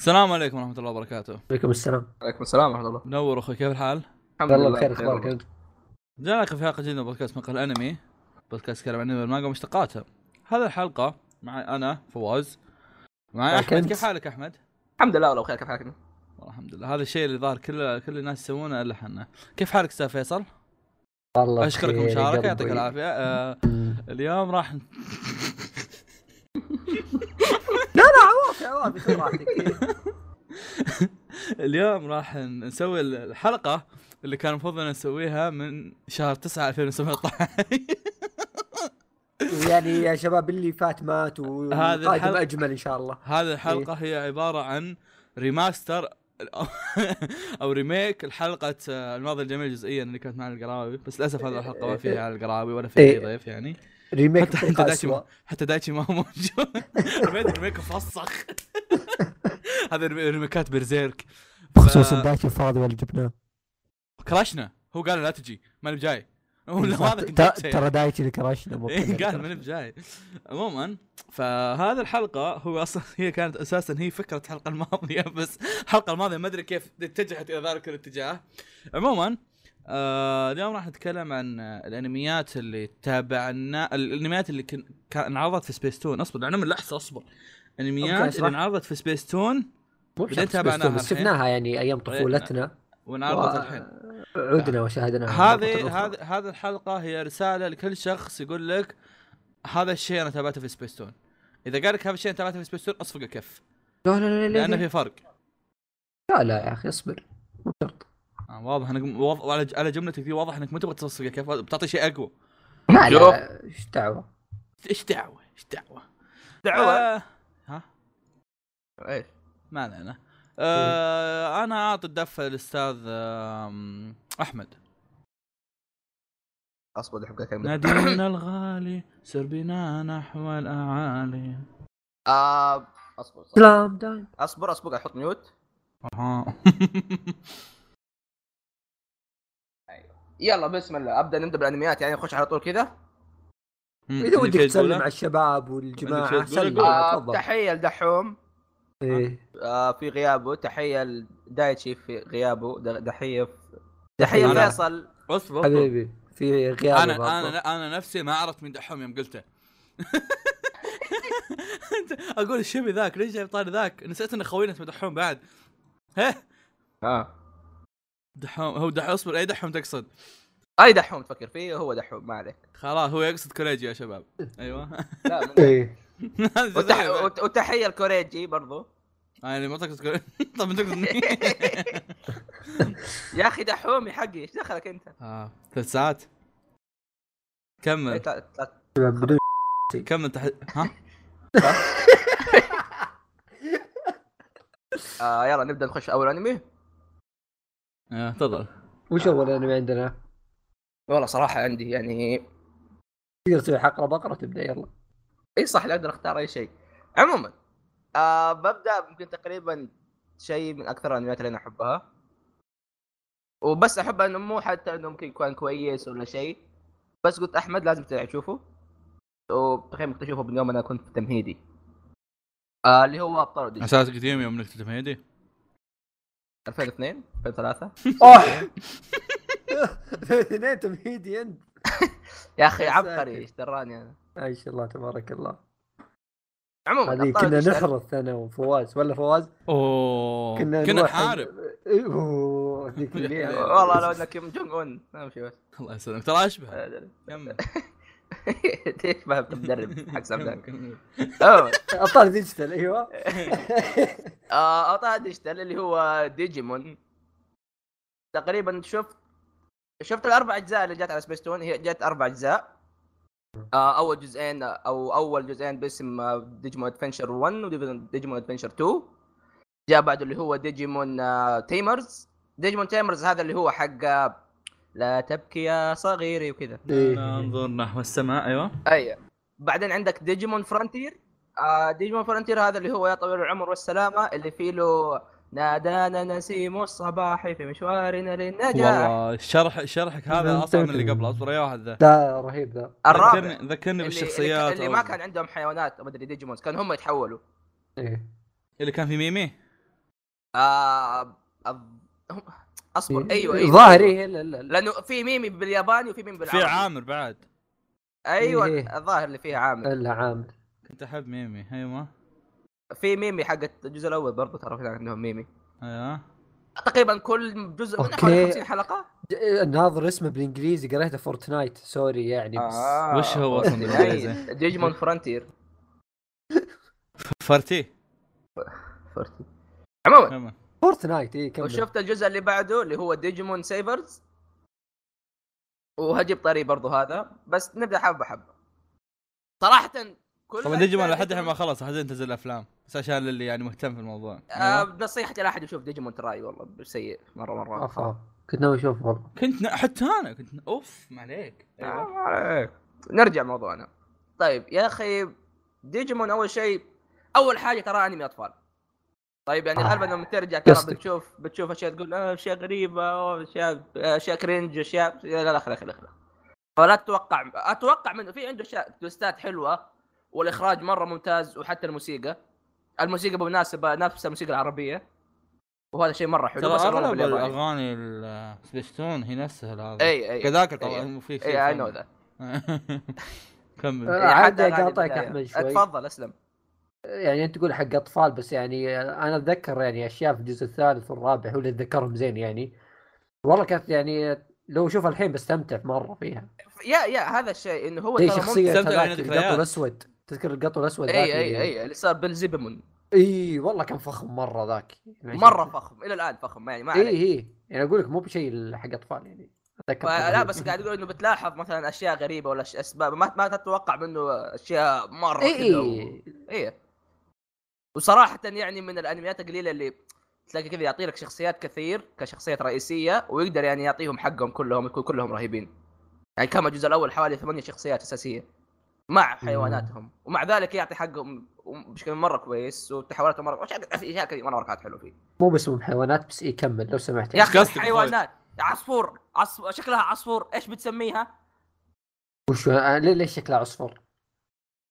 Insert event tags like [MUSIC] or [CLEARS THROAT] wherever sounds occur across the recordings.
السلام عليكم ورحمة الله وبركاته. عليكم السلام. عليكم السلام ورحمة الله. منور أخوي كيف الحال؟ الحمد والله لله بخير أخبارك أنت؟ في حلقة جديدة من بودكاست مقهى الأنمي. بودكاست يتكلم عن المانجا ومشتقاتها هذه الحلقة معي أنا فواز. معي معك أحمد. كيف حالك أحمد؟ الحمد لله والله بخير كيف حالك والله الحمد لله. هذا الشيء اللي ظاهر كل كل الناس يسوونه إلا إحنا. كيف حالك أستاذ فيصل؟ والله أشكرك المشاركة يعطيك. العافية. آه اليوم راح عوافي خذ راحتك اليوم راح نسوي الحلقة اللي كان المفروض أن نسويها من شهر 9 2017 [LAUGHS] يعني يا شباب اللي فات مات هذا والقادم الحلقة- أجمل إن شاء الله. هذه الحلقة هي عبارة عن remaster [LAUGHS] أو remake الحلقة الماضي الجميل جزئيا اللي كانت مع القراوي بس للأسف هذه الحلقة ما فيها على القراوي ولا فيها اي إيه. ضيف يعني. ريميك حتى حتى دايتشي ما حتى دايتشي ما هو موجود. [LAUGHS] [LAUGHS] ريميك فسخ [LAUGHS] هذه ريمي- ريميكات برزيرك. بخصوص دايتشي فاضي ولا جبناه كراشنا هو قال لا تجي. ماني بجاي. ولا هذا كنت ترى- دايتشي اللي كلنا. قال ماني بجاي. عموما فهذه الحلقة هو أصلا هي كانت أساسا هي فكرة الحلقة الماضية بس الحلقة الماضية ما أدري كيف اتجهت إلى ذلك الاتجاه. عموما آه اليوم راح نتكلم عن الانميات اللي تابعنا الانميات اللي كن... كان انعرضت في سبيس تون اصبر أنا من لحظة اصبر. انميات. اللي انعرضت في سبيس تون بعدين تابعناها بس. شفناها يعني أيام طفولتنا. وانعرضت الحين. عدنا وشاهدناها هذه. هذه هذه الحلقة هي رسالة لكل شخص يقول لك هذا الشيء أنا تابعته في سبيس تون إذا قال لك هذا الشيء أنا تابعته في سبيس تون أصفق الكف. لا لا لا لا لأن لا. في فرق. لا لا يا أخي أصبر. مو شرط آه، واضح إنك واضح على على جملتك ذي واضح إنك ما تبغى تصفق الكف بتعطي شيء أقوى. لا إيش دعوة؟ إيش دعوة؟ إيش دعوة؟ دعوة. آه. ها؟ إيش؟ ما علينا. آه أنا أعطي الدفه للأستاذ أحمد. أصبر دحين كلمة. نادينا الغالي سر بنا نحو الأعالي. آه أصبر أصبر. سلام دايم أصبر أصبر أحط ميوت أها. [LAUGHS] يلا بسم الله. أبدأ نبدأ بالأنميات يعني نخش على طول كذا. إذا ودك تسلم على الشباب والجماعة؟ سلم. آه تفضل. تحية لدحوم. إيه. آه في غيابه تحية لدايتشي في غيابه د- تحيه في- تحيه فيصل. أصبر حبيبي في غياب أنا برضه. أنا أنا نفسي ما عرفت مين دحوم يوم قلته. [LAUGHS] أقول الشبي ذاك ليش جايب طاري ذاك؟ نسيت إن خوينا اسمه دحوم بعد. هه آه. دحوم هو دحوم اصبر أي دحوم تقصد؟ أي دحوم تفكر فيه هو دحوم ما عليك. خلاص هو يقصد كوليجي يا شباب. [LAUGHS] أيوه. لا من- إيه. وتح... [LAUGHS] وت- وتحيه الكوريجي برضو. يعني ما تقصد كوليجي [LAUGHS] طب تقصد مين؟ يا أخي دحومي حقي إيش دخلك أنت؟ آه ثلاث ساعات. إيه، كمل بدون كمل تحت ها؟ آه يلا نبدأ نخش أول أنمي. آه، تفضل. وش أول أنمي عندنا؟ والله صراحة عندي يعني تقدر تسوي حقرة بقرة تبدا يلا. إي صح لا أقدر أختار أي شيء. عموما آه ببدأ يمكن تقريبا شيء من أكثر الأنميات اللي أنا أحبها. وبس أحب إنه مو حتى إنه ممكن يكون كويس ولا شيء. بس قلت أحمد لازم تشوفه. وتخيل ممكن تشوفه من يوم أنا كنت في تمهيدي. آه اللي هو أبطال أوديسي. أساس قديم يوم إنك تتمهيدي 2002 2003 أوه! اثنين تمهيدي انت يا أخي عبقري. إيش دراني أنا؟ ما شاء الله تبارك الله. عموما هذه كنا نحرث أنا وفواز ولا فواز؟ أوه كنا نروح- نحارب أوه والله لو إنك كيم جونج اون امشي بس. الله يسلمك ترى أشبه. كمل. [LAUGHS] [LAUGHS] تشبه المدرب [LAUGHS] حق. عموما ابطال [LAUGHS] ديجيتال أيوه. آه، اعطاها ديجيتال اللي هو ديجيمون. تقريبا شفت شفت الأربع أجزاء اللي جات على سبيستون هي جات أربع أجزاء. آه، أول جزئين أو أول جزئين باسم آه، ديجيمون ادفنشر 1 وديجيمون ادفنشر 2 جاء بعده اللي هو ديجيمون آه، تيمرز ديجيمون تيمرز هذا اللي هو حق آه، لا تبكي يا صغيري وكذا. إيه. ننظر نحو السماء أيوه. اي بعدين عندك ديجيمون فرونتير آه ديجيمون فرونتير هذا اللي هو يا طويل العمر والسلامة اللي فيه له نادانا نسيم الصباح في مشوارنا للنجاح والله شرح شرحك هذا اصعب من اللي قبله أصبر يا واحد ذا. لا رهيب ذا. الرابع. ذكرني ذكرني اللي, بالشخصيات اللي, اللي ما كان عندهم حيوانات ما أدري ديجيمونز كانوا هم يتحولوا. إيه. اللي كان في ميمي؟ آه أصبر. أيوه أيوه ظاهر أيوة. إيه لا لا لا. لأنه في ميمي بالياباني وفي ميمي في بالعربي. عامر بعد. أيوه إيه. الظاهر اللي فيها عامر الا عامر. كنت أحب ميمي. أيوه في ميمي حقت الجزء الأول برضه ترى في عندهم ميمي. أيوه. تقريبا كل جزء okay. حوالي 50 حلقة. الناظر اسمه بالإنجليزي قريته فورتنايت sorry يعني بس آه. وش هو أصلاً [LAUGHS] بالإنجليزي؟ أي، ديجيمون فرونتير فرتي فرونتير. عموما. فورتنايت اي كمل. وشفت الجزء اللي بعده اللي هو ديجيمون سيفرز وهجيب طريق برضه هذا بس نبدأ حبة حبه صراحة كل طبعا ديجيمون لحد الحين ما خلص لحد تنزل الافلام بس عشان اللي يعني مهتم في الموضوع. آه أيوة. نصيحتي لا أحد يشوف ديجيمون تراي والله سيء مرة مرة. افا كنت ناوي أشوف والله. كنت ن... حتى أنا كنت ن... أوف ما عليك. آه، أيوه ما عليك. نرجع موضوعنا. طيب يا أخي ديجيمون أول شيء أول حاجة ترى أنمي أطفال. طيب يعني آه. غالبا لما ترجع ترى. بتشوف بتشوف أشياء تقول آه أشياء غريبة أو اشياء أشياء cringe اشياء لا لا خلي خلي فلا تتوقع أتوقع منه في عنده اشياء twist ات حلوة والإخراج مرة ممتاز وحتى الموسيقى الموسيقى بالمناسبة نفس الموسيقى العربية وهذا شيء مرة حلو بس أغلب. الأغاني السبيستون هي نفسها هذا اي اي كذاك. طبعا في اي اي no ذا كمل آه. إيه، عادي البداية. أحمد شوي. تفضل أسلم يعني أنت تقول حق أطفال بس يعني أنا أتذكر يعني أشياء في الجزء الثالث والرابع هو اللي أتذكرهم زين يعني. والله كانت يعني لو اشوفها الحين بستمتع مرة فيها. يا يا هذا الشيء إنه هو زي ترى شخصية يعني. القط الأسود. تذكر القط الأسود اي اي اللي- اي اللي صار بالزبمون اي والله كان فخم مرة ذاك. يعني مرة فخم إلى الآن فخم يعني ما اي اي يعني أقول لك مو بشيء حق أطفال يعني. أتذكر لا بس قاعد أقول إنه بتلاحظ مثلا أشياء غريبة ولا أش- أسباب ما ما تتوقع منه أشياء مرة اي اي اي وصراحة يعني من الأنميات القليلة اللي تلاقي كذا يعطي لك شخصيات كثير كشخصيات رئيسية ويقدر يعني يعطيهم حقهم كلهم يكون كلهم رهيبين. يعني كان الجزء الأول حوالي ثمانية شخصيات أساسية مع حيواناتهم. ومع ذلك يعطي حقهم بشكل مرة كويس وتحولاتهم مرة في أشياء كثير مره كانت حلوة فيه. مو بس من حيوانات بس اي كمل لو سمحت. يا أخي حيوانات. عصفور. عصفور شكلها عصفور. إيش بتسميها؟ وش آه، ليش شكله عصفور؟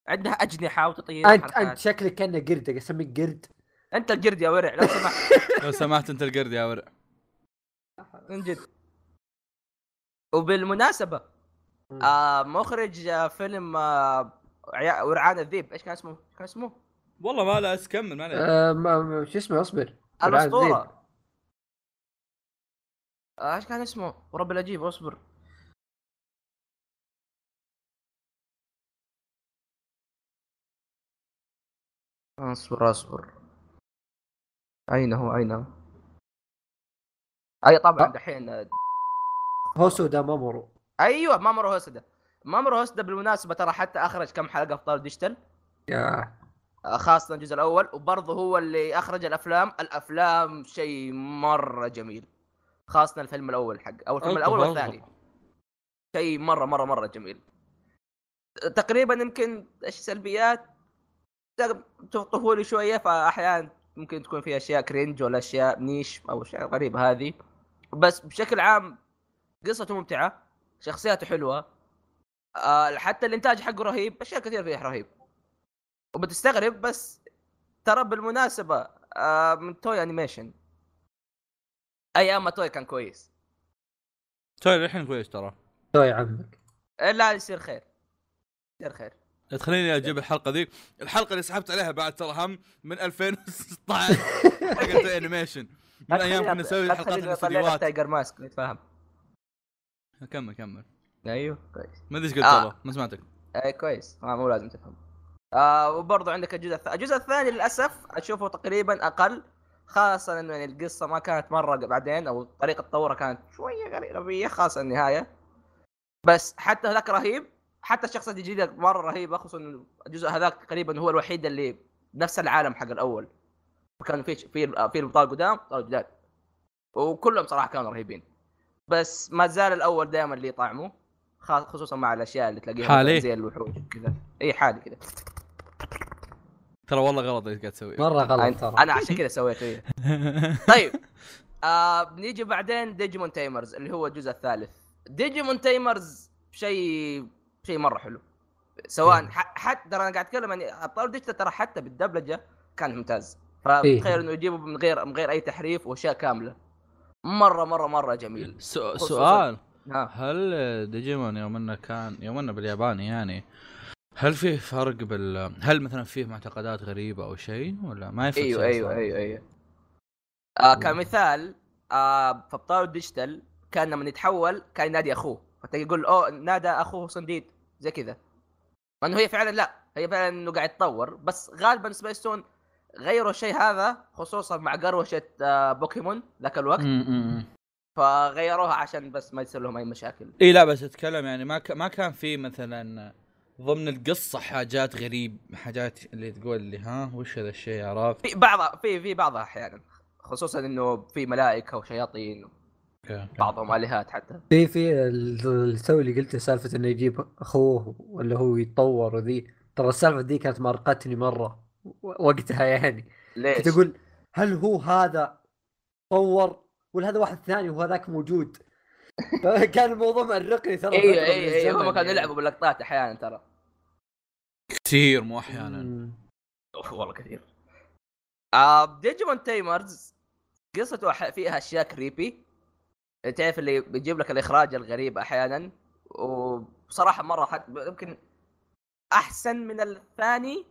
عندها أجنحة وتطير انت حركات. انت شكلك كأنه قرد اسميك قرد. أنت القرد يا ورع لو سمحت. [LAUGHS] لو سمحت أنت القرد يا ورع. من جد. وبالمناسبة. آه مخرج آه فيلم آه ورعان الذيب إيش كان اسمه؟ إيش كان اسمه؟ والله ما لا كمل ما آه ما- شو اسمه؟ اصبر. الأسطورة. آه، إيش كان اسمه؟ ورب الاجيب اصبر. أصبر أصبر. أين هو؟ أين هو؟ أي طبعا أه. دحين. آه، هوسو دا مامورو. أيوه مامورو هوسدا مامورو هوسدا بالمناسبة ترى حتى أخرج كم حلقة في أبطال ديجيتال. يا. خاصة الجزء الأول وبرضه هو اللي أخرج الأفلام. الأفلام شيء مرة جميل. خاصة الفيلم الأول حق أو الفيلم الأول. والثاني. شيء مرة مرة مرة جميل. تقريبا يمكن إيش سلبيات طفولي شوية فأحيانا ممكن تكون في أشياء cringe ولا أشياء niche أو أشياء غريبة هذه. بس بشكل عام قصته ممتعة شخصياته حلوة آه حتى الإنتاج حقه رهيب أشياء كثير فيه رهيب. وبتستغرب بس ترى بالمناسبة آه من توي انيميشن أيام ما توي كان كويس. توي الحين كويس ترى. توي عمك لا يصير خير. يصير خير. لا تخليني أجيب الحلقة ذي. الحلقة اللي سحبت عليها بعد ترى هم من 2016 [LAUGHS] حقت animation من أيام كنا نسوي الحلقات الاستديوهات تايجر ماسك نتفاهم كمل كمل. أيوه كويس. ما أدري إيش قلت آه. والله ما سمعتك. اي كويس. آه مو لازم تفهم. آه وبرضه عندك الجزء الثاني الجزء الثاني للأسف أشوفه تقريبا أقل خاصة إنه يعني القصة ما كانت مرة بعدين أو طريقة تطورها كانت شوية غريبة خاصة النهاية. بس حتى هذاك رهيب. حتى الشخصيات الجديدة مرة رهيبة خصوصا إنه الجزء هذاك تقريبا هو الوحيد اللي نفس العالم حق الأول. وكان في في في الابطال قدام ابطال جداد. وكلهم صراحة كانوا رهيبين. بس ما زال الأول دائما اللي طعمه خاص- خصوصا مع الأشياء اللي تلاقيها حالي؟ زي الوحوش كذا اي حالي كذا. ترى والله غلط اللي قاعد تسويه مرة غلط ترى. أنا عشان كذا سويته إيه. [LAUGHS] طيب آه بنيجي بعدين ديجيمون تايمرز اللي هو الجزء الثالث. ديجيمون تايمرز شيء شيء مرة حلو. سواء. ح- حتى ترى أنا قاعد أتكلم يعني ابطال ديجيتال ترى حتى بالدبلجة كان ممتاز. إيه. فتخيل إنه يجيبوا من غير من غير أي تحريف وأشياء كاملة. مرة مرة مرة جميل. سؤال ها. هل ديجيمون يوم إنه كان يوم إنه بالياباني يعني هل فيه فرق بال هل مثلا فيه معتقدات غريبة أو شيء ولا ما يفرق أيوه أيوه؟ أيوه أيوه. آه كمثال آه في ابطال الديجيتال كان لما يتحول كان ينادي أخوه. فتلاقي يقول أوه نادى أخوه صنديد. زي كذا مع إنه هي فعلا لا هي فعلا إنه قاعد يتطور بس غالبا سبيستون غيروا الشيء هذا خصوصا مع قروشة آه بوكيمون ذاك الوقت. فغيروها عشان بس ما يصير لهم أي مشاكل إي لا بس أتكلم يعني ما ك... ما كان في مثلا ضمن القصة حاجات غريب حاجات اللي تقول اللي ها وش هذا الشيء عرفت؟ في بعضها في في بعضها أحيانا خصوصا إنه في ملائكة وشياطين. بعضهم آلهات حتى. في في ال- تو اللي قلت سالفة إنه يجيب أخوه ولا هو يتطور وذي. ترى السالفة دي كانت مارقتني مرة وقتها يعني. ليش؟ كنت أقول هل هو هذا طور ولا هذا واحد ثاني وهذاك موجود؟ [LAUGHS] كان الموضوع مأرقني ترى أيوه أيوه أيوه هم كانوا يعني. يلعبوا باللقطات أحيانا ترى. كثير مو أحيانا. والله كثير. آه ديجيمون تيمرز قصته أح- فيها أشياء creepy تعرف اللي بيجيب لك الإخراج الغريب أحيانا؟ وبصراحة مرة حت... يمكن أحسن من الثاني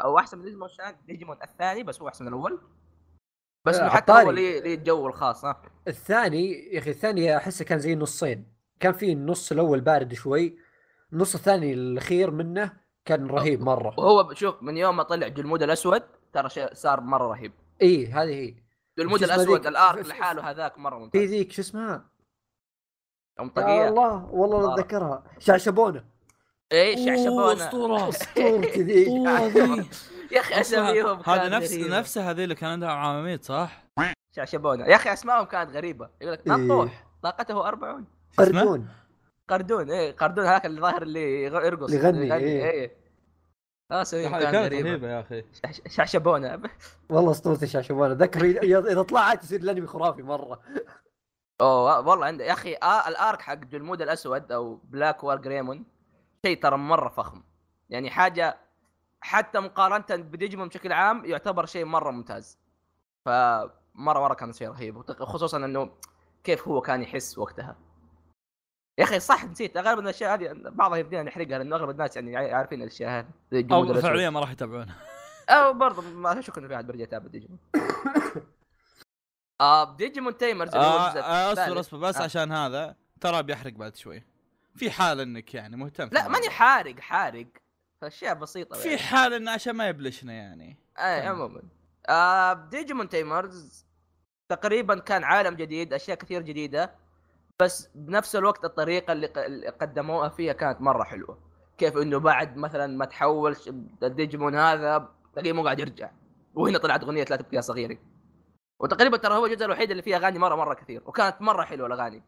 أو أحسن من ديجيمون شان ديجيمون الثاني بس هو أحسن من الأول. بس انه حتى هو. ليه الجو الخاص ها. الثاني يا أخي الثاني أحسه كان زي نصين كان في النص الأول بارد شوي النص الثاني الأخير منه كان رهيب مرة. وهو شوف من يوم ما طلع جلمود الأسود ترى صار مرة رهيب. اي هذه هي. اسمه الأسود ذيك؟ ال arc في- لحاله هذاك مرة في ممتاز ذيك شو اسمها؟ ام يا طاقيه الله والله. أتذكرها شعشبونة إيش شعشبونة أسطورة [LAUGHS] اسطورتي ذي [LAUGHS] [LAUGHS] يا أخي اساميهم هذا نفس. نفسها هذه اللي كان عندها عواميد صح؟ شعشبونة يا أخي أسمائهم كانت غريبة يقول لك إيه. نطوح طاقته 40 شو اسمه؟ قردون قردون إيه قردون هذاك اللي ظاهر اللي يرقص يغني، إيه. إيه آه هذه كانت غريبه رهيبة يا أخي. شعش- شعشبونه [LAUGHS] والله اسطورتي شعشبونه ذكر إذا طلعت يصير الأنمي خرافي مرة. أوه والله عنده يا أخي آه الأرك حق جلمود الأسود أو بلاك وار جريمون شيء ترى مرة فخم. يعني حاجة حتى مقارنة بديجيمون بشكل عام يعتبر شيء مرة ممتاز. فمرة مرة كان شيء رهيب خصوصا إنه كيف هو كان يحس وقتها. يا أخي صح نسيت أغلب الأشياء هذه بعضها يبدينا نحرقها لأنه أغلب الناس يعني عارفين الأشياء هذه أو. فعليا ما راح يتابعونها أو برضه ما اشك إنه في أحد بيرجع يتابع ديجيمون آه ديجيمون تيمرز آه آه، اصبر. اصبر بس آه. عشان هذا ترى بيحرق بعد شوي في حال إنك يعني مهتم لا. ماني حارق حارق أشياء بسيطة في يعني. حال انه عشان ما يبلشنا يعني اي. عموما آه ديجيمون تيمرز تقريبا كان عالم جديد أشياء كثير جديدة بس بنفس الوقت الطريقة اللي قدموها فيها كانت مرة حلوة. كيف إنه بعد مثلا ما تحول الديجيمون هذا تلاقيه مو قاعد يرجع. وهنا طلعت أغنية لا تبكي يا صغيري وتقريبا ترى هو الجزء الوحيد اللي فيه أغاني مرة مرة كثير. وكانت مرة حلوة الأغاني.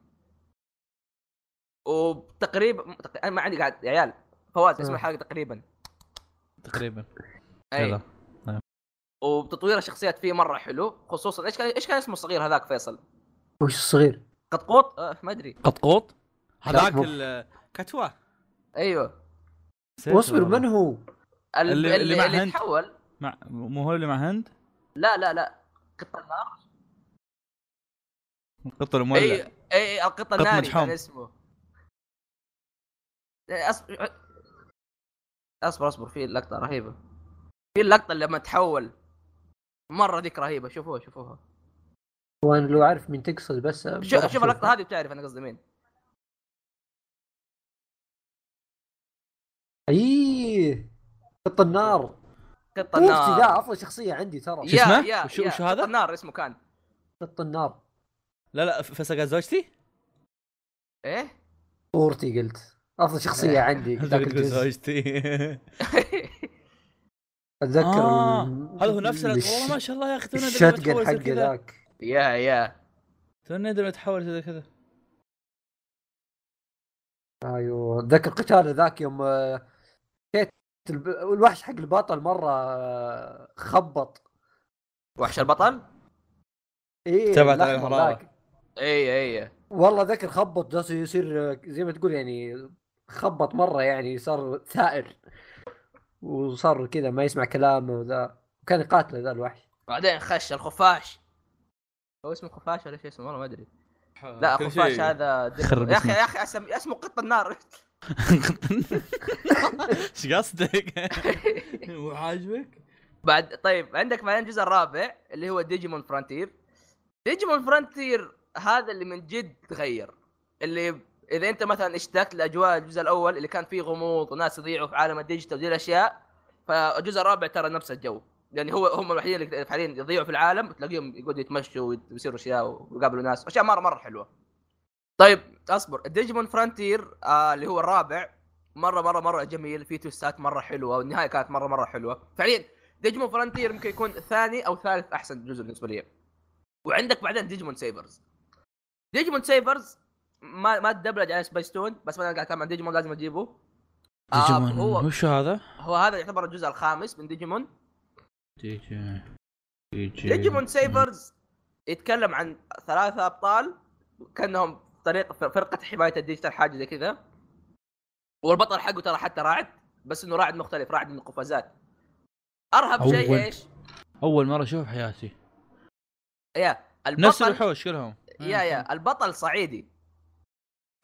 وتقريبا تق- أنا ما عندي قاعد يا عيال فواز اسم آه. الحلقة تقريبا. تقريبا. أي. يلا. وتطوير الشخصيات فيه مرة حلو خصوصا إيش كان إيش كان اسمه الصغير هذاك فيصل؟ وش الصغير؟ قطقوط؟ آه ما أدري. قطقوط؟ هذاك مو- ال- كتوه أيوه. واصبر. من هو؟ اللي اللي- اللي, اللي مع اللي هند. تحول مع مو هو اللي مع هند؟ لا لا لا. قط النار. القط المولع اي اي القط قط الناري مجحوم. كان اسمه أصبر أصبر أصبر في لقطة رهيبة. في اللقطة لما تحول. مرة ذيك رهيبة. شوفوها شوفوها. وأنا لو اعرف مين تقصد بس شوف شوف. اللقطة هذه بتعرف أنا قصدي مين. إيه. قط النار. قط النار. ذا أفضل شخصية عندي ترى. شو يا اسمه؟ يا وشو- يا وشو هذا؟ قط النار اسمه كان. قط النار. لا لا قال زوجتي؟ إيه؟ اسطورتي قلت. أفضل شخصية عندي. [LAUGHS] ذاك الجزء. زوجتي. أتذكر آه، هذا هو نفس والله ما شاء الله يا أخي زي كذا. ذاك. يا يا تونا ندري بتحول زي كذا. أيوه. اتذكر قتال ذاك يوم آه، كيت الوحش حق البطل مرة آه، خبط. وحش البطل؟ إيه على الحرارة. ذاك. اي اي والله ذكر خبط جالس يصير آه، زي ما تقول يعني خبط مرة يعني صار ثائر. وصار كذا ما يسمع كلامه وذا. وكان يقاتله ذا الوحش. بعدين خش الخفاش. هو اسمه خفاش ولا شيء اسمه والله ما أدري لا كل خفاش شيء. هذا [LAUGHS] يا أخي اسمه. يا أخي اسم اسمه قط النار [LAUGHS] إيش قصدك؟ [LAUGHS] مو عاجبك؟ بعد طيب عندك بعدين الجزء الرابع اللي هو ديجيمون فرونتير ديجيمون فرونتير هذا اللي من جد تغير اللي إذا أنت مثلا اشتقت لأجواء الجزء الأول اللي كان فيه غموض وناس يضيعوا في عالم الديجيتال ودي الأشياء فالجزء الرابع ترى نفس الجو يعني هو هم الوحيدين اللي حاليا يضيعوا في العالم تلاقيهم يقعدوا يتمشوا ويصيروا أشياء ويقابلوا ناس أشياء مره مرة حلوة. طيب أصبر. ديجيمون فرونتير آه اللي هو الرابع مره مره مرة جميل. فيه twist ات مرة حلوة والنهاية كانت مره مرة حلوة. فعليا ديجيمون فرونتير ممكن يكون ثاني أو ثالث أحسن جزء بالنسبة لي. وعندك بعدين ديجيمون سيفرز ديجيمون سيفرز ما ما تدبلج على سبيستون بس ما أنا قاعد اتكلم عن ديجيمون لازم أجيبه. آه هو وش هذا؟ هو هذا يعتبر الجزء الخامس من ديجيمون ديجي ديجي ديجيمون سيفرز يتكلم عن ثلاثة أبطال كأنهم طريقة فرقة حماية الديجيتال حاجة زي كذا. والبطل حقه ترى حتى راعد بس إنه راعد مختلف راعد من القفازات أرهب شيء أول. إيش؟ أول مرة أشوف حياتي. يا نفس البطل الوحوش كلهم. يا يا البطل صعيدي.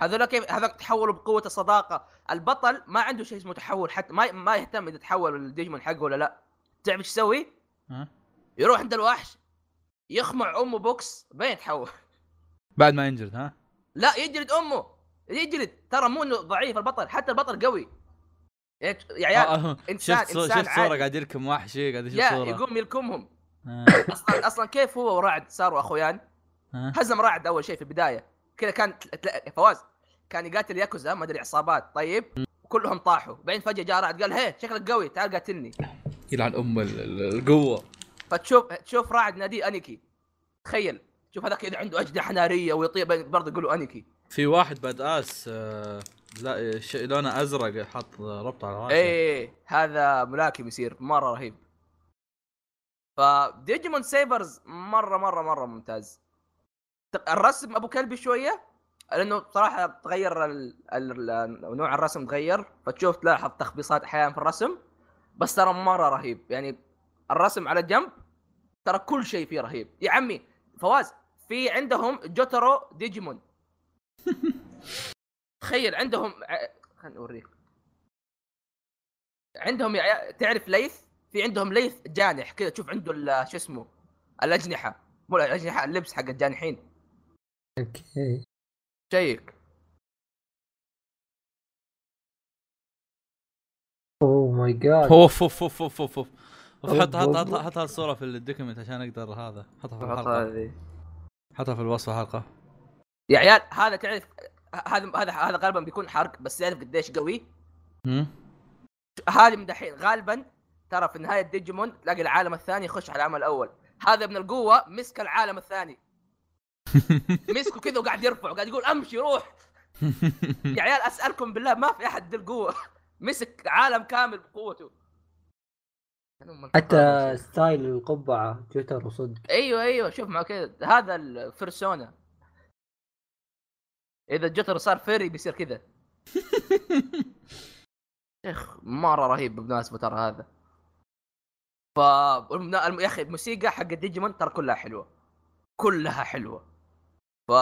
هذول كيف هذول تحولوا بقوة الصداقة. البطل ما عنده شيء اسمه تحول حتى ما ما يهتم إذا تحول الديجيمون حقه ولا لا. تعرف إيش يسوي؟ يروح عند الوحش يخمع أمه بوكس بين يتحول. بعد ما ينجلد ها؟ لا يجلد أمه يجلد ترى مو إنه ضعيف البطل حتى البطل قوي. يا يا عيال آه، آه، إنسان- شفت إنسان شفت صورة. قاعد يركم وحشي قاعد يشوف صورة. يقوم يلكمهم. آه، أصلا أصلا كيف هو ورعد صاروا أخويا؟ آه. هزم رعد أول شيء في البداية. كذا كان فواز كان يقاتل ياكوزا ما أدري عصابات. طيب وكلهم طاحوا. بعدين فجأة جاء رعد قال هي شكلك قوي تعال قاتلني. يلعن أم ال- ال- القوة. فتشوف تشوف رعد ناديه أنيكي. تخيل. شوف هذاك إذا عنده اجنحه ناريه ويطير برضه يقولوا أنيكي. في واحد باد آس آه، لا لونه أزرق حط ربط على راسه. إيه هذا ملاكم يصير. مرة رهيب. فديجيمون سيفرز مرة مرة مرة ممتاز. الرسم أبو كلبي شوية لأنه صراحة تغير ال... ال... ال... نوع الرسم تغير. فتشوف تلاحظ تخبيصات أحيانا في الرسم. بس ترى مرة رهيب. يعني الرسم على جنب ترى كل شيء فيه رهيب. يا عمي فواز في عندهم جوترو ديجيمون. [LAUGHS] تخيل عندهم خليني أوريك. عندهم عيال- تعرف ليث؟ في عندهم ليث جانح كذا تشوف عنده ال- شو اسمه الأجنحة. مو الأجنحة اللبس حق الجانحين. أوكي. شيك. oh my god اوف اوف اوف اوف اوف اوف حط حط حط. حط الصورة في ال document عشان أقدر هذا. حطها في الحلقة. حطها في الوصف الحلقة. يا عيال هذا تعرف هذا هذا هذا غالبا بيكون حرق بس تعرف قديش قوي. هم؟ هذه من دحين غالبا ترى في نهاية ديجيمون تلاقي العالم الثاني يخش على العالم الأول. هذا من القوة مسك العالم الثاني. [LAUGHS] مسكه كذا وقاعد يرفع وقاعد يقول أمشي روح. [LAUGHS] يا عيال أسألكم بالله ما في أحد ذي القوه مسك عالم كامل بقوته. حتى ستايل القبعة تويتر وصدق. أيوه أيوه شوف مع كذا. هذا الفرسونا إذا الجتر صار فيري بيصير كذا. [LAUGHS] شيخ مرة رهيب بالمناسبه ترى هذا. ف يا أخي الموسيقى حق ديجيمون ترى كلها حلوة. كلها حلوة. ف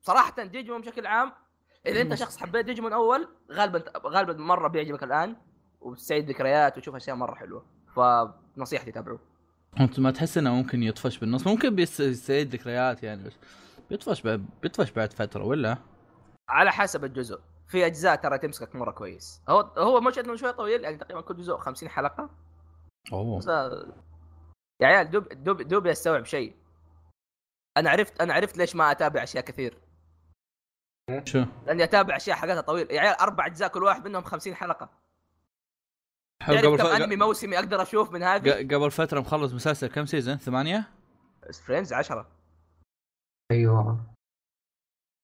صراحة ديجيمون بشكل عام إذا أنت شخص حبيت ديجيمون أول غالبا غالبا مرة بيعجبك الآن وتستعيد ذكريات وتشوف أشياء مرة حلوة. فنصيحتي تابعوه. أنت ما تحس إنه ممكن يطفش بالنص ممكن بيس- يستعيد ذكريات يعني بس بيطفش بعد بيطفش بعد فترة ولا؟ على حسب الجزء. في أجزاء ترى تمسكك مرة كويس. هو هو مش إنه شوي طويل يعني تقريبا كل جزء 50 حلقة. أوه. بس آه، يا عيال دوب دوب دوب استوعب شيء. أنا عرفت أنا عرفت ليش ما أتابع أشياء كثير. شو؟ لأني أتابع أشياء حقتها طويل. يا عيال أربع أجزاء كل واحد منهم 50 حلقة. تعرف قبل كم ف... أنمي موسمي أقدر أشوف من هذه؟ قبل فترة مخلص مسلسل كم سيزون؟ ثمانية؟ فريندز 10 أيوه.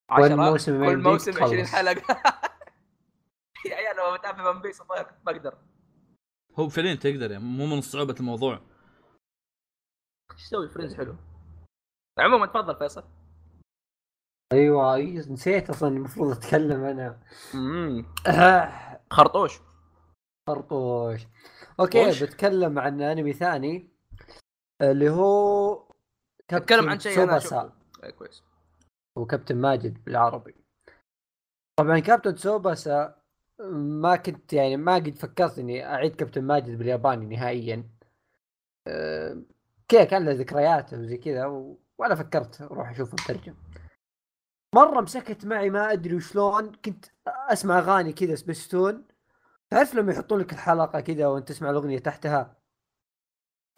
10 والموسم ما كل موسم 20 تخلص. حلقة. [LAUGHS] يا عيال لو بتابع ون بيس بقدر. هو فعليا تقدر يعني مو من صعوبة الموضوع. إيش تسوي؟ فريندز حلو. عموما تفضل فيصل. أيوه نسيت أصلا المفروض أتكلم أنا. امم [CLEARS THROAT] خرطوش. خرطوش. أوكي وش؟ بتكلم عن أنمي ثاني اللي هو اتكلم عن شيء أنا سوباسا. إيه، كويس. وكابتن ماجد بالعربي. طبعا كابتن سوباسا ما كنت يعني ما قد فكرت إني أعيد كابتن ماجد بالياباني نهائيا. أه، كذا كان له ذكرياته وزي كذا. ولا فكرت أروح أشوفه مترجم. مرة مسكت معي ما أدري وشلون كنت أسمع أغاني كذا سبيستون تعرف لما يحطون لك الحلقة كذا وأنت تسمع الأغنية تحتها؟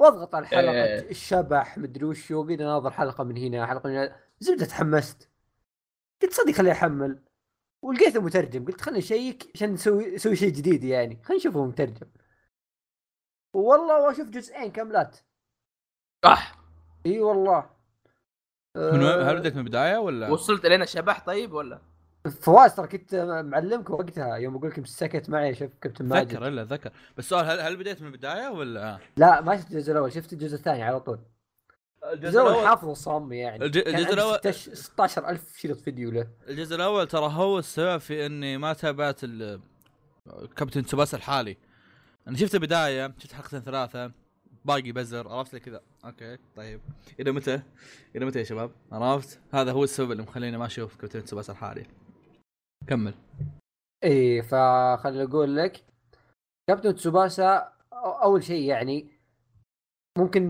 وأضغط على الحلقة إيه. الشبح مدري وش وبينا ناظر حلقة من هنا حلقة من هنا. زبدة تحمست. قلت صدق خليني احمل ولقيته مترجم. قلت خليني نشيك عشان نسوي نسوي شيء جديد يعني. خلينا نشوفه مترجم. والله وأشوف جزئين كاملات. اح إي والله. من وين هل بديت من البداية ولا؟ وصلت لنا شبح طيب ولا؟ فواز ترى كنت معلمك وقتها يوم أقول لك مسكت معي شوف كابتن ماجد. ذكر إلا ذكر. بس السؤال هل هل بديت من البداية ولا؟ لا ما شفت الجزء الأول شفت الجزء الثاني على طول. الجزء الأول حافظ الصم يعني. الج- الجزء 16 16000 شريط فيديو له. الجزء الأول ترى هو السبب في إني ما تابعت ال- كابتن تسوباسا الحالي. أنا شفت البداية شفت حلقتين ثلاثة. باقي بزر عرفت لي كذا. أوكي طيب. إلى متى؟ إلى متى يا شباب؟ عرفت؟ هذا هو السبب اللي مخليني ما أشوف كابتن تسوباسا الحالي. كمل. إيه فخليني أقول لك. كابتن تسوباسا أو- أول شيء يعني ممكن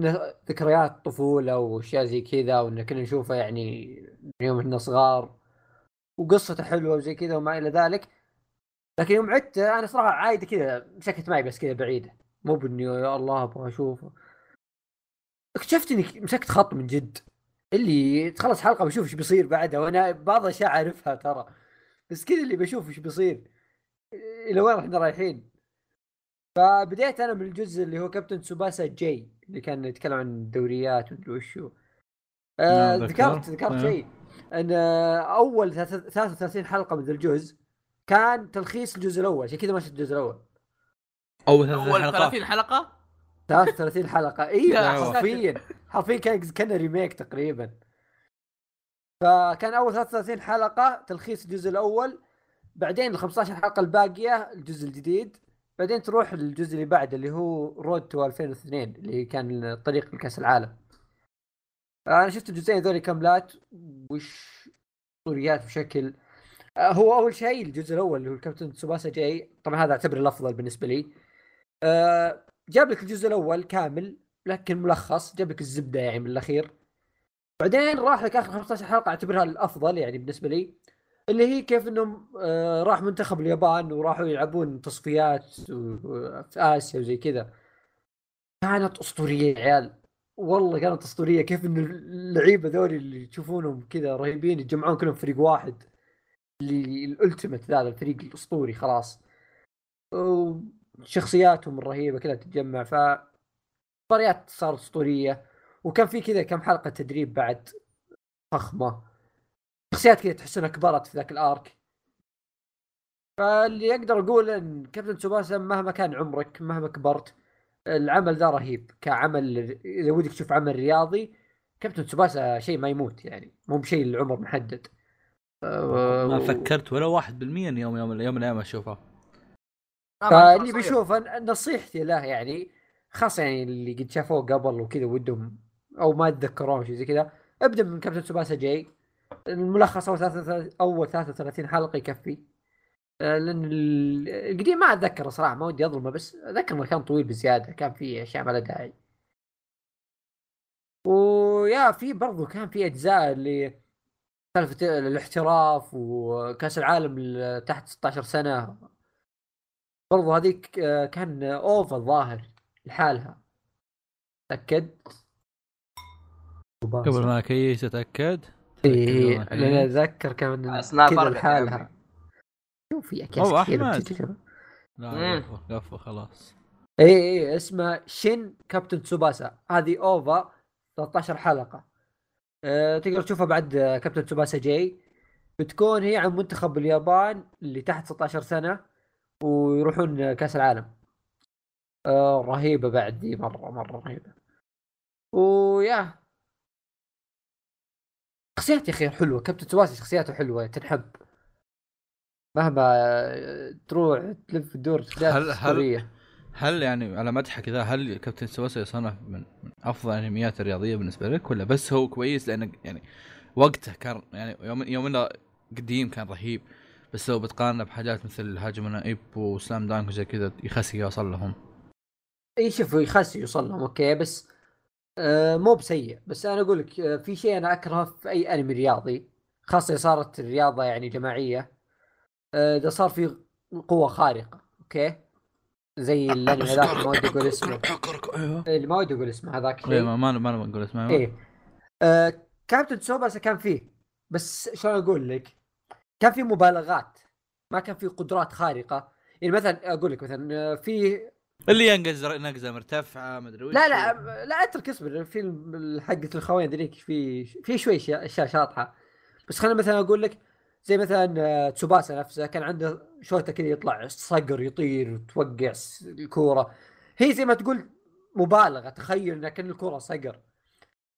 ذكريات طفولة وأشياء زي كذا وإن كنا نشوفه يعني من يوم إحنا صغار وقصته حلوة وزي كذا وما إلى ذلك. لكن يوم عدت أنا صراحة عايده كذا مسكت معي بس كذا بعيده مو بإني يا الله أبغى أشوفه. اكتشفت إني مسكت خط من جد. اللي تخلص حلقة بشوف إيش بيصير بعدها وأنا بعض الأشياء اعرفها ترى. بس كذا اللي بشوف إيش بيصير. إلى وين إحنا رايحين؟ فبديت أنا من الجزء اللي هو كابتن سوباسا J اللي كان يتكلم عن الدوريات ومدري وشو. آه نعم، ذكرت. ذكرت. أيوه. شيء. إن آه، أول ثلاث- 33 حلقة من ذا الجزء كان تلخيص الجزء الأول عشان كذا ما شفت الجزء الأول. اول أول 30 حلقة. 33 حلقة؟ أيوه. حرفيا. حرفيا كان كان remake تقريبا. فكان أول 33 حلقة تلخيص الجزء الأول. بعدين ال 15 حلقة الباقية الجزء الجديد. بعدين تروح للجزء اللي بعده اللي هو Road to 2002 اللي كان طريق لكأس العالم. أنا شفت الجزئين ذولي كاملات وش أسطوريات بشكل. آه، هو أول شيء الجزء الأول اللي هو الكابتن تسوباسا جاي. طبعا هذا أعتبره الأفضل بالنسبة لي. جاب لك الجزء الأول كامل لكن ملخص جاب لك الزبدة يعني من الأخير. بعدين راح لك آخر 15 حلقة أعتبرها الأفضل يعني بالنسبة لي اللي هي كيف إنهم آه، راح منتخب اليابان وراحوا يلعبون تصفيات في آسيا وزي كذا. كانت أسطورية يا عيال. والله كانت أسطورية. كيف إن اللعيبة ذولي اللي تشوفونهم كذا رهيبين يتجمعون كلهم فريق واحد. اللي ال ultimate ذا الفريق الأسطوري خلاص. وشخصياتهم الرهيبة كلها تتجمع ف مباريات صارت أسطورية. وكان في كذا كم حلقة تدريب بعد فخمة. شخصيات كذا تحس إنها كبرت في ذاك ال arc. فاللي أقدر أقول إن كابتن تسوباسا مهما كان عمرك مهما كبرت العمل ذا رهيب. كعمل إذا ودك تشوف عمل رياضي كابتن تسوباسا شيء ما يموت يعني. مو بشيء العمر محدد. ما و- فكرت ولا واحد بالمية إن يوم يوم يوم من الأيام اشوفها آه، فاللي صحيح. بيشوف نصيحتي له يعني خاصة يعني اللي قد شافوه قبل وكذا ودهم أو ما يتذكرون شيء زي كذا ابدأ من كابتن سوباسا جاي. الملخص أول 33 أول 33 حلقة يكفي. آه، لأن ال- القديم ما أتذكر صراحة ما ودي أظلمه بس أتذكر إنه كان طويل بزيادة كان فيه أشياء ما لها داعي. ويا في برضو كان في أجزاء اللي سالفة الاحتراف وكأس العالم ال- تحت 16 سنة. برضو هذيك آه، كان اوفا الظاهر لحالها. تأكد؟ قبل ما كيس تتأكد قبل ما لأن أكيس. أتذكر كان كذا لحالها. شوف في أكياس كثير كذا. لا. قفوا خلاص. اي اي اسمه شين كابتن تسوباسا. هذه OVA 13 حلقة. أه تقدر تشوفها بعد كابتن تسوباسا J. بتكون هي عن منتخب اليابان اللي تحت 16 سنة. ويروحون آه، كأس العالم. أه رهيبة بعد دي مرة مرة رهيبة. ويا. شخصيات يا أخي حلوة. كابتن تسوباسا شخصياته حلوة تنحب. مهما آه، تروح تلف تدور شخصيات هل- هل- هل يعني على مدحك ذا هل كابتن تسوباسا يصنف من من أفضل الأنميات الرياضية بالنسبة لك ولا بس هو كويس؟ لأنه يعني وقته كان يعني يوم يوم إنه قديم كان رهيب. بس لو بتقارنه بحاجات مثل هاجمي نو ايبو وسلام دانك وزي كذا يخسي يوصل لهم. إي شوف يخسي يوصل لهم أوكي بس آه مو بسيء. بس أنا أقول لك آه في شيء أنا أكرهه في أي أنمي رياضي خاصة صارت الرياضه يعني جماعية آه، إذا صار في قوة خارقة أوكي؟ زي الأنمي هذاك ما ودي أقول اسمه. أيوه. اللي ما ودي أقول اسمه هذاك إيه، الشيء ما ما ما نقول اسمه إيه آه كابتن تسوباسا كان فيه بس شلون أقول لك؟ كان في مبالغات ما كان في قدرات خارقة. يعني مثلا أقول لك مثلا آه، في اللي ينقز نقزة مرتفعة مدري وش لا لا لا أترك اصبر في حقة الخوين ذيك في في شوي شي- اشياء شاطحة. بس خلينا مثلا أقول لك زي مثلا آه، تسوباسا نفسه كان عنده شوطة كذا يطلع صقر يطير وتوقع الكورة. هي زي ما تقول مبالغة تخيل ان كأن الكورة صقر.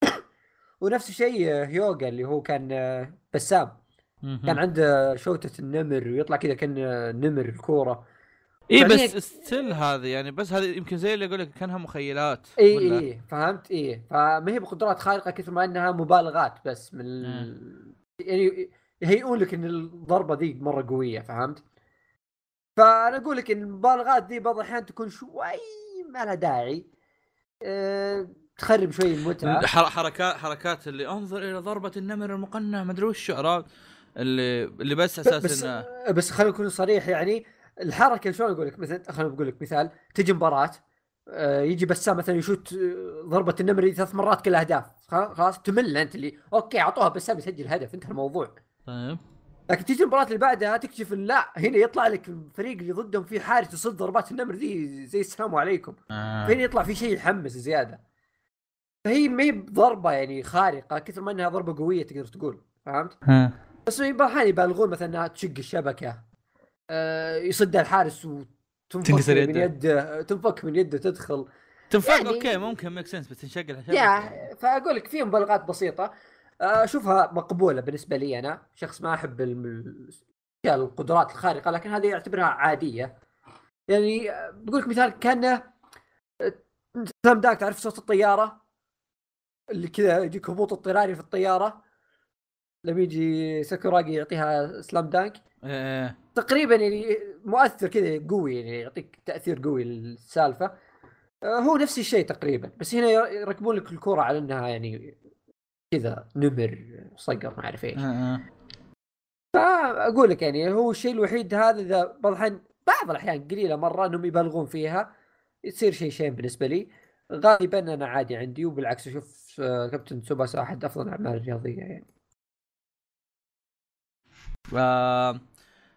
[COUGHS] ونفس الشيء آه، هيوغا اللي هو كان آه، بسام. كان عنده شوطه النمر ويطلع كذا كان نمر الكورة. اي بس still هذه يعني بس هذه يمكن زي اللي أقول لك كأنها مخيلات اي؟ اي فهمت؟ اي فما هي بقدرات خارقة كثر ما إنها مبالغات بس من ال... يعني يهيئون لك إن الضربة ذي مرة قوية فهمت؟ فأنا أقول لك إن المبالغات ذي بعض الأحيان تكون شوي ما لها داعي. أه... تخرب شوي المتعة. حر- حركات حركات اللي أنظر إلى ضربة النمر المقنع مدري وش عرفت؟ اللي اللي بس أساس بس إنه بس خلينا نكون صريح يعني الحركة شلون أقول لك مثلا خلينا أقول لك مثال تجي مباراة آه، يجي بسام مثلا يشوت آه، ضربة النمر ثلاث مرات كلها أهداف خلاص تمل أنت اللي أوكي أعطوها بسام يسجل هدف انتهى الموضوع طيب لكن تيجي المباراة اللي بعدها تكتشف لا هنا يطلع لك الفريق اللي ضدهم في حارس يصد ضربات النمر ذي زي السلام عليكم آه. فهنا يطلع في شيء يحمس زيادة فهي ما هي بضربة يعني خارقة كثر ما إنها ضربة قوية تقدر تقول فهمت؟ ها. بس في بعض الأحيان يبالغون مثلا إنها تشق الشبكة. آه يصدها الحارس وتنفك تنكسر من يده. يده تنفك من يده تدخل. تنفك يعني- okay ممكن make sense بس تنشق الشبكه يا فأقول لك في مبالغات بسيطة. آه، أشوفها مقبولة بالنسبة لي أنا شخص ما أحب القدرات الخارقة لكن هذه اعتبرها عادية. يعني آه، بقول لك مثال كان آه، سلام داك تعرف صوت الطيارة؟ اللي كذا يجيك هبوط اضطراري في الطيارة. لما يجي ساكوراجي يعطيها سلام دانك إيه. تقريبا يعني مؤثر كذا قوي يعني يعطيك تأثير قوي للسالفة. آه، هو نفس الشيء تقريبا بس هنا ير- يركبون لك الكرة على إنها يعني كذا نمر صقر ما أعرف إيش. آه. فأقول لك يعني هو الشيء الوحيد هذا إذا بعض الاحيان بعض الأحيان قليلة مرة إنهم يبالغون فيها يصير شيء شين بالنسبة لي. غالبا أنا عادي عندي وبالعكس أشوف آه، كابتن سوباسا أحد أفضل الاعمال الرياضيه يعني. آه،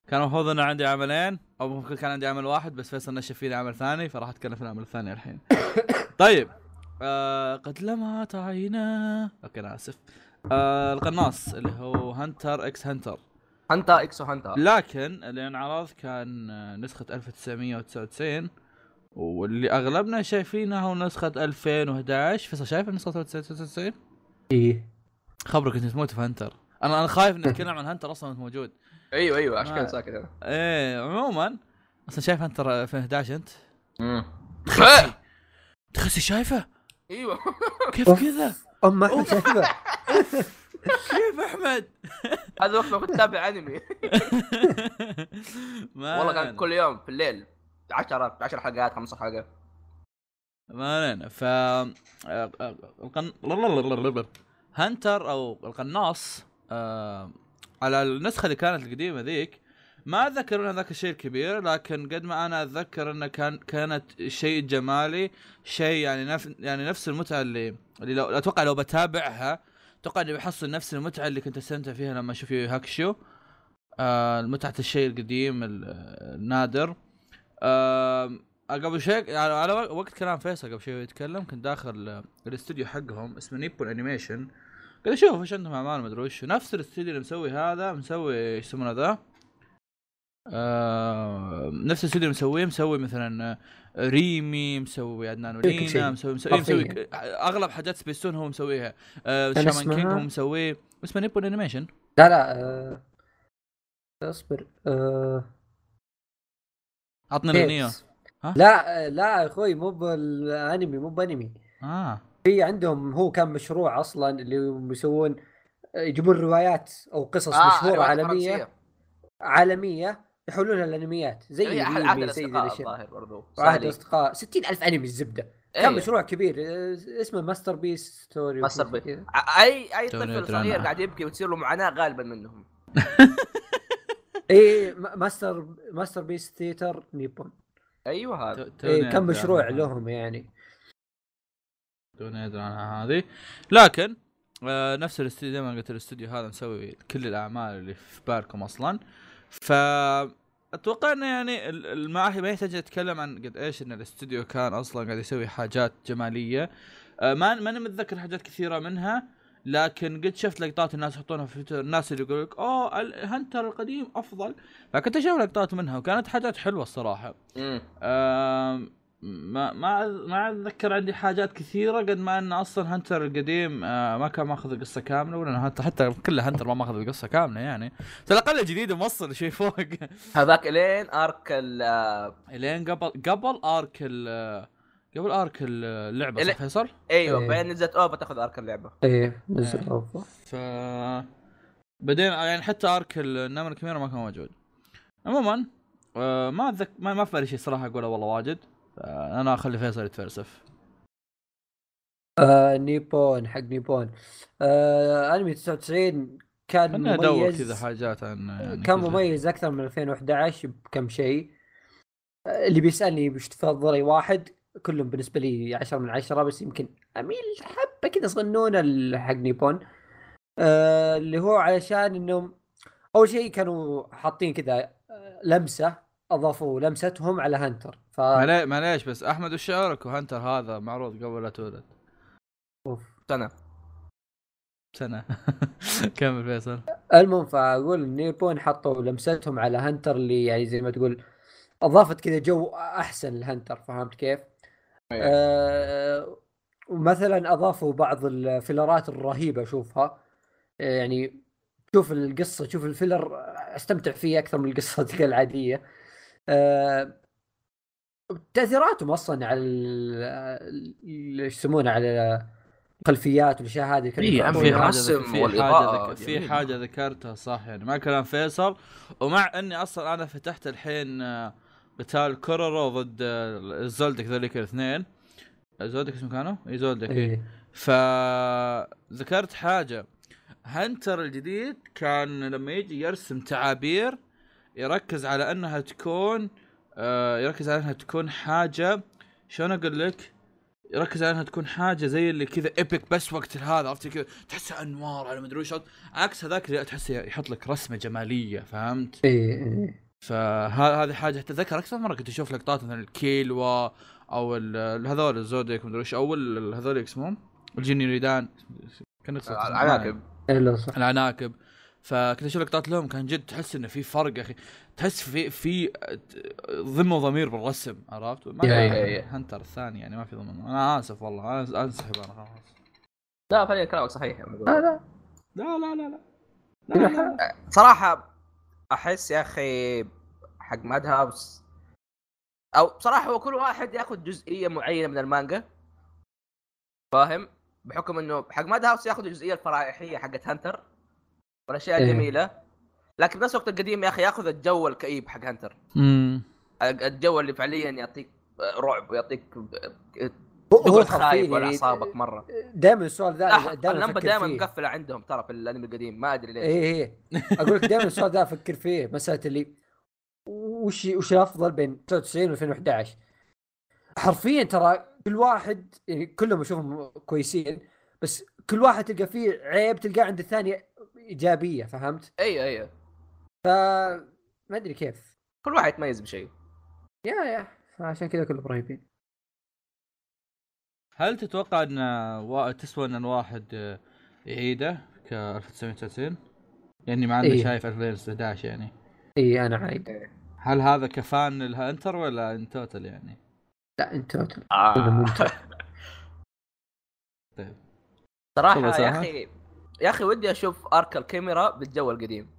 كان المفروض انه عندي عملين أو ممكن كان عندي عمل واحد بس فيصل نشف فيني عمل ثاني فراح أتكلم في العمل الثاني الحين. [COUGHS] طيب آه قد لمعت عيناه okay أنا آسف. آه القناص اللي هو Hunter x Hunter هانتا اكسو هانتا لكن اللي انعرض كان آه، نسخة 1999 واللي أغلبنا شايفينها هو نسخة 2011 فيصل شايف نسخة 1999 إيه. خبرك أنت تموت في Hunter أنا أنا خايف اني اتكلم عن Hunter أصلا موجود أيوه أيوه عشان كذا ساكت أنا إيه عموما أصلا شايف هنتر 2011 أنت؟ مم. تخسي تخسي شايفه؟ أيوه كيف. كذا؟ أم أحمد شايفه كيف أحمد؟ هذا وقت ما كنت اتابع أنمي [LAUGHS] والله كان. كل يوم في الليل 10 10 حلقات 15 حلقه ما علينا ف آه، آه، القن... هنتر أو القناص آه، على النسخة اللي كانت القديمة ذيك ما أتذكر ان ذاك الشيء الكبير لكن قد ما أنا أتذكر إنه كان كانت شيء جمالي شيء يعني نف... يعني نفس المتعة اللي اللي لو أتوقع لو بتابعها أتوقع إني بحصل نفس المتعة اللي كنت أستمتع فيها لما أشوف هاكشو آه متعة الشيء القديم ال- النادر. آه قبل شيء يعني على وقت كلام فيصل قبل شيء يتكلم كنت داخل آه، الاستوديو حقهم اسمه Nippon Animation قاعد أشوف إيش عندهم أعمال مدري وش. نفس الاستوديو اللي مسوي هذا مسوي إيش يسمونه ذا؟ آه نفس الاستوديو اللي مسويه مسوي مثلا آه، ريمي مسوي عدنان شيء. ولينا مسوي مسوي, مسوي حرفياً. ك- أغلب حاجات سبيستون هو مسويها. آه Shaman King اسمها؟ هو مسويه اسمه Nippon Animation لا لا آه، اصبر آه، عطنا الأغنية. لا لا يا أخوي مو بالانمي مو بأنمي. آه. في عندهم هو كان مشروع أصلا اللي يسوون يجيبون روايات أو قصص آه مشهورة روايات عالمية فرنسية. عالمية يحولونها لانميات زي عهد زي الأصدقاء الأشياء الظاهر برضو سالي. الأصدقاء 60 ألف أنمي الزبدة إيه. كان مشروع كبير اسمه Masterpiece Story Masterpiece. أي أي طفل صغير. قاعد يبكي وتصير له معاناة غالبا منهم [LAUGHS] ما- Master Masterpiece Theater Nippon أيوه هذا إيه كان أدري مشروع. لهم يعني توني ادري عنها هذه. لكن آه نفس الاستوديو زي ما قلت الاستوديو هذا مسوي كل الأعمال اللي في بالكم أصلا. ف أتوقع إنه يعني ال- ال- ما يحتاج نتكلم عن قد إيش إن الاستوديو كان أصلا قاعد يسوي حاجات جمالية. آه ما ماني متذكر حاجات كثيرة منها لكن قد شفت لقطات الناس يحطونها في تويتر الناس اللي يقول لك أوه الهنتر القديم أفضل. فكنت أشوف لقطات منها وكانت حاجات حلوة الصراحة. مم. ما ما ما أتذكر عندي حاجات كثيرة قد ما أن أصلا هنتر القديم آه، ما كان ماخذ القصة كاملة ولا حتى حتى كل هنتر ما ماخذ القصة كاملة يعني على الأقل الجديد موصل شيء فوق هذاك إلين أرك ال- آه، إلين قبل قبل أرك ال- قبل أرك اللعبة صح فيصل؟ إيوه إيه. بعدين نزلت أوفا تأخذ أرك اللعبة إيه نزل إيه. أوفا. ف بعدين يعني حتى arc النمل الكبيره ما كان موجود عموما آه، ما اتذكر ما, ما في بالي شيء صراحة أقوله والله واجد أنا أخلي فيصل يتفلسف. آه Nippon حق Nippon. آه أنمي 99 كان خليني أدور مميز كذا حاجات عن يعني كان. مميز أكثر من 2011 بكم شيء. آه، اللي بيسألني وش تفضل اي واحد كلهم بالنسبة لي 10 من 10 بس يمكن أميل حبة كذا صغنونه حق Nippon. آه اللي هو علشان إنهم أول شيء كانوا حاطين كذا آه، لمسة أضافوا لمستهم على Hunter. ف معليش بس أحمد وش شعورك و Hunter هذا معروض قبل لا تولد. أوف. سنة. سنة. [LAUGHS] كمل فيصل. المهم فأقول Nippon حطوا لمستهم على Hunter اللي يعني زي ما تقول أضافت كذا جو أحسن ل Hunter فهمت كيف؟ آه ومثلا أضافوا بعض الفيلرات الرهيبة اشوفها يعني شوف القصة شوف الفيلر أستمتع فيه أكثر من القصة [LAUGHS] العاديه آه تاثيراتهم أصلا على إيش يسمونه على الخلفيات والأشياء هذه إيه،. في حاجة الرسم في حاجة ذكرتها صح يعني مع كلام فيصل ومع إني أصلا أنا فتحت الحين آه، قتال كورورو ضد آه، الزولدك ذوليك الاثنين زولدك اسمه كانوا؟ إي زولدك. إيه. فذكرت حاجة هنتر الجديد كان لما يجي يرسم تعابير يركز على إنها تكون آه يركز على انها تكون حاجة شلون أقول لك؟ يركز على انها تكون حاجة زي اللي كذا ايبك بس وقت هذا عرفت كذا؟ تحسها أنوار على مدري وش. عكس هذاك اللي تحسه يحط لك رسمة جمالية فهمت؟ إيه إيه. فهذه حاجة أتذكر أكثر مرة كنت أشوف لقطات مثلا الكيلوا أو هذول الزوديك مدري وش أو هذول اسمهم؟ الجيني ريدان كان العناكب. إيه لا صح. العناكب. فكنت أشوف لقطات لهم كان جد تحس إنه في فرق يا أخي. تحس في في ذمه وضمير بالرسم عرفت؟ ما. هنتر الثاني يعني ما في ضمن. أنا آسف والله أنا أنسحب أنا خلاص. لا فعليا كلامك صحيح لا لا. لا لا لا لا. لا, لا, لا. صراحة أحس يا أخي حق Madhouse أو بصراحه هو كل واحد يأخذ جزئية معينة من المانجا. فاهم؟ بحكم إنه حق Madhouse يأخذ الجزئيه الفرائحية حقت Hunter والأشياء إيه. الجميله لكن بنفس الوقت القديم يا أخي ياخذ الجو الكئيب حق Hunter امم الجو اللي فعليا يعطيك رعب ويعطيك هو خايف على يعني أعصابك مرة. دائما السؤال ذا دائما اللمبه دائما مقفلة عندهم ترى في الأنمي القديم ما أدري ليش. إيه إيه. أقول لك دائما السؤال ذا أفكر فيه مسألة اللي وش وش الأفضل بين 99 و 2011 حرفيا ترى كل واحد يعني كلهم أشوفهم كويسين بس كل واحد تلقى فيه عيب تلقاه عند الثاني إيجابية فهمت؟ أيوه أيوه. ف ما أدري كيف. كل واحد يتميز بشيء. يا يا. فعشان كذا كلهم رهيبين. هل تتوقع أن وا- تسوى أن الواحد آه، يعيده ك 1999 يعني مع انه إيه. شايف 2011 يعني. اي أنا عايد. هل هذا كفان الهنتر ولا ان توتال يعني؟ لا انت توتال آه. ممتع. [LAUGHS] طيب. صراحة تفضل يا. أخي يا أخي ودي أشوف أرك الكاميرا بالجو القديم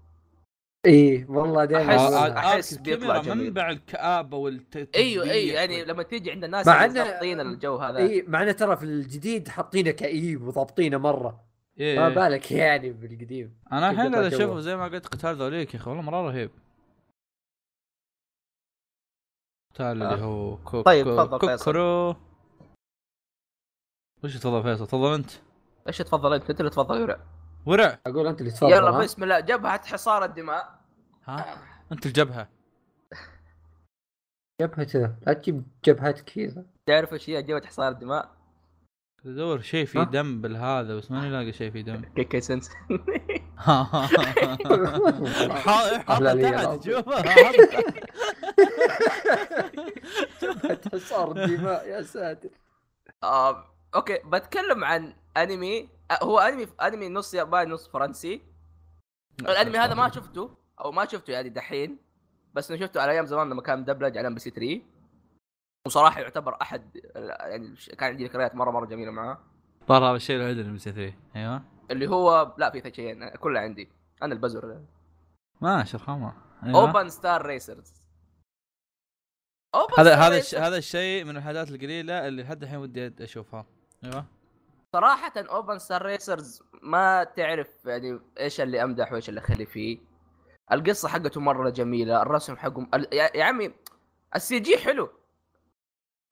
إي والله دائما أحس آرك بيطلع الكاميرا جميل. منبع الكآبة والت أيوه أيوه يعني لما تيجي عند الناس إنه- ضابطين الجو هذا إي مع انه ترى في الجديد حاطينه كئيب وضابطينه مرة إيه. ما بالك يعني بالقديم أنا الحين يطلع أشوفه. زي ما قلت قتال ذوليك يا أخي والله مرة رهيب قتال اللي آه. هو كوك طيب، تفضل. كوكرو وش تفضل فيصل تفضل أنت إيش تفضل انت؟ انت اللي تفضل. ورع. ورع. أقول أنت اللي تفضل يلا؟ بسم الله جبهة حصار الدماء. ها؟ أنت الجبهة. جبهته لا تجيب جبهتك كذا. تعرف إيش هي جبهة حصار الدماء؟ ادور شيء فيه؟ دم بالهذا بس ماني لاقي شيء فيه دم. [LAUGHS] كي كي سنس. حاط أهلا لي تحت [LAUGHS] جبهة حصار الدماء يا ساتر. آه، أوكي بتكلم عن أنمي هو أنمي أنمي نص ياباني نص فرنسي. الأنمي هذا ما شفته أو ما شفته يعني دحين بس إنه شفته على أيام زمان لما كان مدبلج على إم بي سي 3 وصراحة يعتبر أحد يعني كان عندي ذكريات مرة مرة جميلة معاه. طار هذا الشيء الوحيد اللي مسوي 3 أيوه. اللي هو لا في شيئين كلها عندي. أنا البزر. ماشي رخامه أيوة. اوبن ستار ريسرز هذا هذا. هذا الشيء من الحاجات القليلة اللي لحد الحين ودي أشوفها. أيوه صراحة Oban Star Racers ما تعرف يعني إيش اللي أمدح وإيش اللي أخلي فيه. القصة حقته مرة جميلة، الرسم حقه يا عمي السي جي حلو.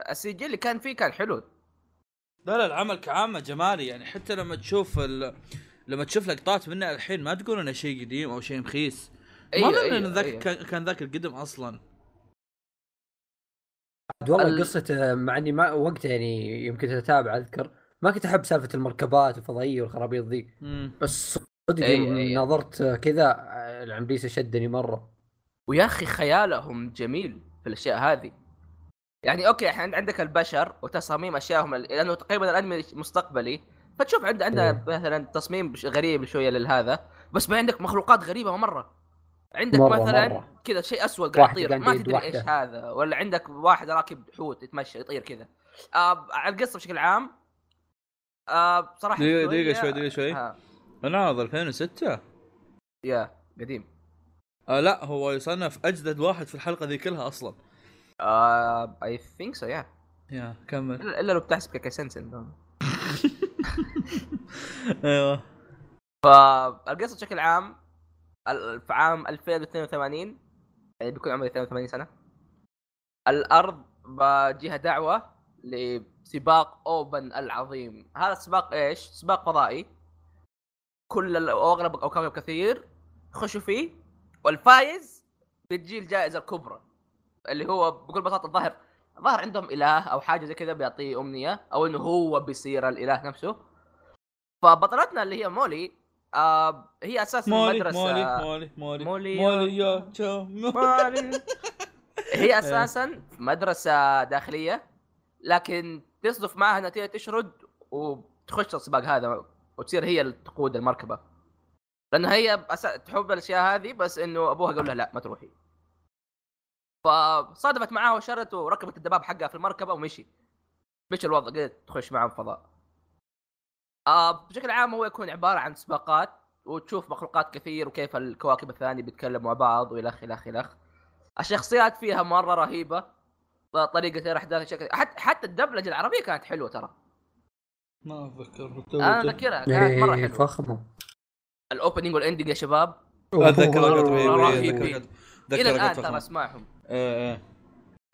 السي جي اللي كان فيه كان حلو. لا لا العمل كعامة جمالي يعني حتى لما تشوف ال... لما تشوف لقطات منه الحين ما تقول إنه شيء قديم أو شيء مخيس ما أيوة ذاك أيوة. كان كان ذاك القدم أصلا والله ال- قصته مع إني ما وقتها يعني يمكن اتابع أذكر ما كنت أحب سالفة المركبات الفضائيه والخرابيط ذي. بس صدق أي-. نظرت كذا العمريسه شدني مرة ويا أخي خيالهم جميل في الأشياء هذه. يعني أوكي إحنا عندك البشر وتصاميم اشيائهم لأنه تقريبا الأنمي مستقبلي فتشوف عند عندنا إيه. مثلا تصميم غريب شوية للهذا بس ما عندك مخلوقات غريبة مرة عندك مرة- مثلا. كذا شيء اسود قاعد يطير ما تدري واحدة. إيش هذا ولا عندك واحد راكب حوت يتمشى يطير كذا. آه على القصة بشكل عام آه بصراحه دقيقة- شوية- دقيقة شوي- دقيقة شوي. آه العرض 2006 يا قديم. آه لا هو يصنف أجدد واحد في الحلقة ذي كلها أصلا. آه اي ثينك سو يا يا كمل. الا إلا لو بتحسب كيكي سنسن [LAUGHS] أيوه. فالقصة بشكل عام في عام 2082 يعني بيكون عمري 82 سنة. الأرض بجيها دعوة لسباق Oban العظيم. هذا السباق إيش؟ سباق فضائي. كل أو أغلب أو كوكب كثير يخشوا فيه والفايز بتجي الجائزة الكبرى اللي هو بكل بساطة الظاهر الظاهر عندهم إله أو حاجة زي كذا بيعطيه أمنية أو إنه هو بيصير الإله نفسه. فبطلتنا اللي هي مولي آه هي أساسا مولي مدرسه مولي مولي مولي. مولي مولي يا- مولي. هي [LAUGHS] أساسا مدرسة داخلية لكن تصدف معها انها تشرد وتخش السباق هذا وتصير هي اللي تقود المركبة. لانها هي. تحب الأشياء هذه بس إنه أبوها قال لها لا ما تروحي. فصادفت معاه وشرت وركبت الدباب حقها في المركبة ومشي. مشي الوضع قدرت تخش معهم فضاء. آه بشكل عام هو يكون عبارة عن سباقات وتشوف مخلوقات كثير وكيف الكواكب الثانية بيتكلموا مع بعض والخ الخ الخ الشخصيات فيها مرة رهيبة طريقة الاحداث شكل حتى حتى الدبلجة العربية كانت حلوة ترى. ما أتذكر. أنا أذكرها كانت مرة إيه، حلوة. فخمة. ال opening وال ending يا شباب. أتذكر رهيبة رهيبين. إيه، إلى الآن ترى. أسمعهم. إيه إيه.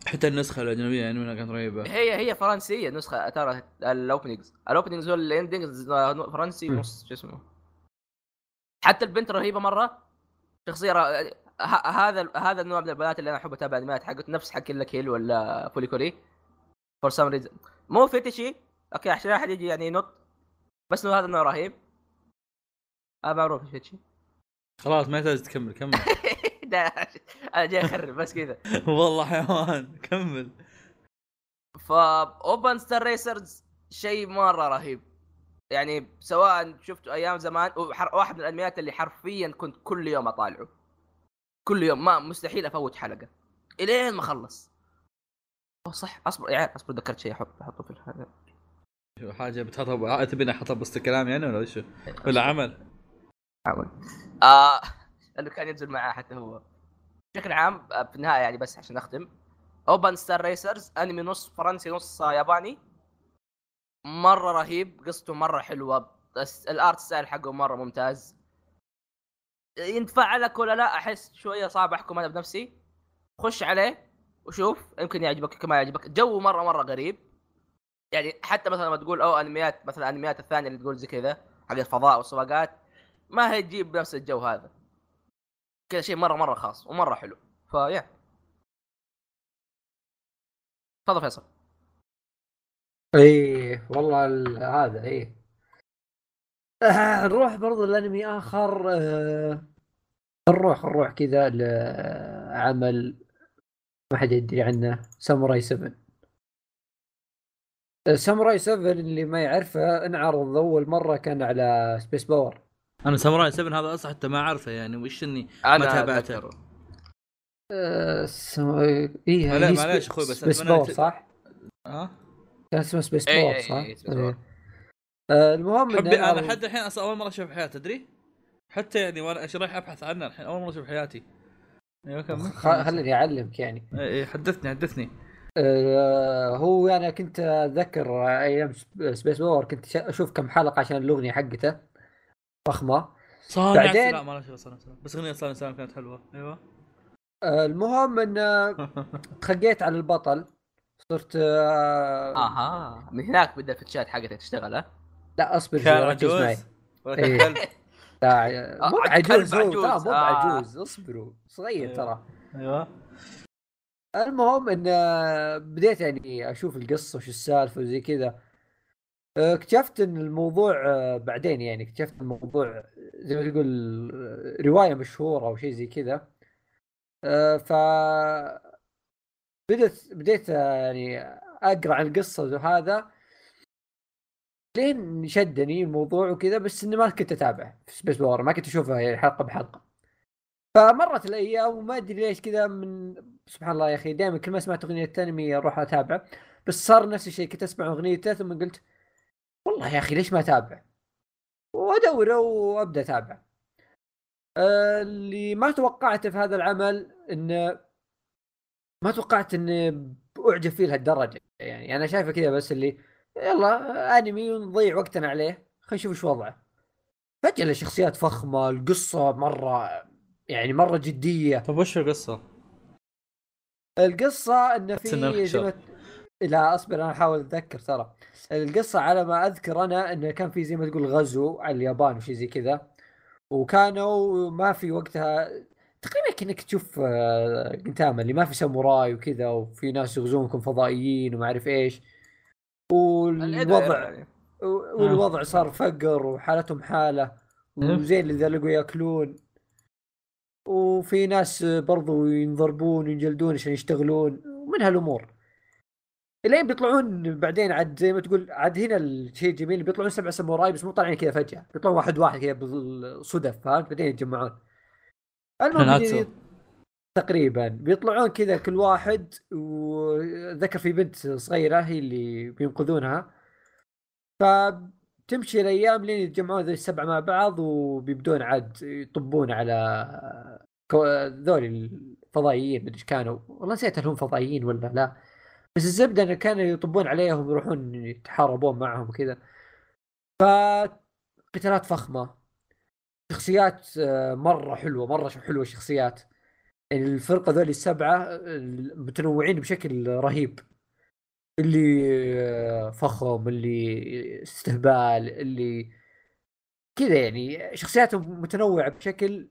حتى النسخة الأجنبية يعني منها كانت رهيبة. هي هي فرنسية نسخه ترى ال openings ال openings وال endings فرنسي. نص شو اسمه. حتى البنت رهيبة مرة. شخصية. هذا هذا النوع من البنات اللي أنا احب اتابع الأنميات. حقت نفس حق Kill la Kill ولا فولي كولي. for some reason مو ecchi. okay عشان أحد يجي يعني ينط. بس إنه هذا النوع رهيب. هذا معروف فيتشي. خلاص ما يحتاج تكمل كمل. [LAUGHS] [LAUGHS] ده أنا جاي أخرب بس كذا [LAUGHS] والله حيوان كمل. ف Oban Star Racers شيء مرة رهيب. يعني سواء شفته أيام زمان وحر- واحد من الأنميات اللي حرفيا كنت كل يوم أطالعه. كل يوم ما مستحيل أفوت حلقة. إلين ما اخلص أوه صح أصبر يا عيال أصبر ذكرت شيء أحط أحطه في هذا شو حاجة بتحطها تبيني أحطها بوسط الكلام يعني ولا وش؟ [LAUGHS] ولا عمل؟ حاول آه. لأنه كان ينزل معاه حتى هو. بشكل عام آه، في النهاية يعني بس عشان اختم Oban Star Racers أنمي نص فرنسي نص ياباني. مرة رهيب قصته مرة حلوة. بس ال art style حقه مرة ممتاز. ينفع لك ولا لا؟ أحس شوية صعب أحكم أنا بنفسي. خش عليه وشوف يمكن يعجبك يمكن ما يعجبك. جو مرة مرة غريب. يعني حتى مثلا لما تقول أو أنميات مثلا الانميات الثانية اللي تقول زي كذا حق الفضاء والسباقات ما هي تجيب بنفس الجو هذا. كذا شيء مرة مرة خاص ومرة حلو. فيا تفضل فيصل. إيه والله ال- هذا إيه. آه، نروح برضو الانمي آخر. آه، نروح نروح كذا لعمل ما حد يدري عنه ساموراي 7 آه، ساموراي 7 اللي ما يعرفه انعرض أول مرة كان على Space Power أنا ساموراي 7 هذا أصلا حتى ما أعرفه يعني وش إني أنا تابعته. آه، سم... إيه معليش- أخوي، بس Space ت- صح؟ ها كان اسمه Space إيه، Power إيه، صح؟ Power. إيه. آه، المهم حبي أنا لحد الحين أصلا أول مرة أشوف في حياتي تدري؟ حتى يعني وأنا رايح أبحث عنه الحين أول مرة أشوف في حياتي أيوه كمل خليني أعلمك يعني اي إي، حدثني حدثني آه، هو أنا كنت أتذكر أيام سب- Space Power كنت ش- أشوف كم حلقة عشان الاغنيه حقته فخمة. صانع بعدين- لا ما له شغل صانع سلام بس أغنية صانع سلام كانت حلوة. أيوه. آه، المهم إن [LAUGHS] تخقيت على البطل. صرت آه، آها. من هناك بدأ الفتشات حقتها تشتغل ها؟ لا اصبر شوي كان ركز معي. عجوز كان إيه. [LAUGHS] مو آه، كلب هو لا عجوز. مو آه. بعجوز. اصبروا صغير أيوه. ترى. أيوه. المهم إن بديت يعني أشوف القصة وش السالفة وزي كذا. اكتشفت إن الموضوع آه، بعدين يعني اكتشفت الموضوع زي ما تقول آه، رواية مشهورة أو شيء زي كذا. آه، ف بديت بديت آه، يعني أقرأ عن القصة وهذا. لين شدني الموضوع وكذا بس إني ما كنت اتابع في Space Power ما كنت اشوفها يعني حلقة بحلقة. فمرت الأيام وما أدري ليش كذا من سبحان الله يا أخي دائما كل ما سمعت أغنية انمي أروح اتابعه بس صار نفس الشيء كنت أسمع اغنيته ثم قلت والله يا أخي ليش ما أتابع؟ وادور وأبدأ أتابع. آه، اللي ما توقعته في هذا العمل انه ما توقعت اني أعجب فيه لهالدرجة. يعني أنا شايفه كذا بس اللي يلا أنمي ونضيع وقتنا عليه خلينا نشوف إيش وضعه. فجأة الشخصيات فخمة القصة مرة يعني مرة جدية. طيب وش القصة؟ القصة انه في زي ما لا اصبر أنا احاول اتذكر ترى. القصة على ما اذكر أنا انه كان في زي ما تقول غزو على اليابان وشي زي كذا. وكانوا ما في وقتها تقريبا كأنك تشوف قنتاما اللي ما في ساموراي وكذا وفي ناس يغزونكم فضائيين وما اعرف إيش. والوضع يعني. والوضع صار فقر وحالتهم حالة. وزي اللي ذا لقوا ياكلون. وفي ناس برضو ينضربون وينجلدون عشان يشتغلون. ومن هالأمور. إلين بيطلعون بعدين عاد زي ما تقول عاد هنا الشيء الجميل بيطلعون سبع ساموراي بس مو طالعين كذا فجأة بيطلعون واحد واحد كذا بالصدف فهمت؟ بعدين يتجمعون. المهم. بيجي- تقريبا بيطلعون كذا كل واحد وذكر في بنت صغيرة هي اللي بينقذونها. فتمشي الأيام لين يتجمعون ذي السبعة مع بعض وبيبدون عاد يطبون على ذول الفضائيين مدري كانوا. والله نسيت هل هم فضائيين ولا لا. بس الزبدة انه كانوا يطبون عليهم يروحون يتحاربون معهم وكذا. فقتالات فخمة. شخصيات آه، مرة حلوة مرة حلوة الشخصيات. يعني الفرقة ذولي السبعة متنوعين بشكل رهيب. اللي آه، فخم اللي استهبال اللي كذا يعني. شخصياتهم متنوعة بشكل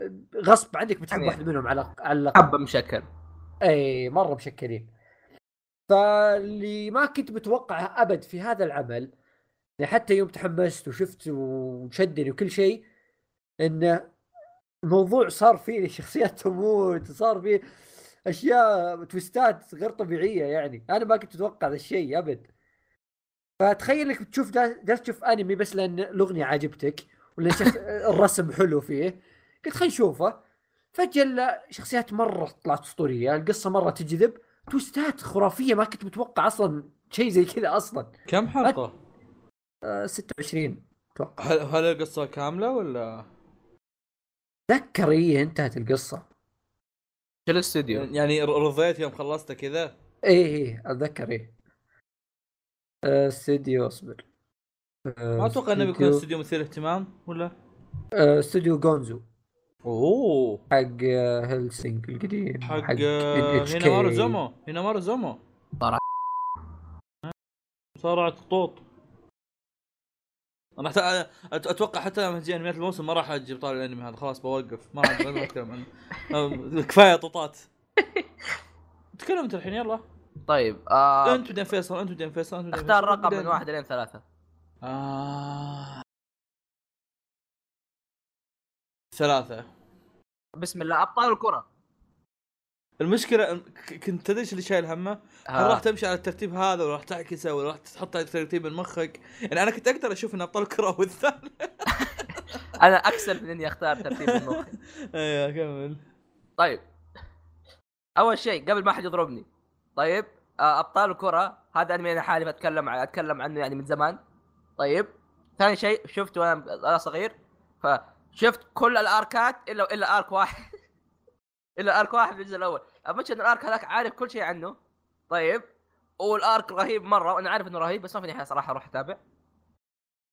آه، غصب عنك بتحب يعني واحد منهم على على حبة مشكل. اي مرة مشكلين. فاللي ما كنت متوقعه أبد في هذا العمل يعني حتى يوم تحمست وشفت وشدني وكل شيء انه الموضوع صار فيه [LAUGHS] شخصيات تموت صار فيه أشياء تويستات غير طبيعية يعني. أنا ما كنت أتوقع ذا الشيء أبد. فتخيل إنك تشوف جالس تشوف أنمي بس لأن الأغنية عجبتك ولا. [LAUGHS] الرسم حلو فيه. قلت خلينا نشوفه. فجأة شخصيات مرة طلعت أسطورية القصة مرة تجذب. تويستات خرافية ما كنت متوقع أصلا شيء زي كذا أصلا. كم حلقة؟ آه 26 أتوقع. هل هل القصة كاملة ولا؟ تذكر إيه انتهت القصة. شو الاستوديو يعني رضيت يوم خلصته كذا؟ إيه إيه أتذكر إيه. آه، استوديو اصبر. آه، ما أتوقع إنه بيكون استوديو مثير اهتمام ولا؟ آه، استوديو جونزو. أوه. حق آه، هيلسينك القديم حق NHK. هنا مارو زومو هنا مارو زومو صراحة. صارع طوط أنا حتى أت- أتوقع حتى لما تجي أنميات الموسم ما راح أجي طالع الأنمي هذا خلاص بوقف ما راح أتكلم عنه. [LAUGHS] كفاية طوطات. تكلم انت الحين يلا. طيب آه انت بعدين فيصل انت بعدين فيصل انت اختار رقم من واحد لين ثلاثة. آه... ثلاثة. بسم الله أبطال الكرة. المشكلة كنت تدري اللي شايل همه؟ هل آه. راح تمشي على الترتيب هذا ولا راح تعكسه ولا راح تحط ترتيب من مخك؟ يعني أنا كنت أقدر أشوف إن أبطال الكرة هو الثاني. [LAUGHS] أنا اكسل من إني أختار ترتيب المخ [LAUGHS] أيوه كمل. طيب. أول شيء قبل ما حد يضربني. طيب آه، أبطال الكرة هذا انمي أنا حالي بتكلم أتكلم عنه يعني من زمان. طيب ثاني شيء شفته وأنا أنا صغير فشفت كل الاركات إلا إلا ارك واحد. [LAUGHS] إلا ارك واحد في الجزء الأول. أبشر إن الارك هذاك عارف كل شيء عنه. طيب. والارك رهيب مرة وأنا عارف إنه رهيب بس ما في نهاية صراحة أروح أتابع.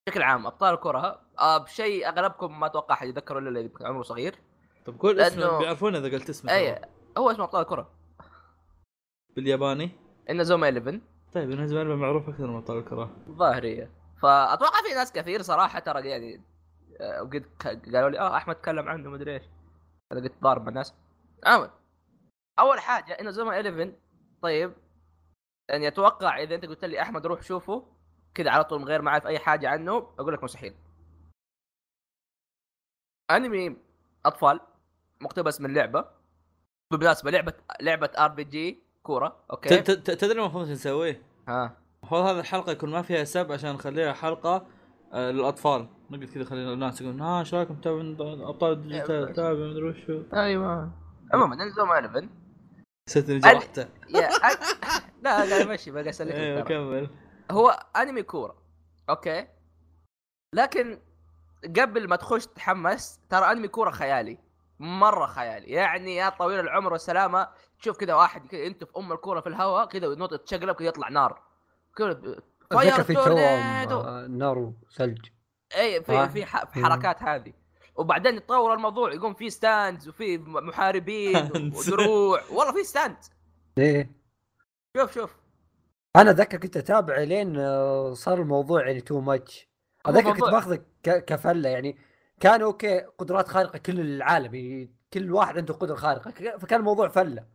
بشكل عام أبطال الكرة آه بشيء أغلبكم ما أتوقع حد يتذكره إلا اللي عمره صغير. طب كل اسمه لأنه- بيعرفون إذا قلت اسمه. اي. هو اسمه أبطال الكرة. بالياباني. إنه زوما 11 طيب بالنسبة لي معروف أكثر من أبطال الكرة. ظاهرية. فأتوقع في ناس كثير صراحة ترى يعني وقد قالوا لي آه أحمد تكلم عنه مدري إيش. أنا قلت ضارب مع الناس. عمل أول حاجة إنه زوما 11 طيب يعني أتوقع إذا أنت قلت لي أحمد روح شوفه كذا على طول من غير ما أعرف أي حاجة عنه أقول لك مستحيل. أنمي أطفال مقتبس من لعبة. بالمناسبة لعبة لعبة RPG كورة okay. تدري المفروض نسويه؟ ها. المفروض هذه الحلقة يكون ما فيها سب عشان نخليها حلقة آه، للأطفال. نقعد كذا خلينا الناس يقولون ها إيش رأيكم؟ تابعون أبطال الديجيتال تابع مدري وشو. أيوه. عموما زوما 11 ستني أنا- جرحته لا قاعد امشي بقى اسلك أيوه. كمل. هو أنمي كورة أوكي؟ لكن قبل ما تخش تتحمس ترى أنمي كورة خيالي مرة خيالي. يعني يا طويل العمر والسلامة تشوف كذا واحد كذا انت في أم الكورة في الهواء كذا ونط تشقلب كذا يطلع نار. كذا في توهم تورنيدو. نار وثلج اي في. في في حركات هذه. وبعدين يتطور الموضوع يقوم في ستاندز وفي محاربين. [LAUGHS] ودروع. والله في ستاند إيه. شوف شوف. أنا أتذكر كنت أتابع لين آه، صار الموضوع يعني too much هو أتذكر كنت باخذه كفلة يعني. كان أوكي قدرات خارقة كل العالم يعني كل واحد عنده قدرة خارقة فكان الموضوع فلة.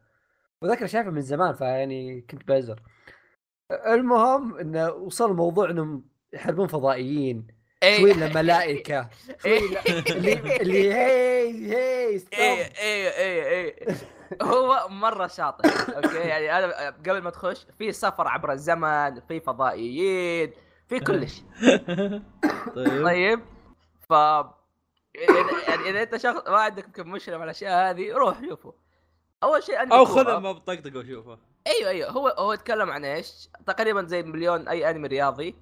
وذكر شايفه من زمان فيعني كنت بزر المهم إنه وصل الموضوع إنهم يحاربون فضائيين. إيه. شوي لملائكه شوي ل- اللي اللي هي هي إيه ستوب إيه إيه إيه هو مرة شاطر أوكي؟ يعني أنا قبل ما تخش في سفر عبر الزمن في فضائيين في كل شيء. طيب. طيب؟ ف إذا- يعني إذا أنت شخص ما عندك يمكن مشكلة مع الأشياء هذه روح شوفه. أول شيء انمي أو. خذها ما بطقطق وشوفه. أيوه أيوه. هو هو يتكلم عن إيش؟ تقريبا زي مليون أي أنمي رياضي.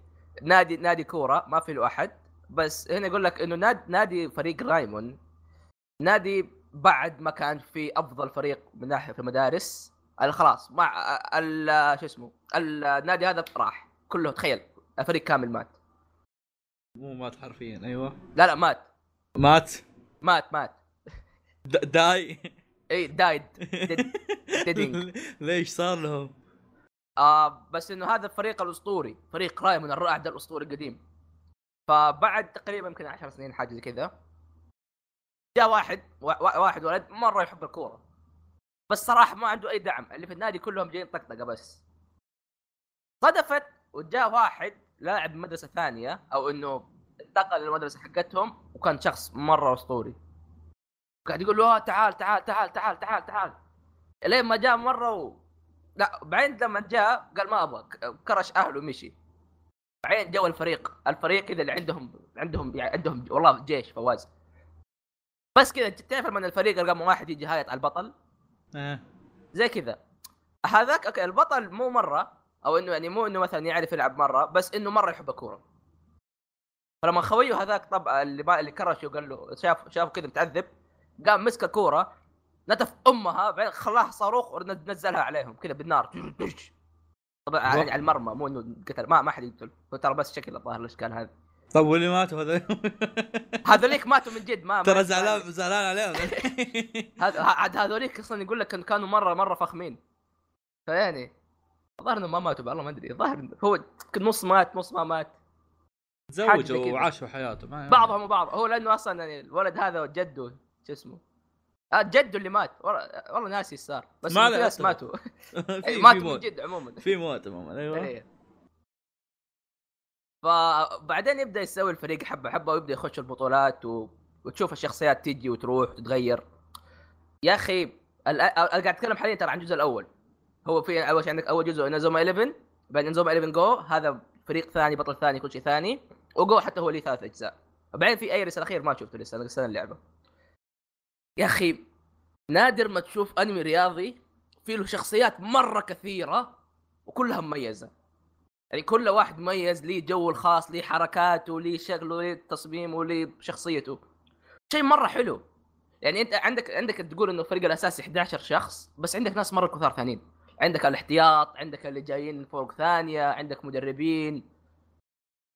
نادي نادي كورة ما في له أحد. بس هنا يقول لك إنه نادي نادي فريق رايمون نادي بعد ما كان في أفضل فريق من ناحية في المدارس. ال- خلاص مع ال- شو اسمه النادي هذا راح. كله تخيل الفريق كامل مات. مو مات حرفيا أيوه. لا لا مات. مات؟ مات مات. داي؟ إي دايد. [LAUGHS] ليش صار لهم؟ آه بس إنه هذا الفريق الأسطوري فريق رايمون الرائد الأسطوري القديم. فبعد تقريبا يمكن 10 سنين حاجة زي كذا جاء واحد وا- وا- واحد ولد مره يحب الكورة. بس صراحة ما عنده أي دعم اللي في النادي كلهم جايين طقطقة بس. صدفت وجاء واحد لاعب مدرسة ثانية أو إنه انتقل للمدرسة حقتهم وكان شخص مرة أسطوري. قاعد يقول له "آه، تعال تعال تعال تعال تعال تعال. لين ما جاء مرة. لا بعدين لما جاء قال ما أبغى كرش أهله ومشي بعدين جو الفريق الفريق كذا اللي عندهم عندهم يعني عندهم والله جيش فواز بس كذا تعرف لما الفريق رقم واحد يجي هايط على البطل آه. زي كذا هذاك أوكي البطل مو مرة أو إنه يعني مو إنه مثلا يعرف يلعب مرة بس إنه مرة يحب الكورة فلما خويه هذاك طب اللي. اللي كرشه وقال له شاف شاف كذا متعذب قام مسك الكورة نتف أمها بعدين خلاها صاروخ ونزلها عليهم كذا بالنار. طبعا على المرمى مو إنه قتل ما ما حد يقتل. هو ترى بس شكل الظاهر الأشكال هذا طب واللي ماتوا هذول؟ هذوليك ماتوا من جد ما ترى زعلان زعلان عليهم. عاد هذوليك أصلا يقول لك كانوا مرة مرة فخمين. فيعني الظاهر إنهم ما ماتوا والله ما أدري. الظاهر هو نص مات نص ما مات. تزوجوا. وعاشوا حياتهم. ما- بعضهم وبعض. هو لأنه أصلا يعني الولد هذا جده شو اسمه؟ آه جده اللي مات. والله ناسي إيش صار بس ما ناس. ماتوا. [LAUGHS] [LAUGHS] ماتوا من جد عموما. في موت عموما أيوه. إيه. فبعدين يبدأ يسوي الفريق حبة حبة ويبدأ يخش البطولات و... وتشوف الشخصيات تيجي وتروح وتتغير. يا أخي ال- أنا قاعد أتكلم حاليا ترى عن الجزء الأول. هو في أول شيء عندك أول جزء انزوما 11 بعدين انزوما 11 جو هذا فريق ثاني بطل ثاني كل شيء ثاني وجو حتى هو ليه ثلاث أجزاء. بعدين في ايريس الأخير ما شفته لسه أنا لسه اللعبة. يا أخي نادر ما تشوف أنمي رياضي فيه له شخصيات مرة كثيرة وكلها مميزة. يعني كل واحد مميز ليه جو الخاص ليه حركاته ليه شكله ليه تصميمه ليه شخصيته. شيء مرة حلو. يعني أنت عندك عندك تقول إنه الفريق الاساسي 11 شخص بس عندك ناس مرة كثار ثانيين. عندك الاحتياط عندك اللي جايين فوق ثانية عندك مدربين.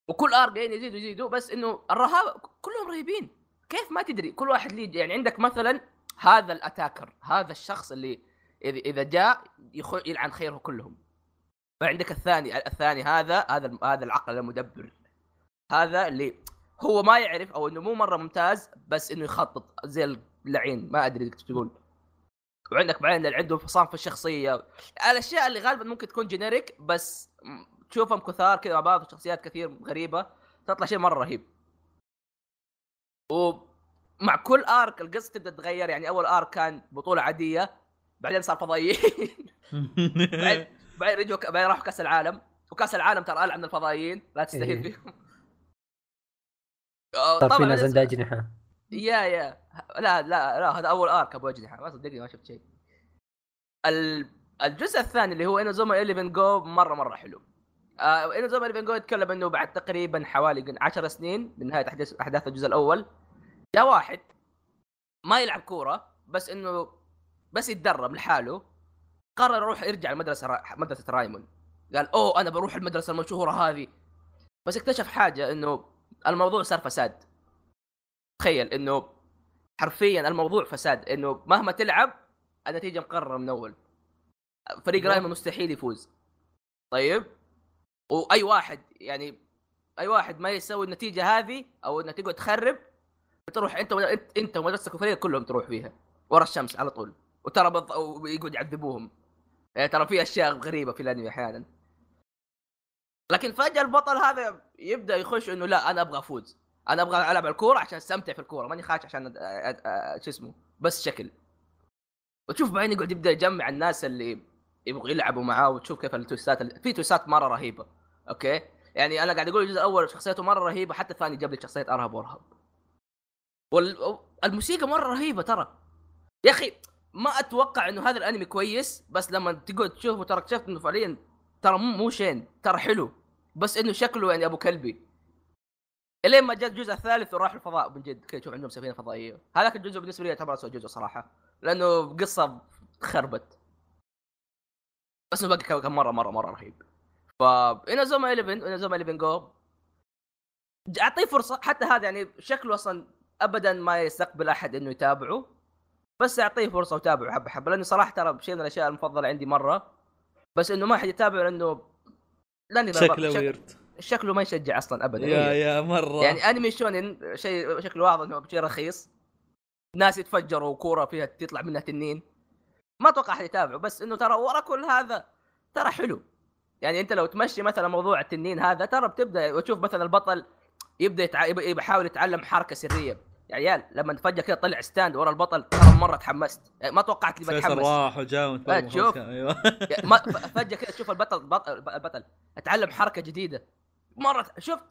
وكل آر جايين يزيدوا يزيدوا بس إنه الرهاب كلهم رهيبين. كيف ما تدري؟ كل واحد ليه يعني عندك مثلا هذا الأتاكر هذا الشخص اللي اذا جاء. يلعن خيره كلهم. فعندك الثاني الثاني هذا هذا هذا العقل المدبر. هذا اللي هو ما يعرف أو إنه مو مرة ممتاز بس إنه يخطط زي اللعين. ما أدري تقول. وعندك بعدين اللي عنده انفصام في الشخصية. الأشياء اللي غالبا ممكن تكون جينيريك بس تشوفهم كثار كذا مع بعض شخصيات كثير غريبة تطلع شيء مرة رهيب. ومع كل ارك القصة تبدأ تتغير يعني أول ارك كان بطولة عادية بعدين صار فضائيين. [LAUGHS] بعدين بعدين رجعوا بعدين راحوا كأس العالم. وكأس العالم ترى العب من الفضائيين لا تستهين إيه. فيهم آه، صار في طبعا ناس عندها أجنحة. يا يا. لا لا لا هذا أول ارك أبو أجنحة ما صدقني ما شفت شيء. ال- الجزء الثاني اللي هو انوزوما 11 جو مرة مرة حلو. آه انوزوما 11 جو يتكلم إنه بعد تقريبا حوالي 10 سنين من نهاية احداث أحداث الجزء الأول جاء واحد ما يلعب كورة بس إنه بس يتدرب لحاله قرر يروح يرجع المدرسة را... مدرسة رايمون قال أوه أنا بروح المدرسة المشهورة هذه. بس اكتشف حاجة إنه الموضوع صار فساد. تخيل إنه حرفيا الموضوع فساد إنه مهما تلعب النتيجة مقررة من أول. فريق. رايمون مستحيل يفوز. طيب؟ وأي واحد يعني أي واحد ما يسوي النتيجة هذه أو إنك تقعد تخرب تروح أنت أنت, أنت ومدرستك وفريقك كلهم تروح فيها ورا الشمس على طول. وترى بض... ويقعد يعذبوهم. يعني ترى في أشياء غريبة في الأنمي أحيانا. لكن فجأة البطل هذا يبدأ يخش إنه لا أنا أبغى أفوز. أنا أبغى ألعب الكورة عشان أستمتع في الكورة ماني خاش عشان شو اسمه بس شكل. وتشوف بعدين يقعد يبدأ يجمع الناس اللي يبغوا يلعبوا معاه وتشوف كيف التويستات ال- في تويستات مرة رهيبة. أوكي؟ يعني أنا قاعد أقول الجزء الأول شخصيته مرة رهيبة حتى الثاني جاب لي شخصية ارهب وارهب والموسيقى مرة رهيبة ترى. يا أخي ما أتوقع إنه هذا الأنمي كويس بس لما تقعد تشوفه ترى اكتشفت إنه فعليا ترى مو شين ترى حلو. بس إنه شكله يعني أبو كلبي. إلين ما جاء الجزء الثالث وراح الفضاء من جد. كذا تشوف عندهم سفينة فضائية. هذاك الجزء بالنسبة لي يعتبر اسوء جزء صراحة لأنه قصة خربت. بس باقي كان مره مره مرة رهيب. ف انازوما 11 انازوما 11 جو. أعطيه فرصة حتى هذا يعني شكله أصلا ابدا ما يستقبل أحد إنه يتابعه. بس أعطيه فرصة وتابعه حبة حبة لأنه صراحة ترى شيء من الأشياء المفضلة عندي مرة. بس إنه ما حد يتابعه لأنه لأني شكله شك- ويرد شكله ما يشجع أصلا ابدا. يا إيه. يا مرة. يعني أنمي شونن شيء شكله واضح إنه شيء رخيص. ناس يتفجروا وكورة فيها تطلع منها تنين. ما أتوقع أحد يتابعه بس إنه ترى ورا كل هذا ترى حلو. يعني انت لو تمشي مثلا موضوع التنين هذا ترى بتبدأ وتشوف مثلا البطل يبدأ يتع... يحاول يتعلم حركة سرية. يا عيال لما فجأة كذا طلع ستاند ورا البطل ترى مرة تحمست. يعني ما توقعت إني بتحمس. راح وجاء تشوف. أيوه. فجأة كذا تشوف البطل بطل, البطل أتعلم حركة جديدة. مرة شفت؟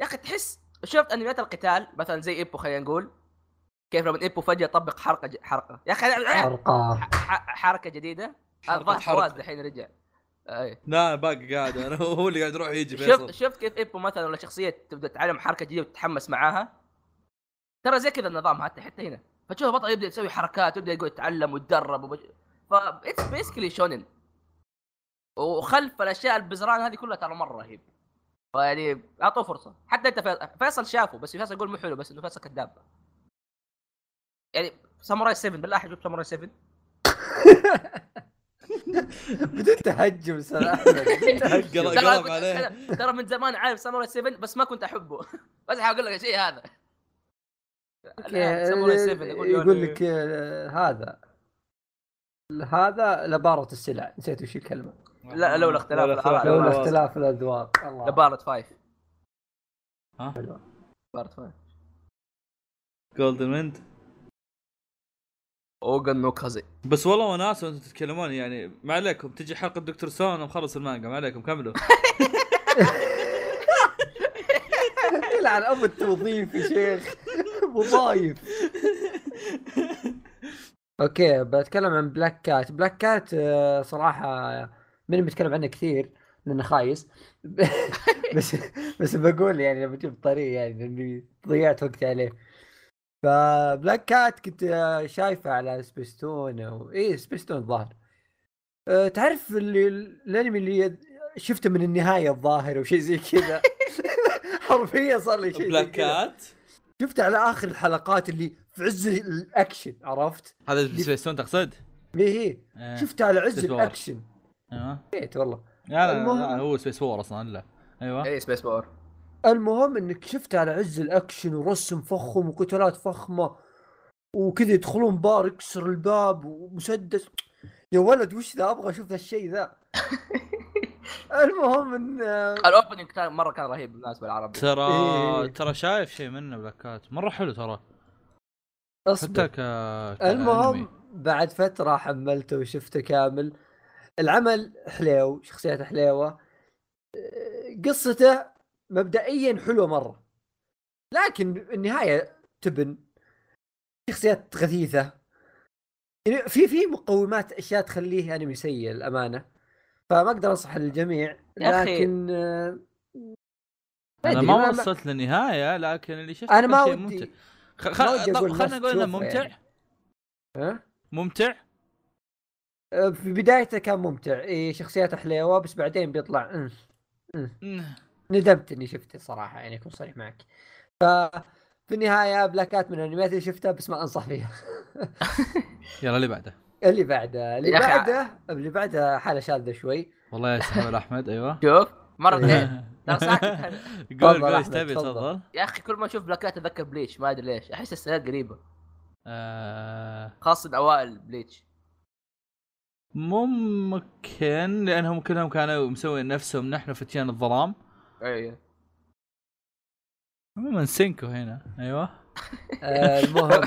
يا أخي تحس شفت أنميات القتال؟ مثلا زي إيبو خلينا نقول. كيف لما إيبو فجأة يطبق حركة ج... حركة. يا أخي حرقه ح- حركة جديدة. حركة الظاهر. فواز الحين رجع. أي. لا باقي قاعد. أنا هو اللي قاعد يروح يجي شفت فيصل. شفت كيف إيبو مثلا ولا شخصية تبدأ تتعلم حركة جديدة وتتحمس معاها. ترى زي كذا النظام حتى حتى هنا. فتشوف البطل يبدأ يسوي حركات ويبدأ يقول يتعلم ويتدرب وبج... ف it's basically شونن. وخلف الأشياء البزران هذه كلها ترى مرة رهيب. فيعني أعطوه فرصة. حتى أنت فيصل, فيصل شافه بس فيصل يقول مو حلو بس إنه فيصل كذاب. يعني ساموراي 7 بالله أحد شوف ساموراي 7 [LAUGHS] بدون تهجم. [LAUGHS] قلب ترى قلب عليه ترى من زمان عارف ساموراي 7 بس ما كنت أحبه. [LAUGHS] بس حاقول لك الشيء هذا. ساموراي 7 يقول, يقول يقول لك آه، هذا. هذا لبارة السلع. نسيت وش الكلمة. لا، لولا اختلاف الآراء. لولا. اختلاف الأذواق. لبارت 5 ها؟ لبارت 5 جولدن ويند اوغن نو كازي. بس والله وناس وأنتم تتكلمون يعني ما عليكم. تجي حلقة دكتور سون أنا مخلص المانجا ما عليكم كملوا. [LAUGHS] يلعن ابو التوظيف يا شيخ. مضايف أوكي بتكلم عن بلاك كات بلاك كات صراحة ماني بتكلم عنه كثير لأنه خايس. [LAUGHS] بس بس بقول يعني لما أجيب طريق يعني لأني ضيعت وقتي عليه. فبلاك كات كنت شايفه على سبيستون أو إيه سبيستون الظاهر آه، تعرف اللي الأنمي اللي شفته من النهاية الظاهر أو شيء زي كذا [LAUGHS] حرفيا صار لي شيء بلاك. كات شفته على آخر الحلقات اللي في عز الأكشن عرفت؟ هذا سبيس تون تقصد؟ إيه هي إيه. شفته على عز. الأكشن أيوه نسيت والله لا لا, لا, لا هو سبيس باور أصلا لا أيوه اي سبيس باور المهم إنك شفته على عز الأكشن ورسم فخم وقتالات فخمة وكذا يدخلون بار يكسر الباب ومسدس. يا ولد وش ذا؟ أبغى أشوف هالشيء ذا. [LAUGHS] المهم إن ال opening كان مرة كان رهيب بالنسبة للعربي ترى إيه. ترى شايف شيء منه بلاك كات. مرة حلو ترى. حتى اصبر ك المهم بعد فترة حملته وشفته كامل. العمل حليو شخصياته حليوة. قصته مبدئيا حلوة مرة. لكن النهايه تبن. شخصيات غثيثة. يعني في في مقومات أشياء تخليه أنمي سيء الامانه فما أقدر أنصح أخي. لكن أنا ما وصلت للنهاية لكن اللي شفته أنا ما ودي. ممتع. خ... خ... خلينا نقول إنه ممتع. يعني. ها؟ ممتع؟ آه، في بدايته كان ممتع. إيه شخصياته حليوه بس بعدين بيطلع. أمم. مم. ندمت إني شفته صراحة يعني أكون صريح معك. ف في النهاية بلاكات من الأنميات اللي شفتها بس ما أنصح فيها. [LAUGHS] يلا اللي بعده. اللي بعده اللي بعده اللي بعده حالة شاذة شوي. والله يا سهل أحمد أيوه. [LAUGHS] شوف [LAUGHS] لا ساكت أنا. قول قول إيش تبي؟ تفضل. يا أخي كل ما أشوف بلاك كات أتذكر بليتش ما أدري ليش أحس السنوات قريبة. آه، خاصه اوائل بليتش ممكن لأنهم كلهم كانوا مسوين نفسهم نحن فتيان الظلام. أيوه. عموما سينكو هنا. أيوه. آه [LAUGHS] المهم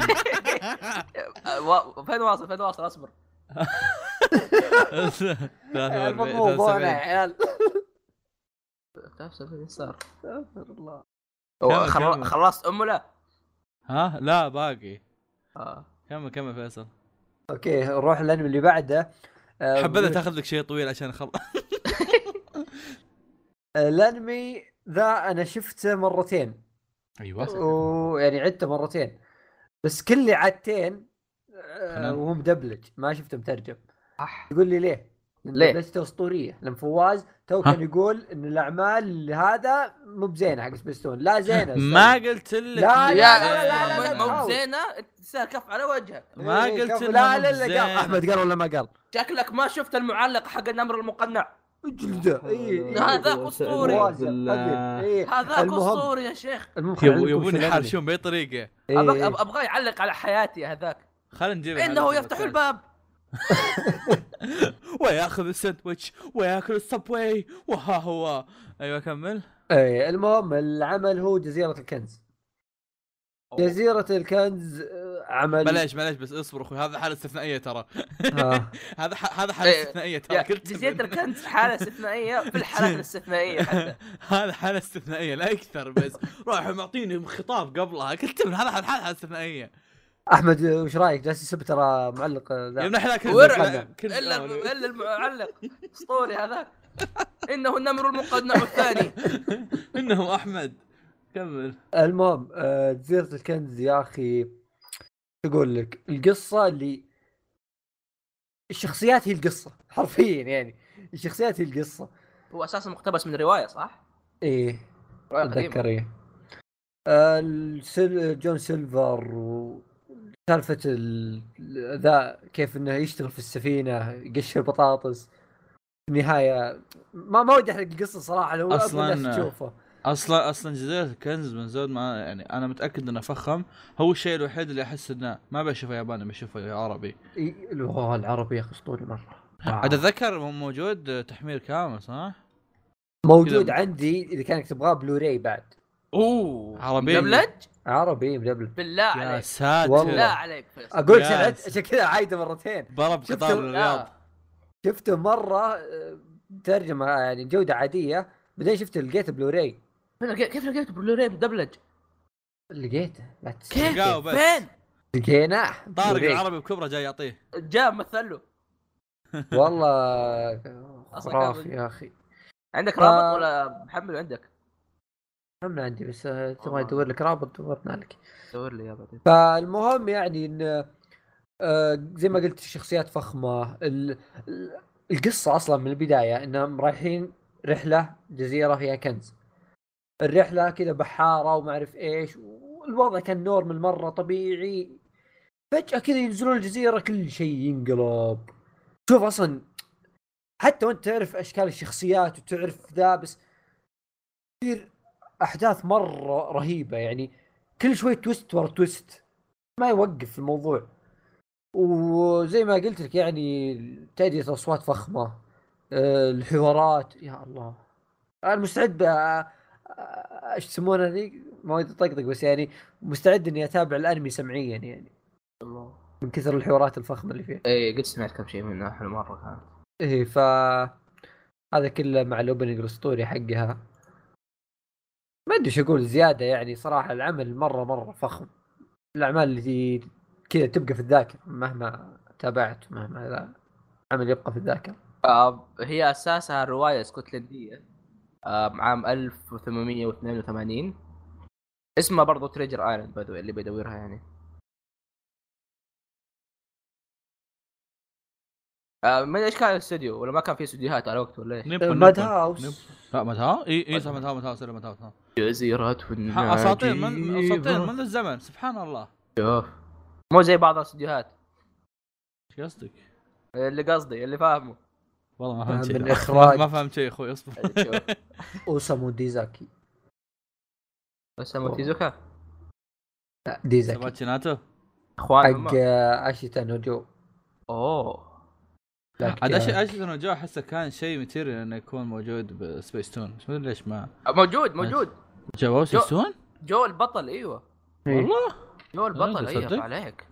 [LAUGHS] فين واصل؟ فين واصل؟ أصبر. الموضوع يا عيال صار استغفر الله. خلصت ام لا؟ ها؟ لا باقي. آه. كمل كمل فيصل. أوكي نروح الأنمي اللي بعده. آه، حبذا تاخذ لك شيء طويل عشان خل آه، [LAUGHS] الانمي ذا أنا شفته مرتين أيوه ويعني عدته مرتين بس كل عدتين آه،. وهو مدبلج ما شفته مترجم أح. يقول لي ليه؟ ليه؟ دبلجته أسطورية لأن فواز تو؟ كان يقول إن الأعمال هذا مو بزينة حق سبيستون لا زينة [LAUGHS] ما قلت لك لا، يا لا، لا، لا، لا، مو تحاول. زينه تسال كف على وجهك ما إيه، قلت كفو. إنها لا لا لا أحمد قال ولا ما قال؟ شكلك ما شفت المعلق حق النمر المقنع جلدة. إيه، هذاك أبيض. إيه، هذاك أسطوري يا شيخ. يبون. يحارشون باي طريقه إيه، أبغى. أبغى يعلق على حياتي هذاك. خلينا نجيب إنه يفتح الباب. [LAUGHS] وياخذ الساندويتش وياكل السبواي وها هو. أيوه كمل. إيه المهم العمل هو جزيرة الكنز. جزيرة الكنز آه، عمل معليش معليش بس اصبر أخوي هذا حالة استثنائية ترى. آه. [LAUGHS] هذا ح- هذا حالة إيه، استثنائية ترى كنت جزيرة الكنز حالة استثنائية [LAUGHS] في الحالات الاستثنائية حتى. [LAUGHS] هذا حالة استثنائية لا أكثر بس روح معطيني خطاب قبلها قلت من هذا حالة استثنائية. أحمد وش رأيك؟ جالس يسب ترى معلق ذا. يا ابن إلا إلا المعلق. أسطوري هذاك إنه النمر المقنع الثاني. إنه أحمد. كمل. المهم آه، جزيرة الكنز يا أخي. أقول لك القصة اللي الشخصيات هي القصة [LAUGHS] حرفيا يعني. الشخصيات هي القصة. هو أساسا مقتبس من رواية صح؟ إيه. أتذكر إيه. آه، السيل... جون سيلفر وسالفه ال... ذا كيف إنه يشتغل في السفينة يقشر بطاطس. في النهاية ما ما ودي أحرق القصة صراحة لو أصلاً- الناس تشوفه أصلا أصلا جزيرة الكنز من زود ما يعني أنا متأكد إنه فخم. هو الشيء الوحيد اللي أحس إنه ما بشوفه ياباني بشوفه عربي. إيه، أوه، العربي يا أخي اسطوري مره. عاد اتذكر موجود تحميل كامل صح؟ موجود عندي إذا كانك تبغاه بلوراي بعد. أوه عربي. مدبلج؟ عربي مدبلج بالله يا عليك. ساتر. والله. بالله عليك أقول يا عشان كذا عايده مرتين. ضرب قطار ال- الرياض. لا. شفته مرة آه، ترجمة يعني جودة عادية. بعدين شفت لقيت بلوراي. كيف لقيت بلوراي مدبلج؟ لقيته لا كيف؟ فين؟ لقيناه طارق. العربي بكبره جاي يعطيه جاء مثل له [LAUGHS] والله خرافي يا أخي عندك رابط ولا محمل عندك؟ محمل عندي بس آه، تبغى آه. يدور لك رابط دورنا لك دور لي يا بعدين فالمهم يعني إن آه، زي ما قلت الشخصيات فخمة ال- ال- القصة أصلا من البداية إنهم رايحين رحلة جزيرة فيها كنز الرحلة كذا بحارة وما أعرف إيش والوضع كان normal مرة طبيعي. فجأة كذا ينزلون الجزيرة كل شيء ينقلب. شوف أصلا حتى وأنت تعرف أشكال الشخصيات وتعرف ذا بس تصير أحداث مرة رهيبة. يعني كل شوي twist ورا twist. ما يوقف الموضوع. وزي ما قلت لك يعني تأدية الأصوات فخمة. آه، الحوارات يا الله. أنا مستعد آه، إيش يسمونها ذي؟ ما ودي أطقطق بس يعني مستعد إني أتابع الأنمي سمعيا يعني. الله. من كثر الحوارات الفخمة اللي فيه اي قد سمعت كم شيء منه حلو مرة كانت. إيه ف هذا كله مع الاوبننج الأسطوري حقها. ما أدري إيش أقول زيادة يعني صراحة العمل مرة مرة فخم. الأعمال اللي كذا تبقى في الذاكرة مهما تابعت مهما لا عمل يبقى في الذاكرة. آه هي أساسها روايه اسكتلنديه عام 1882 اسمها برضو Treasure Island باي اللي بيدورها يعني. آه من إيش كان الاستوديو ولا ما كان في استوديوهات على وقت ولا إيش؟ ماد هاوس لا مد ها إي إي صح مد ها Madhouse sorry Madhouse Madhouse جزيرة ح- أساطير من أساطير منذ الزمن سبحان الله. شوف. مو زي بعض الأستوديوهات. إيش قصدك؟ اللي قصدي اللي فاهمه. والله ما فهمت شيء. من [LAUGHS] ما- فهمت شيء يا أخوي اصبر [LAUGHS] أوسامو ديزاكي. اسمه تيزوكا لا ديزاكي. سباتشي ناتو إخوان حق. آه، اشيتا نوجو أوه. عاد كذا. اشي أشي جو أحسه كان شيء ماتيريال إنه يكون موجود بسبيس تون. بس ما ادري ليش ما موجود. موجود جابوه سبيس تون؟ جو البطل إيوه. إيه. والله؟ جو البطل؟ إيوه عليك.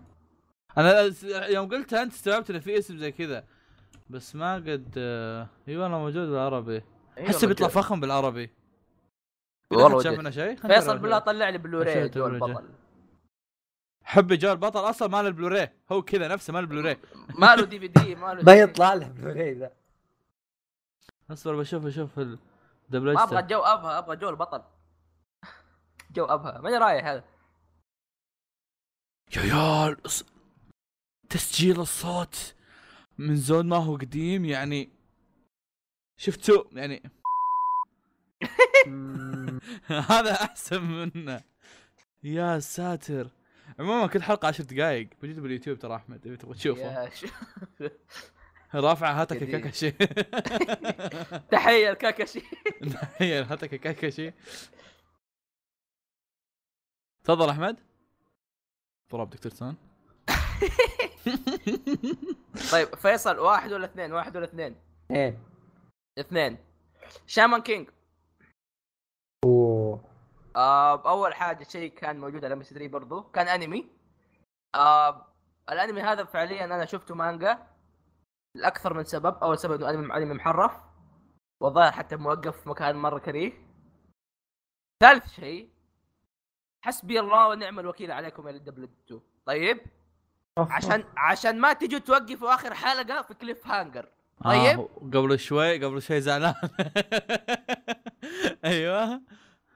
أنا يوم قلتها أنت استوعبت إنه في اسم زي كذا. بس ما قد اي والله موجود بالعربي. أيوة حسه بيطلع. فخم بالعربي. والله شاف. منه شيء فيصل. بالله طلع لي بلوراي جو. البطل حب جو البطل أصلا مال البلوراي هو كذا نفسه مال البلوراي [LAUGHS] ما له دي في دي ما له ما. يطلع له بلوراي ذا. أصبر بشوف أشوف ال- ما أبغى جو أبها أبغى جو البطل [LAUGHS] جو أبها. ماني رايح هذا. يا يال تسجيل الصوت. من زون ما هو قديم يعني شفتوا يعني. [LAUGHS] هذا أحسن منه. يا ساتر. عموما كل حلقة عشر دقائق موجوده باليوتيوب ترى أحمد إذا تبغى تشوفه. رافعه هاتك. كاكاشي. [LAUGHS] تحية الكاكاشي [LAUGHS] هي هاتك كاكاشي. تفضل أحمد. ضرب دكتور سون. [LAUGHS] طيب فيصل واحد ولا اثنين؟ واحد ولا اثنين؟ إيه اثنين. شامان كينج. أوه. آه أول حاجة شيء كان موجود على ام 3 برضو كان أنمي. آه الأنمي هذا فعليا أنا شفته مانجا لأكثر من سبب. أول سبب إنه انمي أنمي محرف والظاهر حتى موقف في مكان مرة كريه. ثالث شيء حسبي الله ونعم الوكيل عليكم يا double 2 طيب. عشان عشان ما تجوا توقفوا آخر حلقة في cliffhanger طيب. آه قبل شوي قبل شوي زعلان. [LAUGHS] أيوه.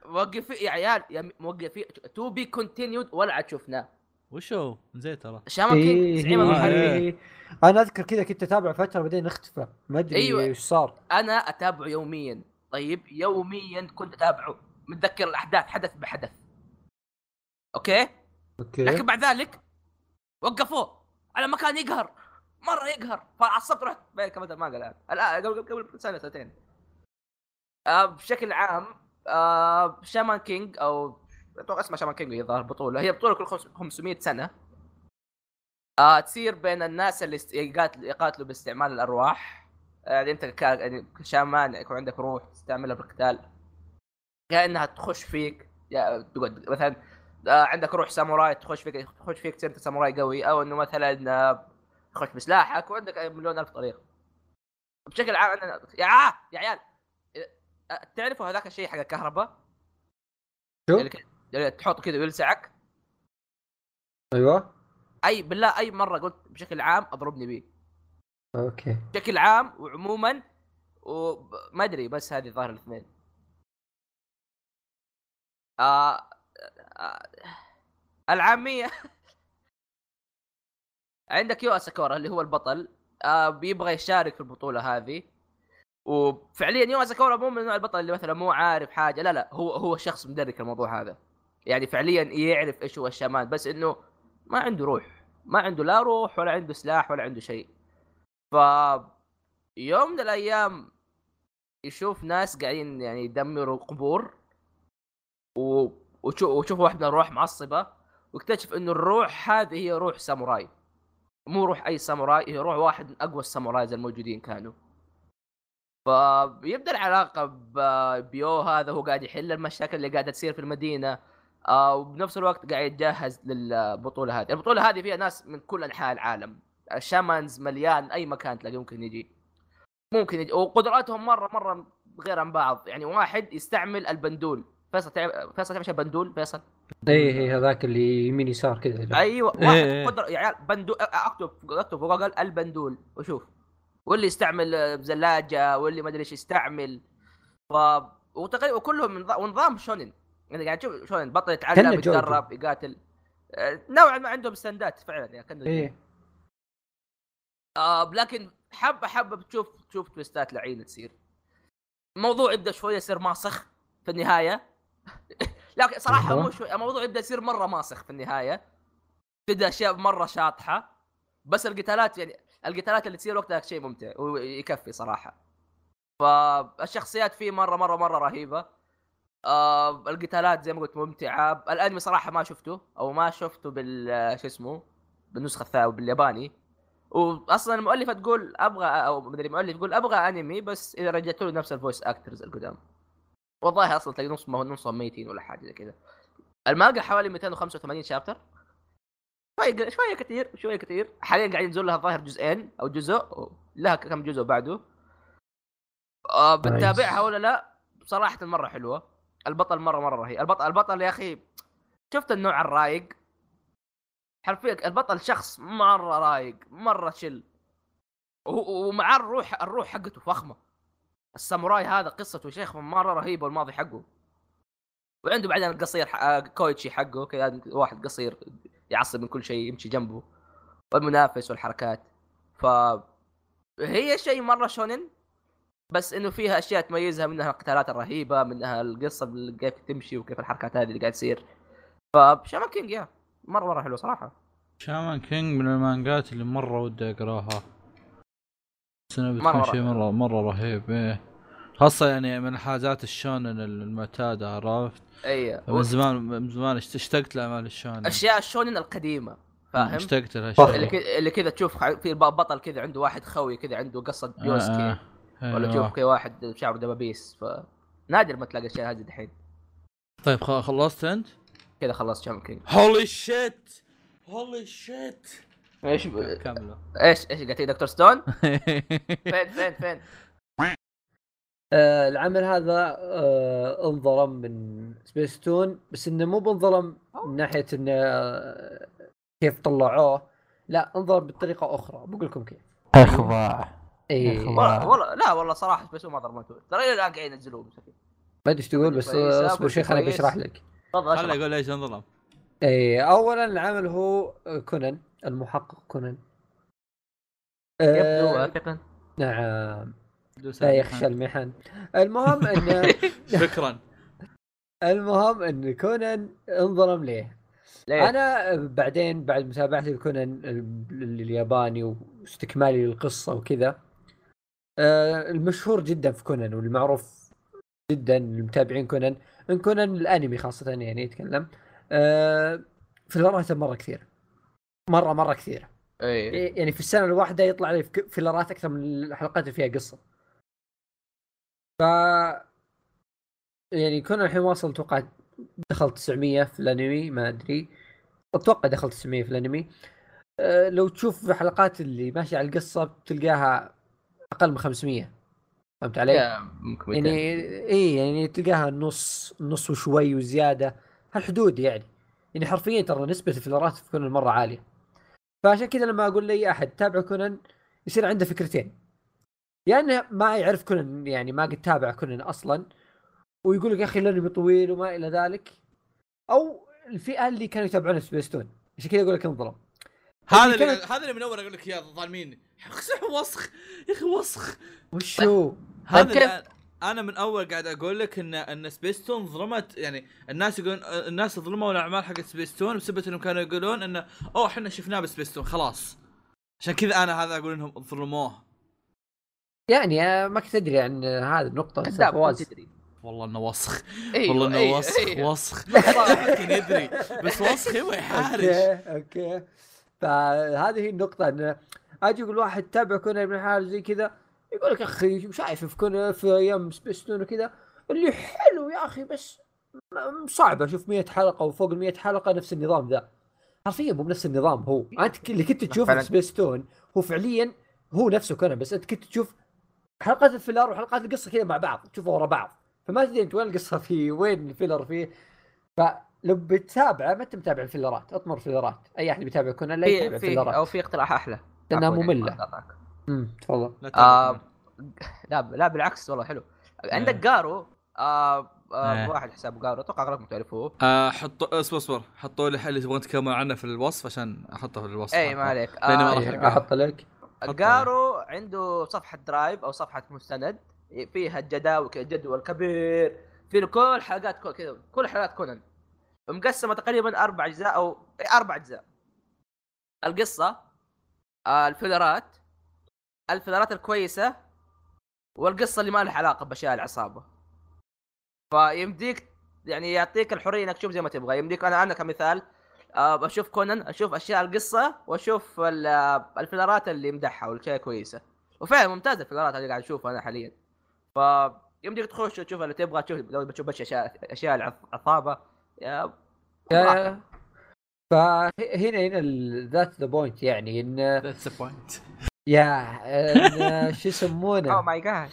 موقفين يا عيال يا موقفين to be continued ولا عاد شفناه. وشو؟ نسيت ترى. Shaman King إيه زعيم آه، إيه. أنا أذكر كذا كنت أتابع فترة بعدين أختفى. ما أدري أيوة. إيش صار. أنا أتابعه يوميا. طيب يوميا كنت أتابعه. متذكر الأحداث حدث بحدث. أوكي؟ أوكي. لكن بعد ذلك وقفوه على مكان يقهر مرة يقهر. فعصبت رحت بينك بدل ما قال الآن قبل قبل سنة سنتين. آه بشكل عام آه Shaman King أو أتوقع اسمها Shaman King هي ظاهر بطولة. هي بطولة كل خمس- 500 سنة. آه تصير بين الناس اللي يقاتل يقاتلوا باستعمال الأرواح. آه، يعني أنت يعني كشامان يكون عندك روح تستعملها بالقتال. كأنها تخش فيك. تقعد مثلا عندك روح ساموراي تخش فيك تخش فيك تصير ساموراي قوي أو إنه مثلا آه، تخش بسلاحك وعندك مليون ألف طريقة. بشكل عام أنا... يا آه يا عيال آه، تعرفوا هذاك الشيء حق الكهرباء؟ شو؟ اللي ك- اللي تحطه كذا ويلسعك؟ أيوه. أي بالله أي مرة قلت بشكل عام أضربني به أوكي. بشكل عام وعموما وما أدري بس هذه ظاهر الاثنين. آه آه العامية. [LAUGHS] عندك يو اساكورا اللي هو البطل. آه بيبغى يشارك في البطولة هذه. وفعليا يو اساكورا مو من نوع البطل اللي مثلا مو عارف حاجة. لا لا هو هو شخص مدرك الموضوع هذا. يعني فعليا يعرف إيش هو الشامان بس إنه ما عنده روح. ما عنده لا روح ولا عنده سلاح ولا عنده شيء. ف يوم من الأيام يشوف ناس قاعدين يعني يدمروا قبور. و... وشوف وشوف واحد من الروح معصبة واكتشف إنه الروح هذه هي روح ساموراي. مو روح أي ساموراي هي روح واحد من أقوى السامورايز الموجودين كانوا. فبيبدا العلاقة بيو هذا هو قاعد يحل المشاكل اللي قاعدة تصير في المدينة آه وبنفس الوقت قاعد يتجهز للبطولة هذه، البطولة هذه فيها ناس من كل أنحاء العالم، الشامانز مليان أي مكان تلاقي ممكن يجي. ممكن يجي وقدراتهم مره مرة غير عن بعض، يعني واحد يستعمل البندول، فيصل تعرف فيصل تعرف إيش البندول فيصل؟ اي هي هذاك اللي يمين يسار كذا. أيوه. إيه، واحد إيه. قدر يا عيال بندول أكتب أكتب في جوجل البندول وشوف. واللي يستعمل آه، زلاجه واللي ما أدري إيش يستعمل. ف وتقريبا وكلهم من نظام- ونظام شونن يعني قاعد تشوف شونن بطل يتعلم. يتدرب يقاتل. آه، نوعا ما عندهم ستاندات فعلا يعني كانه إيه. آه لكن حبه حبه بتشوف تشوف تويستات لعينة تصير. الموضوع يبدأ شوية يصير ماسخ في النهاية. [LAUGHS] لكن صراحة. مو شوي الموضوع يبدأ يصير مرة ماسخ في النهاية. تبدأ أشياء مرة شاطحة بس القتالات يعني القتالات اللي تصير وقتها شيء ممتع ويكفي صراحة. فالشخصيات فيه مرة مرة مرة رهيبة. آه القتالات زي ما قلت ممتعة. الأنمي صراحة ما شفته أو ما شفته بال شو اسمه بالنسخة الثانية بالياباني. واصلا المؤلفة تقول أبغى أو مدري المؤلف يقول أبغى أنمي بس إذا رجعتوا له نفس الفويس أكترز القدام. والله أصلا تلاقي نص نصهم ميتين ولا حاجة زي كذا المانجا حوالي 285 شابتر. شوية شوية كثير شوية كثير حاليا قاعدين ينزل لها الظاهر جزئين أو جزء لها كم جزء بعده. آه بتتابعها ولا لا؟ بصراحه مرة حلوة. البطل مرة مرة رهيب. البطل البطل يا أخي شفت النوع الرايق؟ حرفيا البطل شخص مرة رايق مرة شل ومعاه الروح الروح حقته فخمة. الساموراي هذا قصته شيخ مرة رهيبة والماضي حقه. وعنده بعدين القصير ح- آه، كويتشي حقه كذا واحد قصير يعصب من كل شيء يمشي جنبه. والمنافس والحركات. ف هي شيء مرة shonen بس إنه فيها أشياء تميزها منها القتالات الرهيبة منها القصة كيف تمشي وكيف الحركات هذه اللي قاعد تصير. ف Shaman King يا مرة مرة حلو صراحة. Shaman King من المانجات اللي مرة ودي أقراها. بس انه مرة بتكون شيء رهيب. مره مرة رهيب إيه خاصة يعني من حاجات الشونن المعتادة عرفت اي من زمان من زمان اشت- اشتقت لأعمال الشونن أشياء الشونن القديمة فاهم اشتقت لها. اللي اللي كذا تشوف في بطل كذا عنده واحد خوي كذا عنده قصة يوسكي آه، آه. ولا أيوة. تشوف كذا واحد شعره دبابيس ف نادر ما تلاقي الاشياء هذه دحين طيب خلصت أنت؟ كذا خلصت شامان كينج holy shit holy shit إيش كملوا. إيش إيش قلت لي دكتور ستون؟ [LAUGHS] فين فين فين؟ آه العمل هذا آه انظلم من سبيس تون بس إنه مو بانظلم من ناحية انه آه، كيف طلعوه. لا انظلم بطريقة أخرى. بقول لكم كيف. إخضاع. اي. والله لا والله صراحة بس ما ضربته ترى إلى الآن قاعد ينزلوه مسكين ما أدري إيش تقول بس اصبر شوي خليني. بشرح لك. تفضل خلي اشرح أقول إيش انظلم. اي اولا العمل هو كونان. المحقق كونان. يبدو آه، واثقا. نعم. لا يخشى المحن. المهم إن [LAUGHS] شكرا. المهم إن كونان انظلم ليه. ليه؟ أنا بعدين بعد متابعتي لكونان ال- الياباني واستكمالي للقصة وكذا آه، المشهور جدا في كونان والمعروف جدا للمتابعين كونان إن كونان الأنمي خاصة يعني يتكلم آه، فيلراته مرة كثير. مره مرة كثير اي يعني في السنة الواحدة يطلع لي فيلرات أكثر من الحلقات اللي فيها قصة. ف يعني كنا الحين واصل أتوقع دخل 900 في الأنمي ما أدري. أتوقع دخل 900 في الأنمي. أه لو تشوف الحلقات اللي ماشية على القصة بتلقاها أقل من 500 فهمت علي؟ يعني اي يعني تلقاها نص نص وشوي وزيادة. هالحدود يعني. يعني حرفيا ترى نسبة الفيلرات في كونان مرة عالية. فعشان كذا لما أقول لأي أحد تابع كونان يصير عنده فكرتين. يا إنه ما يعرف كونان يعني ما قد تابع كونان أصلا ويقول لك يا أخي الانمي طويل وما إلى ذلك. أو الفئة اللي كانوا يتابعون سبيستون عشان كذا أقول لك انظلم. هذا اللي كانت- هذا اللي من أول أقول لك يا ظالمين. وسخ. يا أخي وسخ. وش هو؟ هذا طيب أنا من أول قاعد أقول لك ان إن سبيستون ظلمت يعني الناس يقولون الناس ظلموا الأعمال حقت سبيستون بسبب إنهم كانوا يقولون انه أوه إحنا شفناه بسبيستون خلاص. عشان كذا أنا هذا أقول إنهم ظلموه. يعني آه، ما كنت أدري عن هذه النقطة فواز. تدري. والله إنه وسخ. أيوه والله إنه أيوه، وسخ أيوه. وسخ. [LAUGHS] يمكن يدري. بس وسخ يبغى يحارش. okay okay. فهذه هي النقطة انه أجي أقول واحد تابع كونان ابن حارس زي كذا يقول لك أخي شايف في كونان في أيام سبيستون وكذا. اللي حلو يا أخي بس صعب أشوف 100 حلقة وفوق ال 100 حلقة نفس النظام ذا. حرفيا مو بنفس النظام. هو أنت اللي كنت تشوفه. في سبيستون هو فعليا هو نفسه كونان بس أنت كنت تشوف حلقات ال filler وحلقات القصة كذا مع بعض تشوفها ورا بعض. فما تدري أنت وين القصة فيه وين ال filler فيه. فلو بتتابعه ما أنت متابع الفيلرات أطمر فيلرات أي أحد بيتابع كونان لا يتابع في في الفيلرات. أو في اقتراح أحلى. لأنها عفواً امم تفضل لا آه. لا لا بالعكس والله حلو عندك إيه. جارو آه آه إيه. واحد حساب جارو أتوقع أغلبكم تعرفوه آه حطوا اصبر اصبر حطوا لي اللي تبغون تتكلمون عنه في الوصف عشان أحطه في الوصف اي ما عليك آه راح إيه،. أحط لك. جارو عنده صفحة Drive أو صفحة مستند فيها الجداول كذا جدول كبير في كل حلقات كذا كل حلقات كونان مقسمة تقريبا أربع أجزاء أو أربع أجزاء القصة آه الفيلرات الفيلرات الكويسة والقصة اللي ما لها علاقة بأشياء العصابة. فيمديك يعني يعطيك الحرية إنك تشوف زي ما تبغى. يمديك أنا أنا كمثال آه بشوف كونان أشوف أشياء القصة وأشوف آه، الفيلرات اللي يمدحها والأشياء كويسة. وفعلا ممتازة الفيلرات اللي قاعد اشوفها أنا حاليا. ف يمديك تخش وتشوف اللي تبغى تشوف لو بتشوف بس أشياء أشياء العصابه يا فهنا هنا that the point يعني إن that's point يا شو أو يسمونه my God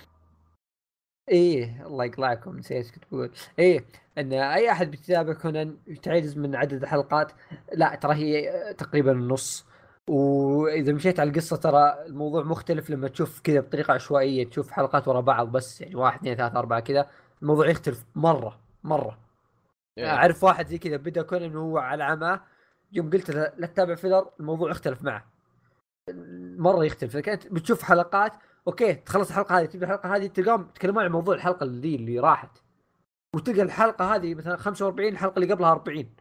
إيه الله يقلعكم نسيت إيش كنت بقول. إيه إن أي أحد بيتابع كونان تعجز من عدد الحلقات لا ترى هي تقريبا النص وإذا مشيت على القصة ترى الموضوع مختلف لما تشوف كذا بطريقة عشوائية تشوف حلقات ورا بعض بس يعني واحد اثنين ثلاثة أربعة كذا الموضوع يختلف مرة مرة. أعرف واحد زي كذا بدأ كونان وهو على عماه يوم قلت له لا تتابع filler الموضوع اختلف معه. مرة يختلف. إذا كانت بتشوف حلقات okay تخلص الحلقة هذه تبدأ الحلقة هذه تلقاهم يتكلمون عن موضوع الحلقة اللي اللي راحت. وتلقى الحلقة هذه مثلا 45 الحلقة اللي قبلها 40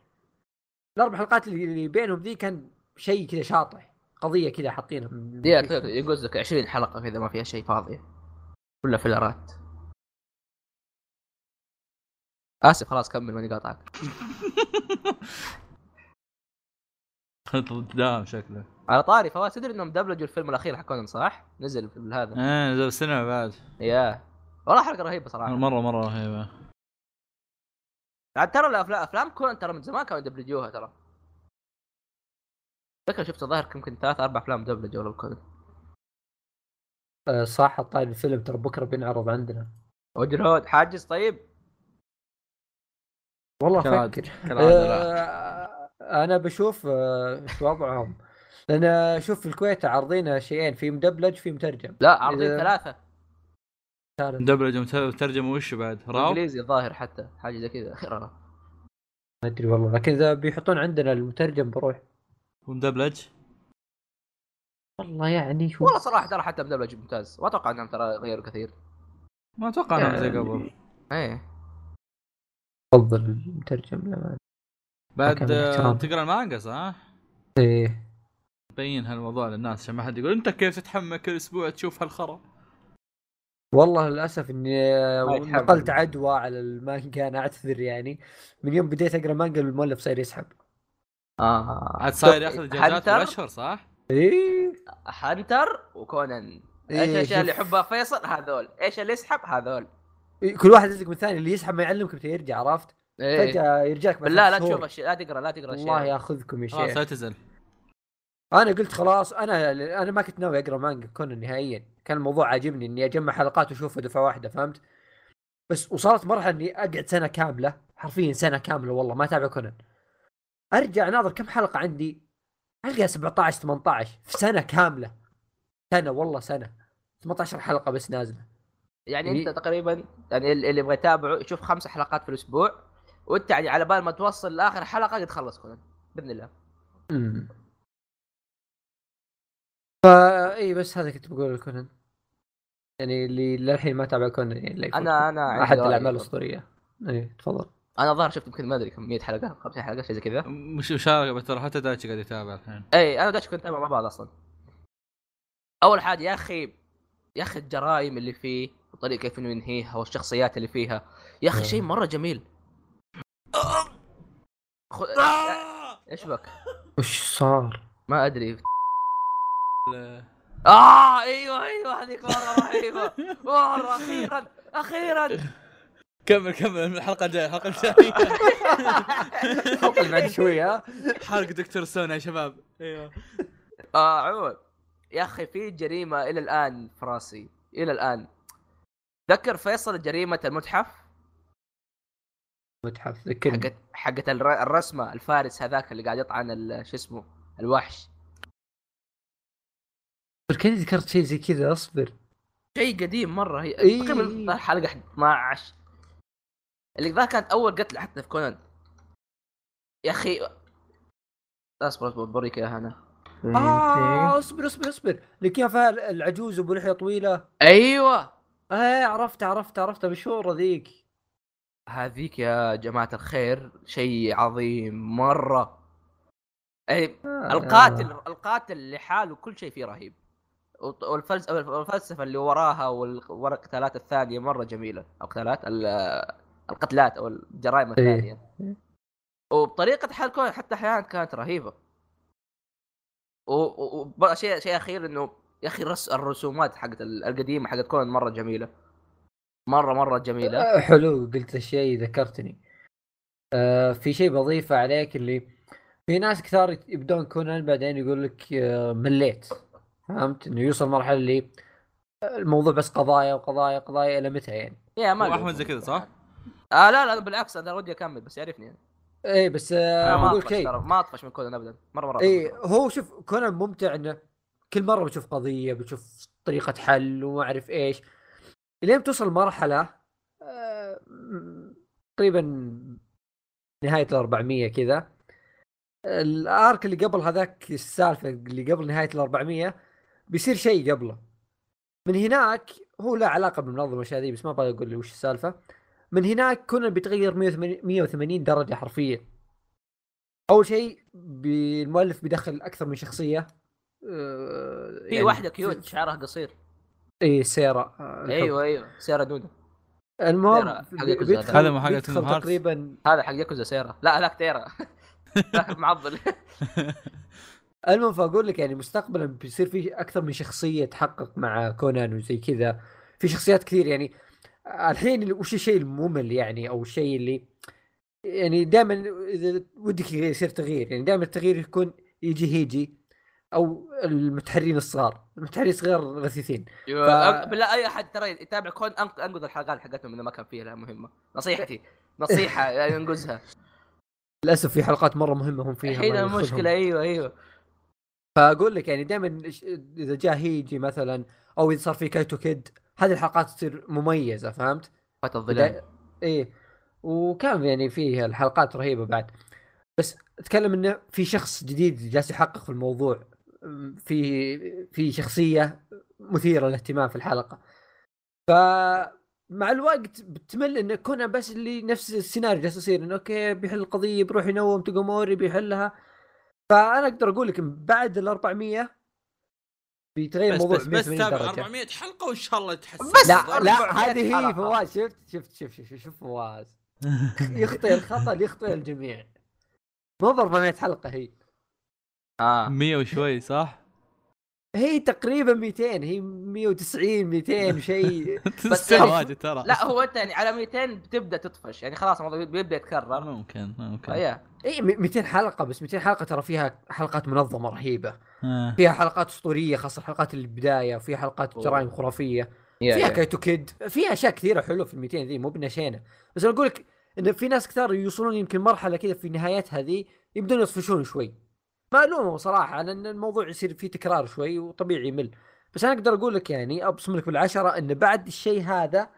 الأربع حلقات اللي بينهم ذي كان شيء كذا شاطح. قضية كذا حاطينها. يقول لك 20 حلقة كذا ما فيها شيء فاضيه كلها فيلرات آسف خلاص كمل ماني قاطعك. [LAUGHS] دام شكله. على طاري فواز تدري إنهم دبلجوا الفيلم الأخير حق كونان صح؟ نزل في هذا. إيه نزل السينما بعد. يا. والله حلقة رهيبة صراحة. مرة مرة رهيبة. عاد ترى الافلام أفلام كونان ترى من زمان كانوا يدبلجوها ترى. فكرة شفت الظاهر يمكن ثلاث أربع أفلام دبلجوا ولا كونان. آه، صح طيب الفيلم ترى بكرة بينعرض عندنا. وجرود حاجز طيب؟ والله. أفكر. آه، أنا بشوف آه، إيش وضعهم؟ لأن شوف في الكويت عارضين شيئين في مدبلج في مترجم. لا عارضين إذا- ثلاثة. ثالث. دبلجه وترجمه وش بعد؟ راو؟ إنجليزي الظاهر حتى حاجة زي كذا. [LAUGHS] ما أدري والله لكن إذا بيحطون عندنا المترجم بروح. ومدبلج والله يعني شو؟ والله صراحة ترى حتى مدبلج ممتاز. ما أتوقع إنهم ترى غيروا كثير. ما أتوقع إنهم زي قبل. إيه. أفضل المترجم لما بعد. تقرأ المانجا صح؟ إيه. بين هالموضوع للناس عشان ما حد يقول انت كيف تتحمل كل أسبوع تشوف هالخرا؟ والله للأسف إني. نقلت عدوى على المانجا أنا أعتذر يعني. من يوم بديت أقرأ مانجا المؤلف صاير يسحب. آه. عاد صاير ياخذ هانتر؟ بالاشهر صح؟ إيه. هانتر وكونان. إيه، إيش الأشياء اللي. يحبها فيصل؟ هذول. إيش اللي يسحب؟ هذول. كل واحد يزق من الثاني. اللي يسحب ما يعلمك متى يرجع عرفت؟ إيه. فجأة يرجع لك بعد بالله لا. تشوف لا تقرأ لا تقرأ الله ياخذكم يا خلاص شيخ. اعتزل أنا قلت خلاص أنا أنا ما كنت ناوي أقرأ مانجا كونان نهائيا. كان الموضوع عاجبني إني أجمع حلقات واشوفها دفعة واحدة فهمت؟ بس وصلت مرحلة إني أقعد سنة كاملة حرفيا سنة كاملة والله ما أتابع كونان. أرجع ناظر كم حلقة عندي ألقى 17 18 في سنة كاملة. سنة والله سنة. 18 حلقة بس نازلة. يعني يعني- أنت تقريبا يعني اللي يبغى يتابعه يشوف خمس حلقات في الأسبوع وأنت يعني على بال ما توصل لآخر حلقة قد خلص كونان بإذن الله. امم فا إي بس هذا كنت بقول كونان يعني اللي للحين ما تابع كونان يعني لا. أنا أنا أحد الأعمال. الأسطورية إي تفضل أنا ظهر شفت يمكن ما أدري كم 100 حلقة 50 حلقة شيء زي كذا مش مشاركة ترى حتى دايتشي قاعد يتابع الحين إي أنا وداش كنت نتابع مع بعض أصلا أول حاجة يا أخي يا أخي الجرائم اللي فيه وطريقه كيف إنه ينهيها والشخصيات اللي فيها يا أخي آه. شيء مرة جميل خ... إيش بك؟ وش صار؟ ما أدري آه أيوه أيوه هذيك مره رهيبة. [LAUGHS] مره أخيرا أخيرا. كمل كمل الحلقة الجاية الحلقة الجاية. [LAUGHS] الحلقة بعد شوي ها؟ حرق دكتور سونا يا شباب. أيوه. آه عموما يا أخي في جريمة إلى الآن في راسي. إلى الآن. تذكر فيصل جريمة المتحف؟ متحف ذكرني. حقت حقت الر- الرسمة الفارس هذاك اللي قاعد يطعن ال- شو اسمه الوحش. كاني ذكرت شيء زي كذا أصبر. شيء قديم مرة. هي إيه. تقريبا الحلقة 12 اللي ذا كانت أول قتل حتى في كونان. يا أخي. أصبر أصبر بوريك إياها أنا. آه أصبر أصبر أصبر. اللي كان فيها العجوز أبو لحية طويلة. أيوه. إيه عرفت عرفت عرفت. مشهورة ذيك. هذيك يا جماعة الخير شيء عظيم مرة. أي آه. القاتل القاتل لحاله كل شيء فيه رهيب. والفلسفة اللي وراها والقتالات الثانية مرة جميلة. أو قتالات ال- القتلات أو الجرائم إيه. الثانية. وبطريقة حل كون حتى أحيانا كانت رهيبة. وشيء شيء أخير إنه يا أخي الرس الرسومات حقت ال- القديمة حقت كون مرة جميلة. مرة مرة جميلة. آه، حلو قلت الشيء ذكرتني. آه في شيء بضيفه عليك اللي في ناس كثار يبدون كونان بعدين يقول لك آه مليت. فهمت؟ إنه يوصل مرحلة اللي الموضوع بس قضايا وقضايا قضايا إلى متى يعني؟ يا ما. أحمد زي كذا صح؟ آه لا لا بالعكس أنا ودي أكمل بس يعرفني إيه بس آه ما أطفش شيء. ما أطفش من كونان ابدا مرة مرة إيه هو شوف كونان ممتع إنه كل مرة بتشوف قضية بتشوف طريقة حل وما أعرف إيش. لين توصل مرحلة آه، تقريبا نهاية ال 400 كذا الأرك اللي قبل هذاك السالفة اللي قبل نهاية ال 400 بيصير شيء قبله. من هناك هو له علاقة بالمنظمة والاشياء ذي بس ما أبغى أقول لي وش السالفة. من هناك كونان بيتغير 180 180 درجة حرفيا. أول شيء المؤلف بيدخل أكثر من شخصية. آه، في واحدة كيوت شعرها قصير. اي سيرا آه،. أيوه أيوه دودا المهم سيرا ياكوزا بيدخل هذا مو حق؟ تقريبا هذا حق ياكوزا سيرة. لا هذاك تيرا. [LAUGHS] ذاك معضل. [LAUGHS] المهم فأقول لك يعني مستقبلا بيصير في أكثر من شخصية تحقق مع كونان وزي كذا. في شخصيات كثير يعني الحين وش الشيء الممل يعني أو الشيء اللي يعني دائما إذا ودك يصير تغيير يعني دائما التغيير يكون يجي هيجي أو المتحرين الصغار. المتحرين الصغار غثيثين ف- بالله أي أحد ترى يتابع كون أنقذ الحلقات حقتهم إذا ما كان فيها مهمة. نصيحتي. [LAUGHS] نصيحة يعني انقذها للأسف في حلقات مرة مهمة هم فيها الحين. المشكلة أيوه أيوه. فأقول لك يعني دائما إذا جاء هيجي مثلا أو إذا صار في كايتو كيد هذه الحلقات تصير مميزة فهمت؟ فات الظلال إيه. وكان يعني فيه الحلقات رهيبة بعد. بس أتكلم إنه في شخص جديد جالس يحقق في الموضوع في في شخصية مثيرة للاهتمام في الحلقة. فمع الوقت بتمل إنه كونان بس اللي نفس السيناريو جالس يصير إنه okay بيحل القضية بيروح ينوم توغوموري بيحلها. فأنا أقدر أقول لك بعد ال 400 بيتغير بس الموضوع بس بس 180 تابع درجة. 400 حلقة وإن شاء الله يتحسن بس لا لا هذه هي. فواز شفت شفت شفت شفت شفت فواز. [LAUGHS] يخطئ الخطأ يخطئ الجميع. مو ب 400 حلقة هي. آه. 100 وشوي صح؟ هي تقريبا 200 هي 190 200 شيء. [LAUGHS] تستاهل يعني- واجد ترى. لا هو انت يعني على 200 بتبدأ تطفش. يعني خلاص الموضوع بيبدأ يتكرر. ممكن ممكن. إيه اي 200 حلقة بس 200 حلقة ترى فيها حلقات منظمة رهيبة. آه. فيها حلقات أسطورية خاصة الحلقات البداية وفيها حلقات. جرائم خرافية. يا- فيها يا. كايتو كيد. فيها أشياء كثيرة حلوة في ال 200 ذي مو بنشينه بس أنا أقول لك إن في ناس كثار يوصلون يمكن مرحلة كذا في نهايتها ذي يبدون يطفشون شوي. ما الومهم صراحة لأن الموضوع يصير فيه تكرار شوي وطبيعي يمل. بس أنا أقدر أقول لك يعني أبصم لك بالعشرة إن بعد الشيء هذا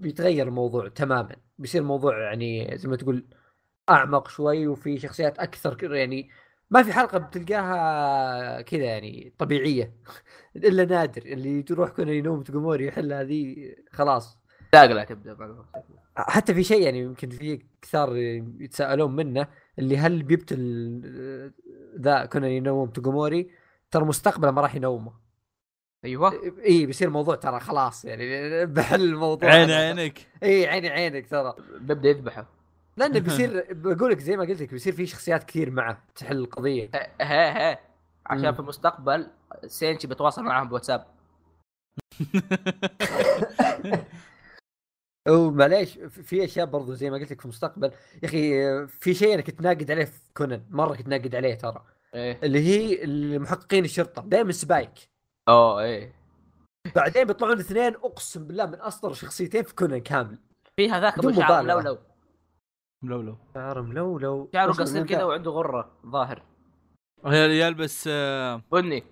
بيتغير الموضوع تماما. بيصير الموضوع يعني زي ما تقول أعمق شوي وفي شخصيات أكثر يعني ما في حلقة بتلقاها كذا يعني طبيعية. [LAUGHS] إلا نادر اللي تروح كنا ينوم تقوموري يحل هذه خلاص. لا لا تبدأ. حتى في شيء يعني يمكن في كثار يتساءلون منه اللي هل بيبتل ذا كنا ينوم تقوموري؟ ترى مستقبلا ما راح ينومه. أيوه. إي بيصير الموضوع ترى خلاص يعني بحل الموضوع. عين هذا. عينك. إي عيني عينك ترى. بيبدا يذبحه. لأنه [LAUGHS] بيصير بقول لك زي ما قلت لك بيصير في شخصيات كثير معه تحل القضية. ها ها عشان مم. في المستقبل سينشي بيتواصل معهم بواتساب. [LAUGHS] ومعليش في أشياء برضو زي ما قلت لك في المستقبل. يا أخي في شيء أنا كنت ناقد عليه في كونان مرة كنت ناقد عليه ترى. إيه. اللي هي المحققين الشرطة دائما سبايك. أوه إيه. بعدين بيطلعون اثنين أقسم بالله من أصدر شخصيتين في كونان كامل. في هذاك ابو شعر مبالغة. ملولو ملولو شعر ملولو شعره قصير كذا وعنده غرة ظاهر. هي يلبس آه، بني.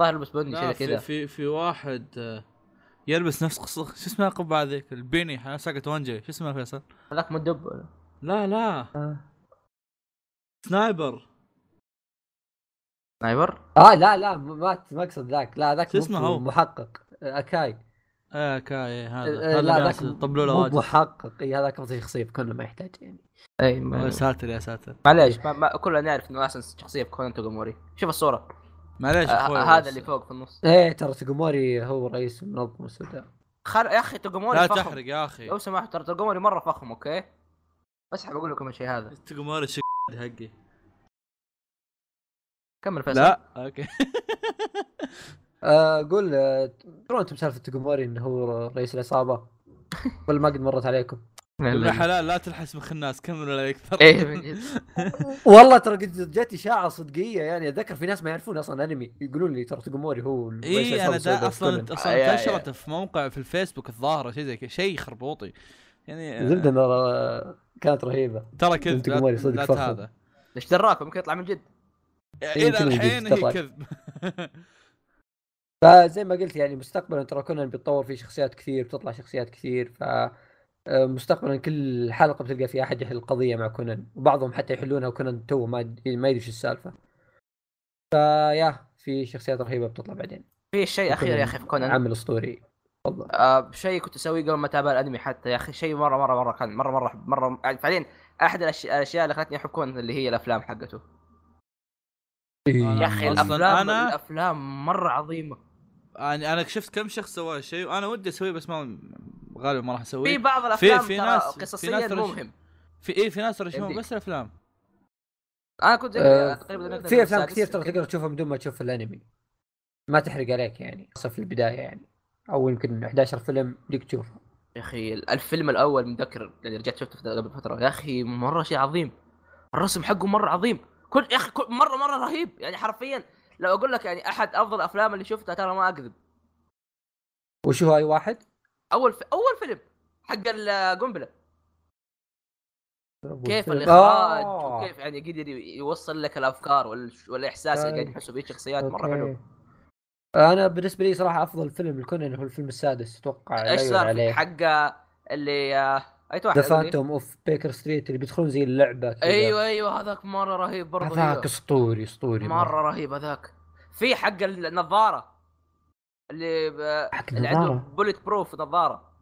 ظاهر يلبس بني لا كذا في كذا. في في واحد آه، يلبس نفس قصة. شو اسمها القبعة ذيك؟ البيني حق ساقة وانجي شو اسمها فيصل؟ هذاك مدب لا لا. آه. سنايبر. sniper؟ آه لا لا ما ما أقصد ذاك. لا ذاك شو اسمه هو؟ محقق. آه، أكاي. إيه كاي هذا آه، هذا طبلوا له مو واجد. محقق. اي هذاك شخصية في كونان ما يحتاج يعني. اي يا ما- ساتر يا ساتر. معليش ما, ما كلنا نعرف إنه احسن شخصية في كونان توغوموري شوف الصورة. معليش آه أخوي هذا. اللي فوق في النص. إيه ترى تسوغوموري هو رئيس المنظمة السوداء. خل... يا أخي توغوموري لا فخم. تحرق يا أخي. لو سمحت ترى توغوموري مرة فخم okay؟ بس حاب أقول لكم الشيء هذا. تقمر الشق حقي. كمل فيصل. لا okay. [LAUGHS] آه، أقول آه، ترون أنتم سالفه توغوموري إنه هو رئيس العصابة؟ ولا ما قد مرت عليكم؟ يا حلال لا تلحس مخ الناس كمل ولا يكثر. إيه [LAUGHS] جد والله ترى قد جت إشاعة صدقية يعني أتذكر في ناس ما يعرفون أصلا أنمي يقولون لي ترى توغوموري هو رئيس اي أنا دا أصلا. أصلا آه، انتشرت في موقع في الفيسبوك الظاهرة شيء زي كذا شيء خربوطي. يعني زبده ترى كانت رهيبة. ترى كذب توغو موري لا, صدق. هذا إيش دراك؟ ممكن يطلع من جد. إلى يمكن الحين هي. كذب. [LAUGHS] فزي ما قلت يعني مستقبلا ترى كونان بيتطور فيه شخصيات كثير بتطلع شخصيات كثير ف آه، مستقبلا كل حلقة بتلقى في أحد يحل القضية مع كونان وبعضهم حتى يحلونها وكونان تو ما ما يدري إيش السالفة. فيا في شخصيات رهيبة بتطلع بعدين. في شيء أخير يا أخي في كونان. عمل أسطوري. تفضل. آه شيء كنت أسويه قبل ما أتابع الأنمي حتى يا أخي شيء مرة مرة مرة كان مرة مرة مرة يعني فعليا أحد الأشياء اللي خلتني أحب كونان اللي هي الأفلام حقته. يا أخي الافلام أنا- الأفلام مرة عظيمة. يعني أنا شفت كم شخص سوى الشيء وأنا ودي أسويه بس ما غالبا ما راح في اسويه بعض الأفلام في ناس- في قصصيا ناس ترى مو مهم. في اي في ناس ترى يشوفون يمديك. بس الأفلام. أنا كنت زي آه، تقريبا في أفلام كثير ترى تقدر تشوفها بدون ما تشوف الأنمي. ما تحرق عليك يعني خاصه في البداية يعني أو يمكن 11 فيلم ديك تشوفها يا أخي الفيلم الأول متذكر اللي رجعت شفته قبل فترة. يا أخي مرة شيء عظيم. الرسم حقه مرة عظيم. كل يا أخي كل مره مرة رهيب. يعني حرفيا لو أقول لك يعني أحد أفضل الافلام اللي شفتها ترى ما أكذب وش هو اي واحد؟ أول في أول فيلم حق القنبله كيف. الإخراج آه. وكيف يعني قدر يوصل لك الأفكار وال- والإحساس اللي قاعد يحسوا فيه شخصيات مرة حلو. أنا بالنسبة لي صراحة أفضل فيلم الكونان هو الفيلم السادس أتوقع إيش صار حق اللي أي واحد The Phantom of Baker Street اللي بيدخلون زي اللعبة كذا. أيوه أيوه هذاك مرة رهيب برضه هذاك أيوة. أسطوري أسطوري مرة رهيب هذاك في حق النظارة اللي ب... حق اللي عنده. bulletproof نظارة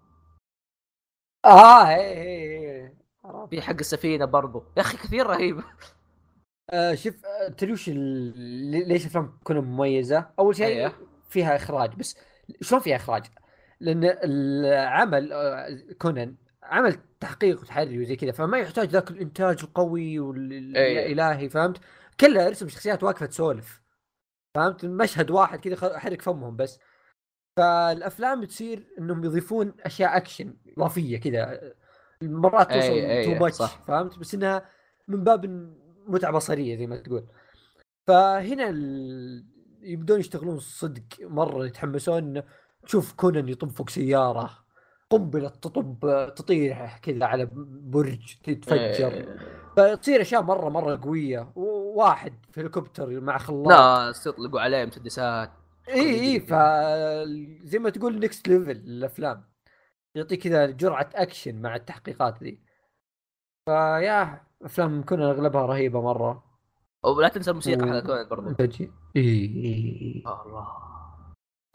آه اي اي اي عرفت. في حق السفينة برضو يا أخي كثير رهيب [LAUGHS] آه شوف آه، تدري وش ال- لي- ليش الأفلام تكون مميزة؟ أول شيء أيوه. فيها إخراج بس شلون فيها إخراج؟ لأن العمل آه، كونان عمل تحقيق وتحري وزي كذا فما يحتاج ذاك الإنتاج القوي. والالهي فهمت؟ كله ارسم شخصيات واقفة تسولف فهمت؟ مشهد واحد كذا خ- حرك فمهم بس فالأفلام تصير إنهم يضيفون أشياء أكشن إضافية كذا مرات توصل أي- أي، too much صح. فهمت بس إنها من باب متعة بصرية زي ما تقول فهنا ال... يبدون يشتغلون صدق مرة يتحمسون تشوف كونان يطب فوق سيارة قنبلة تطب تطيح كذا على برج تتفجر. إيه. فتصير أشياء مرة مرة قوية. وواحد في هليكوبتر مع خلاط. ناس يطلقوا عليه مسدسات. إي إي ف زي ما تقول next level الأفلام. يعطيك كذا جرعة اكشن مع التحقيقات ذي. فيا أفلام كنا أغلبها رهيبة مرة. ولا تنسى الموسيقى و- حق كونان برضو. إي إي. الله.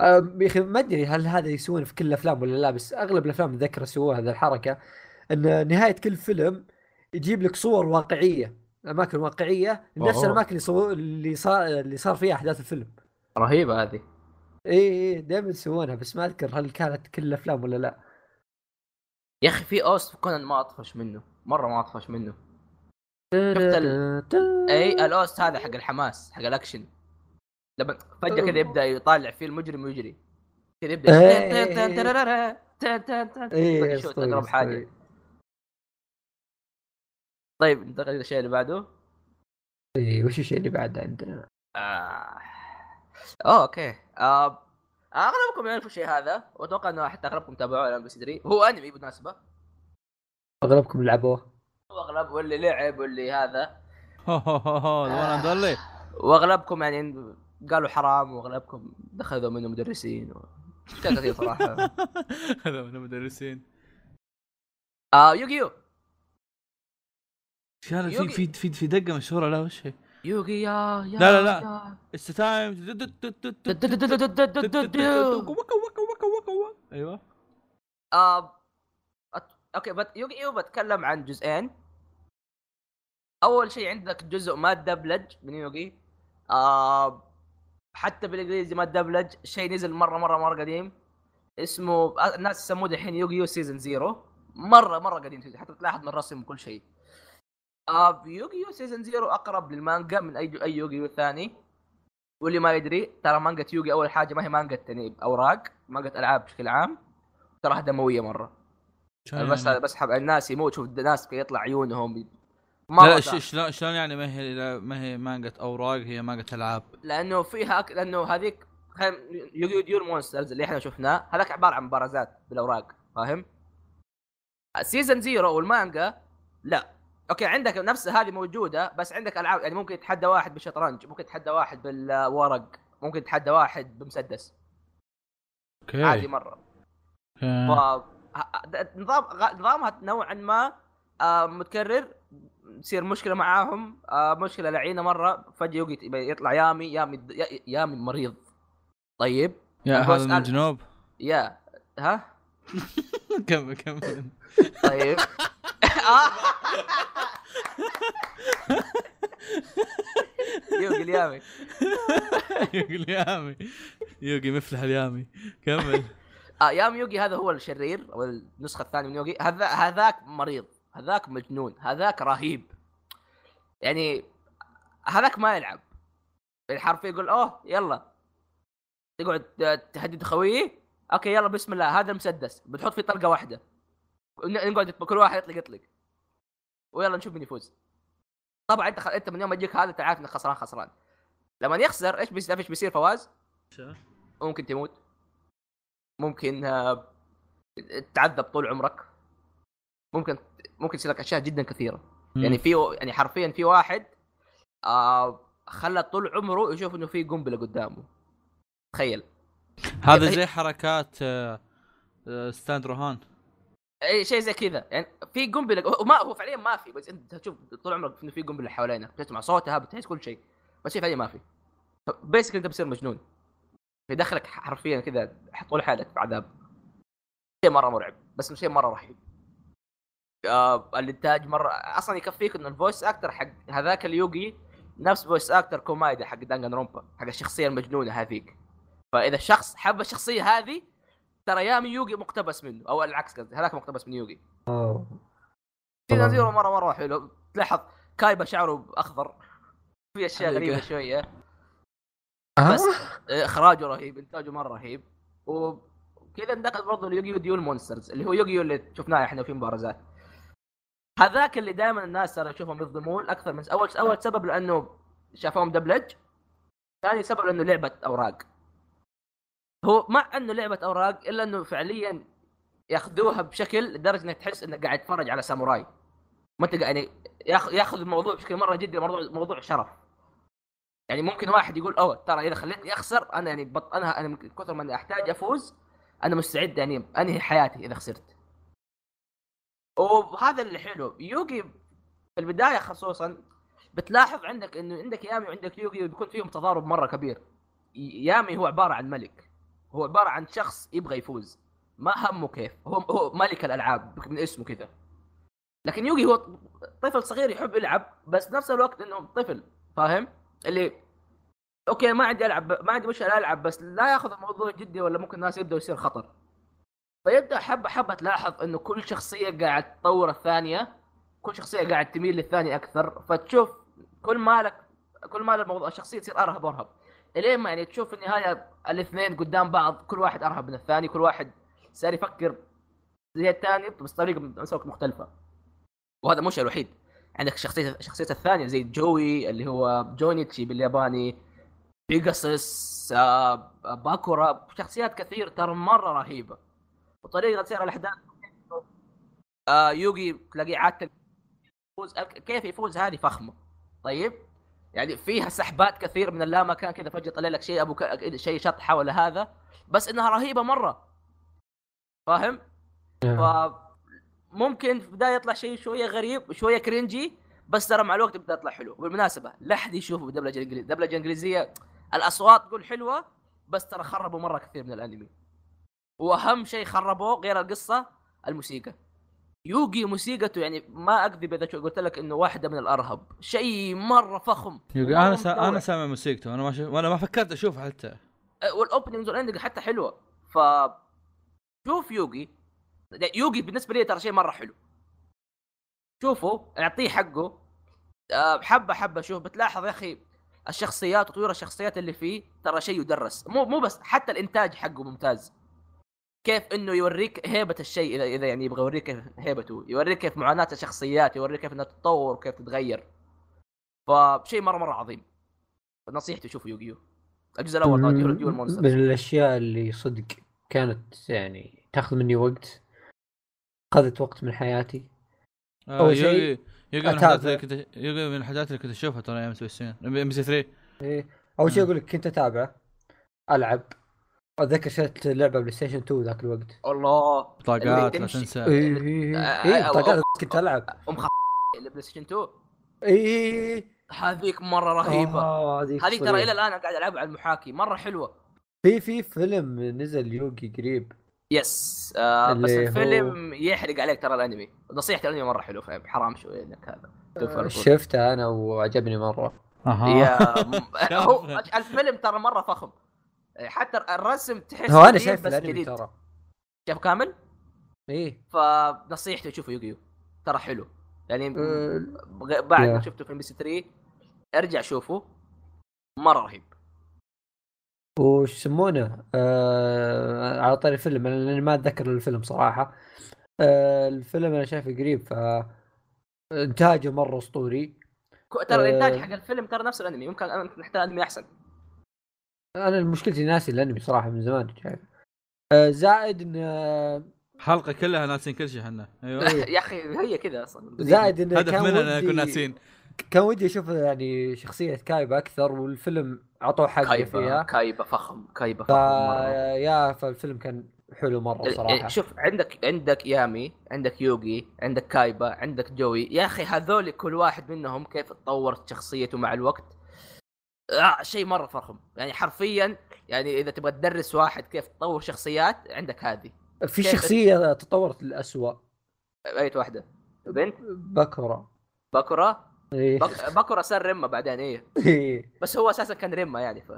يا أخي ما أدري هل هذا يسوونه في كل الأفلام ولا لا بس أغلب الأفلام اتذكر سووها هذا الحركة إن نهاية كل فيلم يجيب لك صور واقعية أماكن واقعية نفس. الأماكن اللي صو... اللي صار اللي صار فيها أحداث الفيلم. رهيبة هذه. إي إي دائما يسوونها بس ما أذكر هل كانت كل الأفلام ولا لا. يا أخي في OST كونان ما أطفش منه مرة ما أطفش منه. ال- اي ال OST هذا حق الحماس حق الاكشن لما فجأة كذا يبدأ يطالع فيه المجرم ويجري. كذا يبدأ يشوت اقرب حاجة. طيب ننتقل إلى الشيء اللي بعده. إيه وش الشيء اللي بعده عندنا؟ آه. أوكي. آه. أغلبكم يعرفوا الشيء هذا. وأتوقع إنه حتى أغلبكم تابعوه الآن بس يدري. هو أنمي بالمناسبة. أغلبكم لعبوه؟ واغلب واللي لعب واللي هذا. هو هو هو هو دولي وأغلبكم يعني قالوا حرام واغلبكم دخلوا منه مدرسين و... اشياء كثير صراحة هذا من المدرسين آه يوغيو هذا في يوغي. في في في دقه مشهوره لا وش هي؟ يوغي يا يا لا، لا، لا. it's time أيوه آه، okay بت... يوغيو بتكلم عن جزئين اول شيء عندك جزء ما دبلج من يوغي آه حتى بالإنجليزي ما دبلج شيء نزل مرة مرة مرة قديم. اسمه الناس يسموه الحين يوغيو season zero. مرة مرة قديم حتى تلاحظ من الرسم وكل شيء. آه يوغيو season zero أقرب للمانجا من أي أي يوغيو ثاني واللي ما يدري ترى مانجا يوغي أول حاجة ما هي مانجا يعني أوراق مانجا ألعاب بشكل عام. تراها دمويه مرة. بس بس حب الناس يموت شوف الناس كي يطلع عيونهم ما لا شلون شلون يعني ما هي ما هي مانجا اوراق هي مانجا العاب؟ لأنه فيها أك... لأنه هذيك. يوغيو Duel Monsters اللي إحنا شفناه هذاك عبارة عن مبارزات بالأوراق فاهم؟ season zero والمانجا لا. okay عندك نفس هذه موجودة بس عندك ألعاب يعني ممكن يتحدى واحد بالشطرنج ممكن يتحدى واحد بالورق ممكن يتحدى واحد بمسدس. okay. عادي مرة. ف نظام نظامها نوعا ما آه، متكرر. تصير مشكلة معاهم آه، مشكلة لعينة مرة فجأة يطلع يامي يامي يا- يامي مريض. طيب يا هذا من الجنوب. يا ها؟ [LAUGHS] كمل كمل. طيب. يوجي اليامي يوغي اليامي يوغي مفلح اليامي. كمل. [LAUGHS] آه يامي يوجي هذا هو الشرير أو النسخة الثانية من يوجي هذا هذاك مريض. هذاك مجنون هذاك رهيب. يعني هذاك ما يلعب. الحرفيا يقول أوه يلا. تقعد تهدد خويه. okay يلا بسم الله هذا المسدس. بتحط فيه طلقة واحدة. نقعد كل واحد يطلق يطلق. ويلا نشوف مين يفوز. طبعا أنت خ... أنت من يوم ما يجيك هذا انت عارف انك خسران خسران. لما يخسر إيش بيصير إيش بيصير فواز؟ ممكن تموت. ممكن آه، تعذب طول عمرك. ممكن ممكن يصير لك أشياء جدا كثيرة. يعني في يعني حرفيا في واحد آه خلى طول عمره يشوف إنه في قنبلة قدامه. تخيل. هذا زي حركات آه، آه، ستاند روهان. أي شيء زي كذا. يعني في قنبلة هو ما هو فعليا ما في بس أنت تشوف طول عمرك إنه في قنبلة حوالينك بتسمع صوتها بتحس كل شيء. بس هي فعليا ما في. basically أنت بتصير مجنون. يدخلك حرفيا كذا طول حياتك في عذاب شيء مرة مرعب بس شيء مرة رهيب. آه الإنتاج مره أصلا يكفيك إنه ال voice actor حق هذاك اليوغي نفس voice actor كومايدا حق دانجن رومبا حق الشخصية المجنونة هذيك. فإذا الشخص حب الشخصية هذه ترى يامي يوغي مقتبس منه أو العكس قصدي هذاك مقتبس من يوغي. طبعاً. season zero مره مرة حلو. تلاحظ كايبا شعره اخضر في أشياء. غريبة شوية. آه؟ بس إخراجه رهيب إنتاجه مرة رهيب. وكذا انتقل برضه ليوغيو Duel Monsters اللي هو يوغيو اللي شفناه إحنا في مبارزات. هذاك اللي دائما الناس ترى يشوفهم يظلمون أكثر من أول أول سبب لأنه شافوهم دبلج ثاني سبب لأنه لعبة أوراق. هو مع أنه لعبة أوراق إلا أنه فعليا ياخذوها بشكل لدرجة إنك تحس إنك قاعد تتفرج على ساموراي. ما أنت يعني ياخذ الموضوع بشكل مرة جدي موضوع موضوع شرف. يعني ممكن واحد يقول أوه ترى إذا خليتني أخسر أنا يعني بط... أنا أنا من كثر ما أحتاج أفوز أنا مستعد يعني أنهي حياتي إذا خسرت. وهذا اللي حلو يوغي في البداية خصوصا بتلاحظ عندك إنه عندك يامي وعندك يوغي بيكون فيهم تضارب مرة كبير. يامي هو عبارة عن ملك هو عبارة عن شخص يبغى يفوز. ما همه كيف هو هو ملك الألعاب من اسمه كذا. لكن يوغي هو طفل صغير يحب يلعب بس نفس الوقت إنه طفل فاهم؟ اللي أوكي ما عندي ألعب ما عندي مشكلة ألعب بس لا ياخذ الموضوع جدي ولا ممكن الناس يبداوا يصير خطر. فيبدأ حبه حبة تلاحظ إنه كل شخصية قاعد تطور الثانية كل شخصية قاعد تميل للثانية أكثر فتشوف كل مالك كل ما الموضوع الشخصية تصير أرهب وأرهب. إلين ما يعني تشوف في النهايه الاثنين قدام بعض كل واحد أرهب من الثاني كل واحد صار يفكر زي الثاني بس طريقة مختلفة. وهذا مش الوحيد. عندك شخصيه الشخصيه الثانية زي جوي اللي هو جونيتشي بالياباني بيجاسس آه باكورا شخصيات كثير ترى مرة رهيبة. وطريقة سير الأحداث. آه يوغي تلاقيه عادة يفوز. كيف يفوز؟ هذه فخمة. طيب؟ يعني فيها سحبات كثير من اللامكان كذا فجأة طلع لك شيء أبو ك... شيء شطحه ولا هذا. بس إنها رهيبة مرة. فاهم؟ ف ممكن في البداية يطلع شيء شوية غريب شوية كرنجي بس ترى مع الوقت يبدا يطلع حلو. بالمناسبة لا احد يشوفه بدبلجة انجليزيه دبلجة إنجليزية. الأصوات تقول حلوة بس ترى خربوا مرة كثير من الأنمي. وأهم شيء خربوه غير القصة الموسيقى. يوغي موسيقته يعني ما أكذب إذا قلت لك إنه واحدة من الأرهب. شيء مرة فخم. مرة أنا سا... أنا سامع موسيقته أنا ما شف... وأنا ما فكرت أشوف حتى. أه، وال openings وال ending حتى حلوة. ف شوف يوغي يوغي بالنسبة لي ترى شيء مرة حلو. شوفوا اعطيه حقه. أه، حبة حبة شوف بتلاحظ يا أخي الشخصيات وتطوير الشخصيات اللي فيه ترى شيء يدرس. مو مو بس حتى الإنتاج حقه ممتاز. كيف إنه يوريك هيبة الشيء إذا إذا يعني يبغى يوريك كيف هيبته يوريك كيف معاناة الشخصيات يوريك كيف إنها تتطور وكيف تتغير فشيء مرة مرة عظيم نصيحتي شوفوا يوغيو الجزء الأول طبعا ديول من الأشياء اللي صدق كانت يعني تأخذ مني وقت أخذت وقت من حياتي آه أول شيء يوغي يوغي من. الحاجات اللي كنت يوغي من الحاجات اللي كنت أشوفها ترى أيام ام بي سي 3 إيه. أول شيء. أقول لك كنت اتابعه ألعب أتذكر شريت لعبة بلاي ستيشن 2 ذاك الوقت. الله. بطاقات لا. تنسى اي اي آه، اي آه، طاقات آه، كنت ألعب. أم خ البلاي ستيشن 2 اي هذيك مرة رهيبة. آه، هذيك هذيك ترى. إلى الآن قاعد ألعبها على المحاكي مرة حلوة. في في فيلم نزل يوغي قريب. yes آه بس اللي هو- الفيلم يحرق عليك ترى الأنمي. نصيحتي الأنمي مرة حلو فاهم؟ حرام شوي إنك هذا. طول. شفته أنا وعجبني مرة. أها. يا [LAUGHS] م- [LAUGHS] هو. الفيلم ترى مرة فخم. حتى الرسم تحس هو أنا شايف الأنمي. ترى. شايف كامل؟ إيه. فنصيحتي شوفوا يوغيو ترى حلو. يعني أه، بعد ما. شفته في ام بي سي 3 ارجع شوفه مرة رهيب. وش يسمونه؟ آه على طاري الفيلم أنا لأني ما أتذكر الفيلم صراحة. آه الفيلم أنا شايفه قريب ف إنتاجه مرة أسطوري. ترى الإنتاج أه. حق الفيلم ترى نفس الأنمي يمكن أنا نحتاج أنمي أحسن. أنا مشكلتي ناسي الأنمي صراحة من زمان شايف. آه زائد إن آه، حلقة كلها ناسين كل شيء إحنا. أيوه. إيه. [LAUGHS] يا أخي هي كذا أصلا. زائد انه هدف كان مننا نكون ودي ناسين. كان ودي أشوف يعني شخصية كايبا أكثر والفيلم أعطوه حقه كايبا فيها. كايبا فخم كايبا فخم يا فالفيلم كان حلو مرة صراحة. شوف عندك عندك يامي عندك يوغي عندك كايبا عندك جوي. يا أخي هذول كل واحد منهم كيف تطورت شخصيته مع الوقت؟ آه شيء مرة فخم. يعني حرفيا يعني إذا تبغى تدرس واحد كيف تطور شخصيات عندك هذه. في شخصية تطورت للأسوأ. أي واحدة. بنت؟ باكورا. باكورا إيه. باك- باكورا صار ريما بعدين إيه. إيه. بس هو أساسا كان ريما يعني ف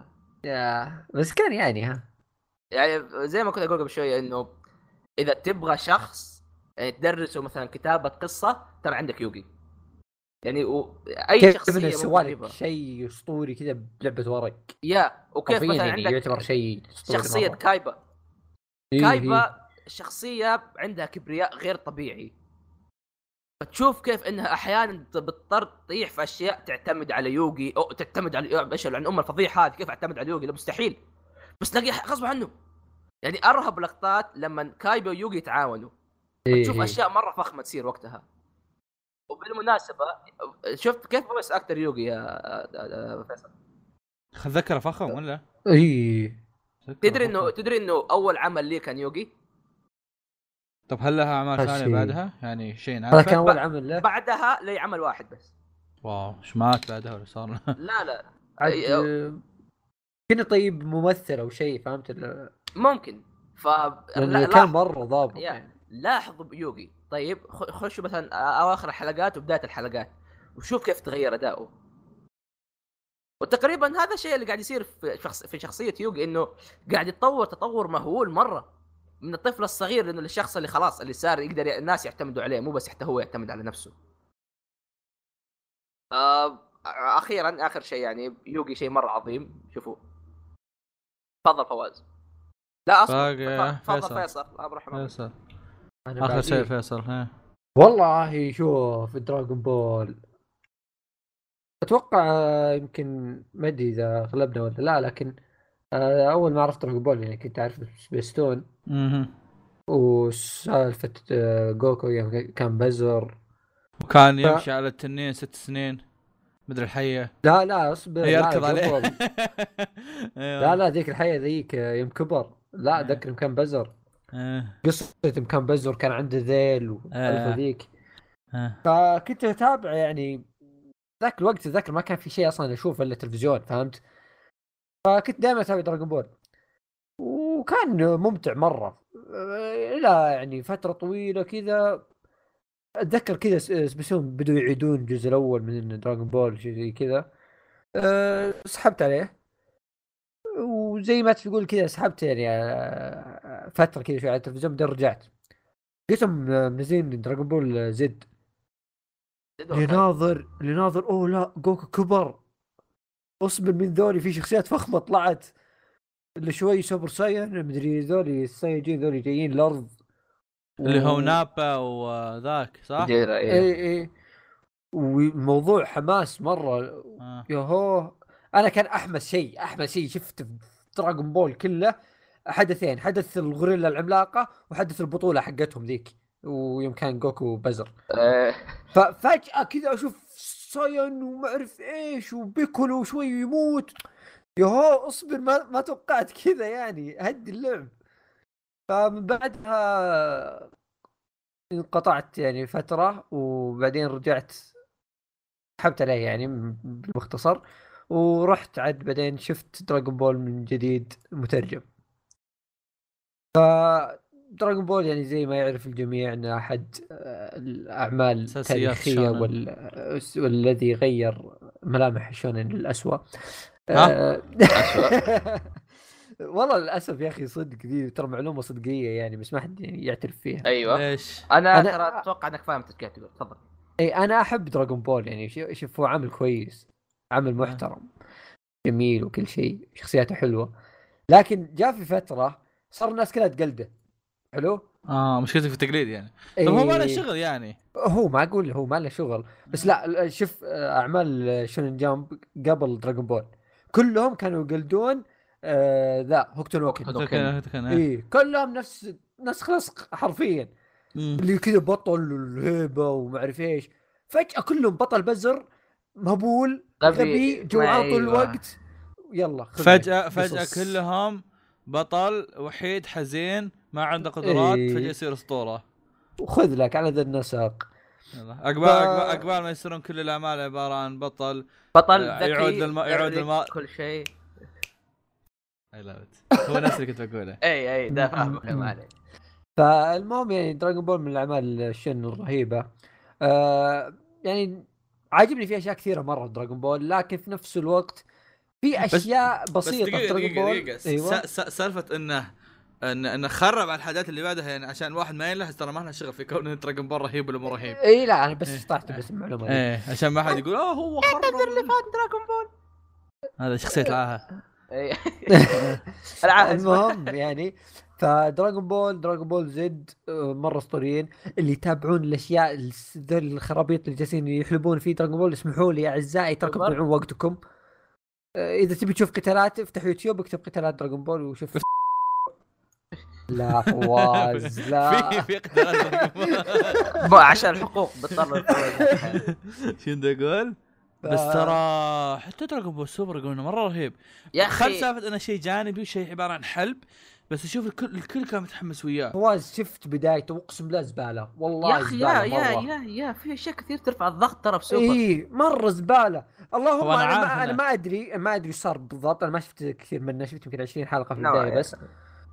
يا بس كان يعني ها. يعني زي ما كنت أقول قبل شوية إنه إذا تبغى شخص يعني تدرسه مثلا كتابة قصة ترى عندك يوغي. يعني و... أي كيف شخصية انه ممكن سوى لك تجيبها. شيء أسطوري كذا بلعبة ورق؟ يا وكيف مثلا يعني عندك يعتبر شيء شخصية مرة. كايبا. إيه، كايبا شخصية عندها كبرياء غير طبيعي. فتشوف كيف إنها أحيانا بتضطر تطيح في أشياء تعتمد على يوغي أو تعتمد على إيش عن ام الفضيحة هذه كيف أعتمد على يوغي؟ لا مستحيل. بس تلاقي غصب عنه. يعني أرهب لقطات لما كايبا ويوغي يتعاونوا. إيه، تشوف إيه. أشياء مرة فخمة تصير وقتها. وبالمناسبة شفت كيف voice actor يوغي يا فيصل اتذكره فخم ولا؟ إي تدري انه. تدري إنه أول عمل لي كان يوغي طب هل لها أعمال. ثانية بعدها؟ يعني شيء هذا؟ كان أول عمل له بعدها لي عمل واحد بس wow إيش مات بعدها ولا صار؟ لا لا آه، كنا طيب ممثل أو شيء فهمت ممكن ف كان مرة ضابط. يعني لاحظوا بيوغي طيب خشوا مثلا أواخر الحلقات وبداية الحلقات وشوف كيف تغير أداؤه. وتقريبا هذا الشيء اللي قاعد يصير في شخص في شخصية يوغي إنه قاعد يتطور تطور مهول مرة. من الطفل الصغير لأنه للشخص اللي خلاص اللي صار يقدر الناس يعتمدوا عليه مو بس حتى هو يعتمد على نفسه. آه أخيرا آخر شيء يعني يوغي شيء مرة عظيم. شوفوا. تفضل فواز. لا أصبر. تفضل فيصل. الله يرحمه. فيصل. آخر شيء. فيصل ها. والله شوف دراغون بول أتوقع يمكن ما أدري إذا غلبنا ولا لا لكن آه، أول ما عرفت دراغون بول يعني كنت أعرف سبيستون. وسالفة آه، جوكو يوم كان بزر. وكان ف- يمشي على التنين ست سنين. مدري الحية. لا لا أصبر لا يركض عليه. [LAUGHS] لا لا ذيك الحية ذيك آه، يوم كبر. لا إيه. ذكر كان بزر. آه، قصة كان بزر كان عنده ذيل والسالفه آه. ذيك آه. فكنت أتابع يعني ذاك الوقت اتذكر ما كان في شيء أصلا أشوفه إلا تلفزيون فهمت؟ فكنت دائما أتابع دراجون بول وكان ممتع مرة. إلى يعني فترة طويلة كذا. أتذكر كذا سبيستون بدوا يعيدون الجزء الأول من دراجون بول شيء زي كذا. أه، سحبت عليه. وزي ما تقول كذا سحبت يعني آه، فترة كذا شوي على التلفزيون بعدين رجعت. لقيتهم آه، منزلين دراجون بول زد لناظر لناظر أوه لا جوكو كبر. أصبر من ذولي في شخصيات فخمة طلعت. اللي شوي سوبر سايان مدري ذولي السايجين ذولي جايين الأرض اللي هو و- نابا وذاك صح؟ إيه. اي اي والموضوع حماس مرة. آه. ياهو. أنا كان أحمس شيء أحمس شيء شفت دراغون بول كله حدثين حدث الغوريلا العملاقة وحدث البطولة حقتهم ذيك ويوم كان جوكو بزر. إيه. ففجأة كذا أشوف سايان وما أعرف إيش وبيكولو شوي يموت. ياهو اصبر ما ما توقعت كذا يعني هدي اللعب. فمن بعدها انقطعت يعني فترة وبعدين رجعت سحبت عليه يعني بالمختصر. ورحت عاد بعدين شفت دراغون بول من جديد مترجم ف دراغون بول يعني زي ما يعرف الجميع انه أحد آه، الأعمال التاريخية. وال... آه، والذي غير ملامح الشونن للاسوء؟ آه، [LAUGHS] والله للأسف يا أخي صدق ذي ترى معلومة صدقية يعني بس ما حد يعني يعترف فيها أيوه ليش؟ أنا أنا- ترى أتوقع إنك فاهم إيش قاعد تقول تفضل إي أنا أحب دراغون بول يعني شو- شوف هو عمل كويس عمل محترم جميل وكل شيء شخصياته حلوة. لكن جاء في فترة صار الناس كلها تقلده. حلو؟ آه مشكلتك في التقليد يعني. طب هو ما له إيه، شغل يعني. هو ما أقول هو ما له شغل بس لا شوف آه، أعمال شونن جامب قبل دراغون بول كلهم كانوا يقلدون آه ذا هوكوتو نو كن اي كلهم نفس نفس خلص حرفيا. اللي كذا بطل والهيبه وما أعرف إيش. فجأة كلهم بطل بزر مهبول غبي. غبي جوعان طول أيوة. الوقت يلا خذ فجأة فجأة قصص. كلهم بطل وحيد حزين ما عنده قدرات إيه. فجأة يصير أسطورة وخذ لك على ذا النسق يلا عقبال ف- عقبال عقبال ما يصيرون كل الأعمال عبارة عن بطل بطل آه، ذكي يعود للم- يعود للم- كل شيء اي لاف هو نفس اللي كنت بقوله اي [LAUGHS] اي ده فاهمك ما عليك فالمهم يعني دراجون بول من الأعمال الشونن الرهيبة آه يعني عاجبني في أشياء كثيرة مرة في دراجون بول لكن في نفس الوقت في اشياء بس بسيطة دراجون دقيقة بول أيوه. س- سالفة إنه ان إنه خرب على الحاجات اللي بعدها يعني عشان الواحد ما ينلهز ترى ما لنا شغل في كون دراجون بول رهيب ولا مو رهيب. اي لا أنا بس إيه. طلعت بس المعلومة دي. إيه عشان ما حد يقول آه هو خرب اللي فات دراجون بول هذا شخصية العاهة [LAUGHS] [LAUGHS] [LAUGHS] المهم يعني ف دراغون بول دراغون بول زد آه، مرة أسطوريين. اللي يتابعون الأشياء ذول الخرابيط اللي جالسين يحلبون في دراغون بول اسمحوا لي يا أعزائي بالضبط. تضيعون وقتكم. آه، إذا تبي تشوف قتالات افتح يوتيوب اكتب قتالات دراغون بول وشوف. لا فواز [LAUGHS] في لا. في قتالات Ball. [LAUGHS] ما عشان الحقوق بضطر [LAUGHS] بدي أقول؟ بس ترى حتى دراجون بول سوبر يقولون مرة رهيب. يا خل أخي سالفة إنه شيء جانبي وشيء عبارة عن حلب. بس أشوف الكل الكل كان متحمس وياه. فواز شفت بدايته أقسم بالله زبالة. والله يا أخي يا يا. يا يا في أشياء كثير ترفع الضغط ترى بسوبر. إي مرة زبالة. اللهم أنا, ما, إنه- ما أدري ما أدري إيش صار بالضبط. أنا ما شفت كثير منه شفت يمكن 20 حلقة في. البداية بس.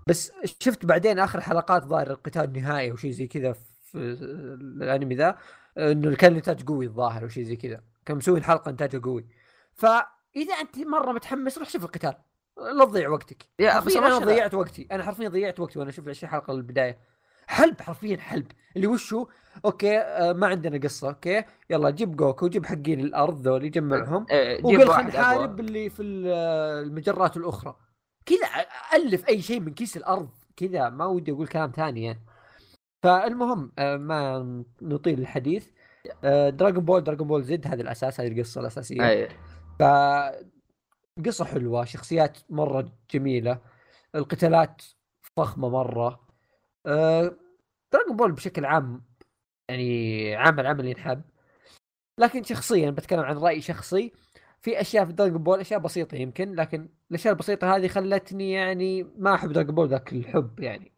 بس شفت بعدين آخر حلقات ظاهر القتال النهائي أو شيء زي كذا في الأنمي ذا إنه كان الانتاج قوي الظاهر أو شيء زي كذا. كان مسوي الحلقة انتاجها قوي. فإذا أنت مرة متحمس روح شوف القتال. لا تضيع وقتك. يا بس أنا ضيعت وقتي. أنا حرفيا ضيعت وقتي وأنا أشوف 20 حلقة البدايه حلب حرفيا حلب. اللي وشو أوكي آه ما عندنا قصة. أوكي يلا جيب جوكو جيب حقين الأرض ذولي جمعهم إيه، وقل خلينا نحارب. اللي في ال- المجرات الأخرى. كذا ألف أي شيء من كيس الأرض. كذا ما ودي أقول كلام ثاني يعني. فالمهم آه، ما نطيل الحديث. دراغون بول دراغون بول زد هذا الأساس هذه القصة الأساسية. اي ف قصة حلوة شخصيات مرة جميلة القتالات فخمة مرة أه... دراغون بول بشكل عام يعني عمل عمل ينحب لكن شخصيا بتكلم عن رأي شخصي في أشياء في دراغون بول أشياء بسيطة يمكن لكن الأشياء البسيطة هذه خلتني يعني ما أحب دراغون بول ذاك الحب يعني.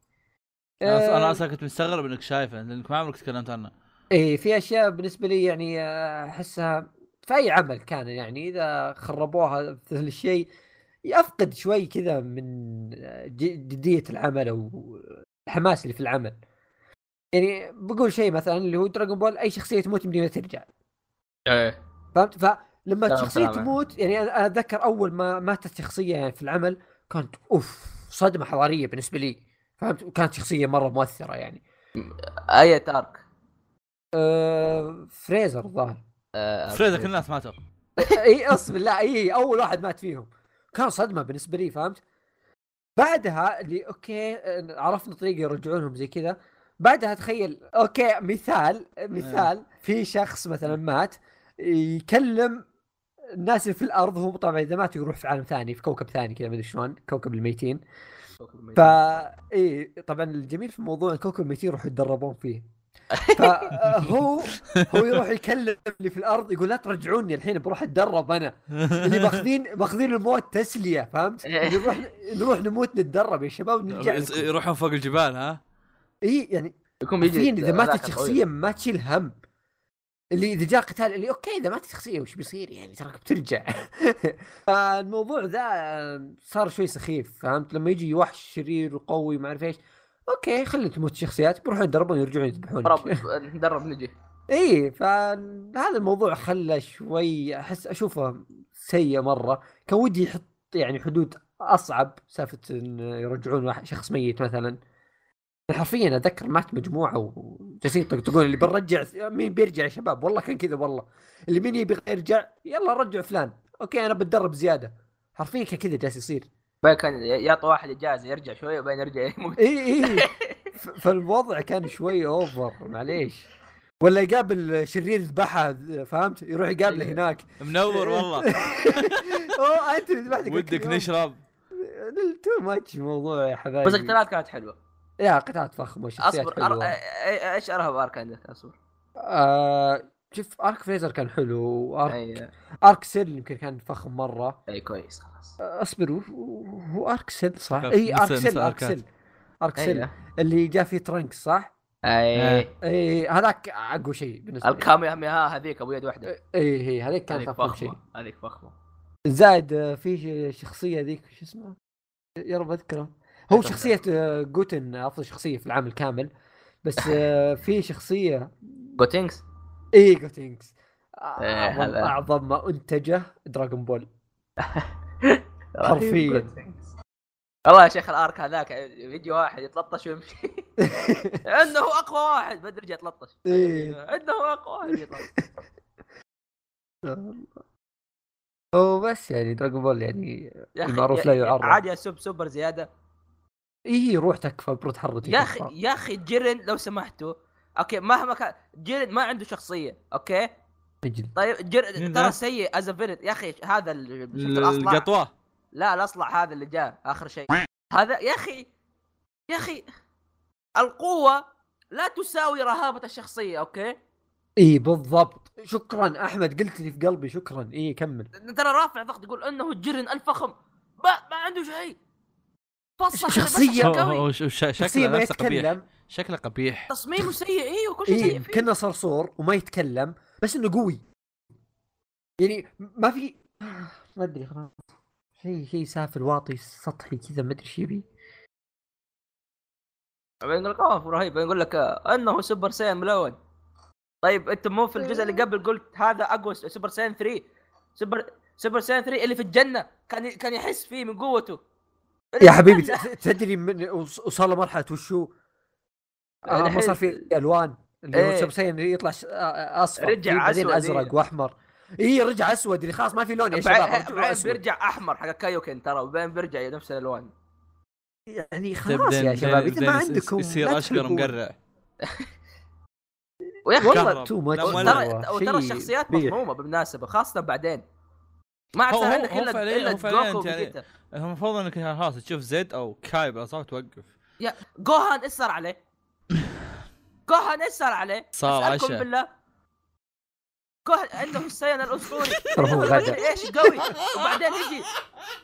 أنا أنا آه، أصلا كنت مستغرب إنك شايفه لأنك ما عمرك تكلمت عنه. إيه في أشياء بالنسبة لي يعني آه، أحسها في اي عمل كان يعني إذا خربوها في الشيء يفقد شوي كذا من آه، جدية العمل أو الحماس اللي في العمل. يعني بقول شيء مثلا اللي هو دراغون بول أي شخصية تموت يمديها ترجع. إيه. فهمت؟ فلما شخصية. تموت يعني أنا أتذكر أول ما ماتت شخصية يعني في العمل كانت أوف صدمة حضاريه بالنسبة لي. فهمت؟ وكانت شخصية مرة مؤثرة يعني. أي تارك أه فريزر الظاهر. آه، فريزا كل الناس ماتوا. [LAUGHS] إي اقسم بالله إي أول واحد مات فيهم. كان صدمة بالنسبة لي فهمت؟ بعدها اللي أوكي آه، عرفنا طريقة يرجعونهم زي كذا. بعدها تخيل أوكي مثال مثال في شخص مثلا مات يكلم الناس اللي في الأرض هو طبعا إذا مات يروح في عالم ثاني في كوكب ثاني كذا ما أدري شلون كوكب الميتين. فا إي طبعا الجميل في الموضوع كوكب الميتين يروحوا يتدربون فيه. فهو هو يروح يكلم اللي في الأرض يقول لا ترجعوني الحين بروح أتدرب أنا. اللي ماخذين ماخذين الموت تسلية فهمت؟ نروح نروح نموت نتدرب يا شباب نرجع. يروحون فوق الجبال ها؟ إي يعني بيجي إذا ماتت شخصيه ما تشيل هم. اللي إذا جاء قتال اللي أوكي إذا ماتت شخصية وش بيصير يعني؟ تراك بترجع. [LAUGHS] فالموضوع ذا صار شوي سخيف فهمت؟ لما يجي وحش شرير وقوي ما أعرف إيش أوكي خلي تموت شخصيات بيروحون يتدربون يرجعون يذبحون. ندرب [LAUGHS] نجي. إي فهذا الموضوع خلى شوي احس أشوفه سيء مرة. كان ودي يحط يعني حدود أصعب سالفة إن يرجعون شخص ميت مثلا. حرفيا أتذكر مات مجموعة وجالسين يطقطقون اللي بنرجع مين بيرجع يا شباب؟ والله كان كذا والله. اللي مين يبي يرجع؟ يلا رجع فلان. أوكي أنا بتدرب زيادة. حرفيا كان كذا جالس يصير. بعدين كان يعطي واحد إجازة يرجع شوية وبعدين يرجع يموت. إي إي. [LAUGHS] فالوضع كان شوي أوفر معليش. ولا يقابل شرير ذبحه فهمت؟ يروح يقابله أيوه. هناك. منور والله. [LAUGHS] أوه أنت ذبحتك ودك نشرب. تو ماتش موضوع يا حبايبي. بس القتالات كانت حلوة. يا قطعات فخمة أصبر أر... إيش أرهب أرك عندك؟ أصبر. آه شوف أرك فريزر كان حلو وأرك اي أرك سيل يمكن كان فخم مرة. أي كويس. خلاص اصبر هو- هو ارك سيل صح؟ إي ارك نسى سيل ارك أركات. سيل ارك سيل أيوه. اللي جاء فيه ترنكس صح؟ أي. إي هذاك أقوى شيء بالنسبة لي. الكاميهاميها هذيك أبو يد واحدة إي إي هذيك كانت هذيك افضل شيء. فخمه هذيك فخمة. زائد آه، في شخصية ذيك شو اسمه يا رب اذكره هو. شخصية آه، جوتن أفضل شخصية في العام الكامل. بس آه، [LAUGHS] في شخصية. جوتينكس؟ إي جوتينكس. إيه، أعظم. أعظم ما أنتجه دراغون بول [LAUGHS] [LAUGHS] حرفياً. والله يا شيخ الارك هذاك فيديو واحد يتلطش ويمشي. [LAUGHS] هو اقوى واحد بدري يرجع يتلطش. إيه. هو اقوى واحد يتلطش. [LAUGHS] هو بس يعني دراغون بول يعني المعروف لا يعرف. عادي اسب سوبر زيادة. اي روح تكفى برو تحرج يا أخي يا أخي جيرن لو سمحتوا. أوكي مهما كان جيرن ما عنده شخصية أوكي؟ طيب مين ترى؟ سيء از يا أخي هذا الأصلع؟ القطوة. لا الأصلع هذا اللي جاء آخر شيء. [LAUGHS] هذا يا أخي يا أخي القوة لا تساوي رهابة الشخصية أوكي؟ إي بالضبط. شكرا أحمد قلت لي في قلبي شكرا. إي كمل. ترى رافع ضغط يقول إنه جيرن الفخم. ما ما عنده شيء. فصح قوي شخصية؟ شكله ما نفسه قبيح. شكله قبيح. تصميمه سيء أيوه كل شيء اي سيء كنا صرصور وما يتكلم. بس إنه قوي. يعني ما في [SIGHS] ما أدري خلاص. شيء شيء سافل واطي سطحي كذا ما أدري إيش يبي. بعدين يقول اوه رهيب. يقول لك أنه سوبر ساين ملون. طيب أنت مو في الجزء اللي قبل قلت هذا أقوى سوبر ساين 3 super Super Saiyan 3 اللي في الجنة كان كان يحس فيه من قوته. يا حبيبي تدري من وص- وصل مرحلة وشو؟ آه ما صار في ألوان. اللي هو إيه. Super Saiyan يطلع أصفر رجع بعدين أسود، أزرق إيه. واحرق اي رجع أسود اللي خلاص ما في لون يا شباب. بيرجع أحمر حق Kaioken ترى وبعدين بيرجع نفس الألوان يعني خلاص يا شباب إذا ما عندكم يصير أشقر. مقرع [LAUGHS] ويا أخي والله. too much ترى وترى الشخصيات مفهومه بالمناسبة خاصة بعدين ما عاد عندك الا إلا جوكو يعني- وفيجيتا المفروض إنك خلاص تشوف Z أو Kai بالاصوات توقف يا جوهان إيش صار عليه؟ جوهان إيش صار عليه؟ صار أسألكم عشا. بالله جوهان عنده السيان الأسطوري [LAUGHS] ترى هو غدا. إيش قوي وبعدين يجي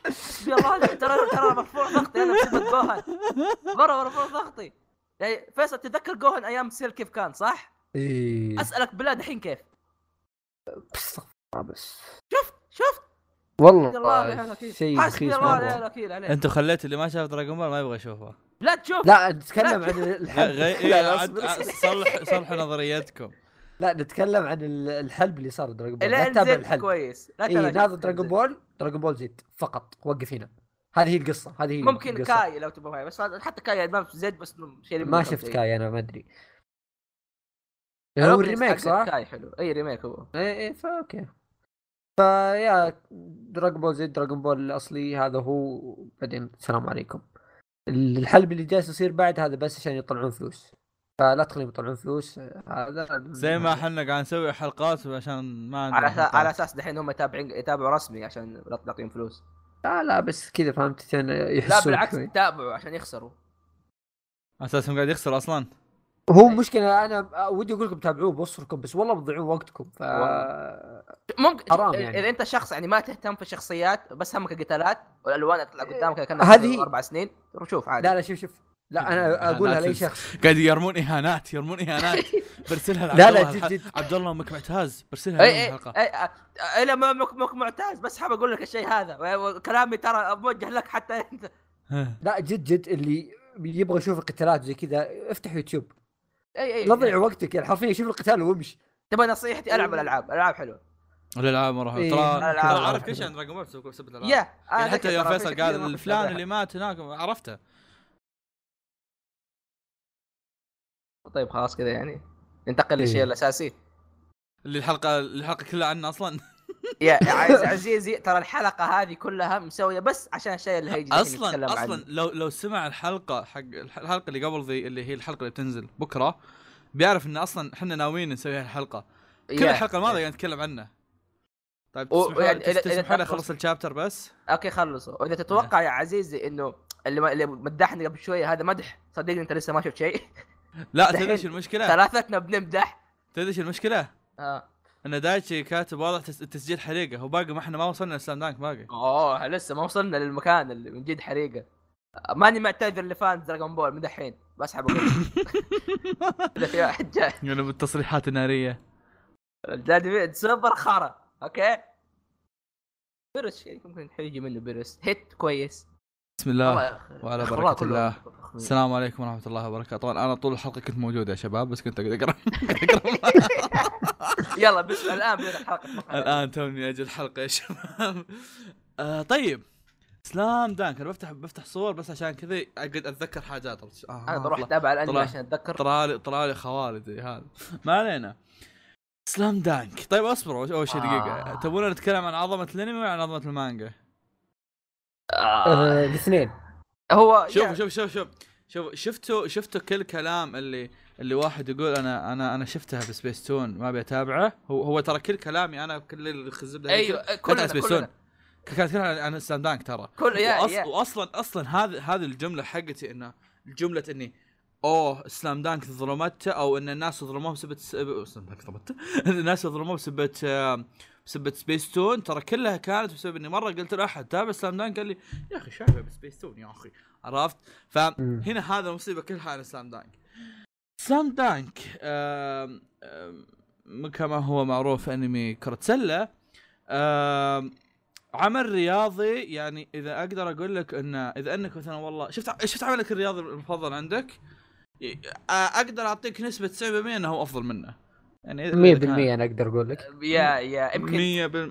حسبي الله ترى ترى مرفوع ضغطي أنا بسبب جوهان مرة مرفوع ضغطي يعني فيصل تتذكر جوهان أيام سيل كيف كان صح؟ اي أسألك بالله دحين كيف؟ بس شفت شفت والله. حسبي الله ونعم الوكيل. شيء رخيص مره أنتوا خليت اللي ما شاف Dragon Ball ما يبغى يشوفه. لا تشوف. لا نتكلم. عن الحلب غي... لا, لا, عاد- أصبر. عاد صلح صلح نظريتكم. لا نتكلم عن ال- الحلب اللي صار Dragon Ball. لا تتابع الحلب. كويس. لا اي تتابع ناظر شيء. Dragon Ball. Dragon Ball Z فقط. وقف هنا. هذه هي القصة. هذه هي ممكن القصة. Kai لو تبغى هاي بس حتى Kai ما في Z بس شيء ما شفت. Kai أنا ما أدري. هو ال remake صح؟ كاي حلو. أي remake هو. اي اي فا فيا Dragon Ball Z Dragon Ball الأصلي هذا هو بعدين السلام عليكم. الحلب اللي جالس يصير بعد هذا بس عشان يطلعون فلوس. فلا تخليهم يطلعون فلوس هذا زي ما إحنا قاعد نسوي حلقات عشان ما على أساس على. أساس دحين هم يتابعين يتابعوا رسمي عشان لا نعطيهم فلوس. لا لا بس كذا فهمت عشان لا يحسون بالعكس. يتابعوا عشان يخسروا. اساسهم قاعد يخسر أصلا؟ هو مشكلة أنا ودي أقول لكم تابعوه بوصركم بس والله بتضيعون وقتكم ف ممكن حرام يعني. إذا أنت شخص يعني ما تهتم في الشخصيات بس همك القتالات والألوان اللي تطلع قدامك كأنك هذه- أربع سنين شوف عادي. لا لا شوف شوف. لا أنا أقولها لأي شخص. قاعد يرمون إهانات يرمون إهانات. [LAUGHS] برسلها لا، لا، لعبد الله جد- الح- جد. عبد الله أمك معتاز برسلها اي اي الحلقة. اي اي لا ما مك مك معتاز بس حاب أقول لك الشيء هذا. وكلامي ترى موجه لك حتى أنت. لا جد جد اللي يبغى يشوف القتالات زي كذا افتح يوتيوب. أي أي لا تضيع وقتك يعني حرفيا شوف القتال وامشي تبغى نصيحتي؟ ألعب الألعاب الالعاب حلوة. الألعاب مرة. إيه، ترى الألعاب ترى عارف كل. شيء عن Dragon Ball بسبب الألعاب. يا يعني أنا حتى يوم في فيصل قال أتابعها. اللي مات هناك عرفته. طيب خلاص كذا يعني. ننتقل إيه. للشيء الأساسي. اللي الحلقة الحلقة كلها عنه أصلا. يا [LAUGHS] عز عزيزي ترى الحلقة هذه كلها مسوية بس عشان الشيء اللي هيجي أصلا أصلا عنه. لو لو سمع الحلقة حق الح- الحلقة اللي قبل ذي اللي هي الحلقة اللي بتنزل بكرة بيعرف إن أصلا إحنا ناويين نسوي هالحلقة كل. الحلقة الماضية قاعد نتكلم عنه طيب تسمحوا يعني تسمحوا لي أخلص الشابتر بس أوكي خلصوا وإذا تتوقع يا عزيزي إنه اللي ما- اللي مدحني قبل شوية هذا مدح صدقني أنت لسه ما شفت شيء لا [LAUGHS] تدري إيش المشكلة؟ ثلاثتنا بنمدح تدري إيش المشكلة؟ آه. إن دايتشي كاتب واضح تس- تسجيل حريقة. وباقي ما إحنا ما وصلنا ل Slam Dunk باقي. أوه لسه ما وصلنا للمكان اللي من جد حريقة. ماني معتذر ل fan Dragon Ball من دحين. بسحب. [LAUGHS] إذا في واحد جاي. يعني بالتصريحات النارية. دادي سوبر خرا أوكي. بيرس ممكن يجي منه بيرس هيت كويس. بسم الله وعلى بركة. الله. السلام عليكم ورحمة الله وبركاته. طبعا أنا طول الحلقة كنت موجود يا شباب بس كنت أقدر أقرأ. [LAUGHS] [LAUGHS] يلا بس الآن بدأ الحلقة الآن توني أجل الحلقة يا شباب. آه طيب. سلام دانك أنا بفتح بفتح صور بس عشان كذا أقعد أتذكر حاجات. آه أنا بروح اتابع الأنمي طلع- عشان أتذكر. طلالي طلالي خوالدي هذا. ما علينا. Slam Dunk. طيب اصبروا. اول شيء دقيقة. آه. تبون نتكلم عن عظمة الأنمي ولا عن عظمة المانجا؟ آه. آه، الاثنين. هو شوف يعني- شوف شوف شوف شوف شفتوا شفتوا كل كلام اللي اللي واحد يقول أنا أنا أنا شفتها في سبيس تون ما أبي أتابعه. هو هو ترى كل كلامي أنا كل اللي هي أيوه كلنا Space كلنا. Toon كانت كلها عن Slam Dunk ترى. كل يا وأص... يا. واصلا أصلا هذه هذه الجملة حقتي إنه جملة إني أوه Slam Dunk ظلمته أو إن الناس ظلموه بسبب Slam Dunk ظلمته. [LAUGHS] الناس ظلموه بسبب آه، بسبب سبيس تون ترى كلها كانت بسبب إني مرة قلت لأحد تابع Slam Dunk قال لي يا أخي شايفه بسبيس تون يا أخي. عرفت؟ فهنا هذا المصيبه كلها على Slam Dunk Slam Dunk. آم، آم، كما هو معروف أنمي كرة سلة عمل رياضي يعني إذا أقدر أقول لك انه إذا أنك مثلا والله شفت شفت عملك الرياضي المفضل عندك؟ آه، أقدر أعطيك نسبة 90% إنه هو أفضل منه. يعني 100% أنا أقدر أقول لك. يا يا يمكن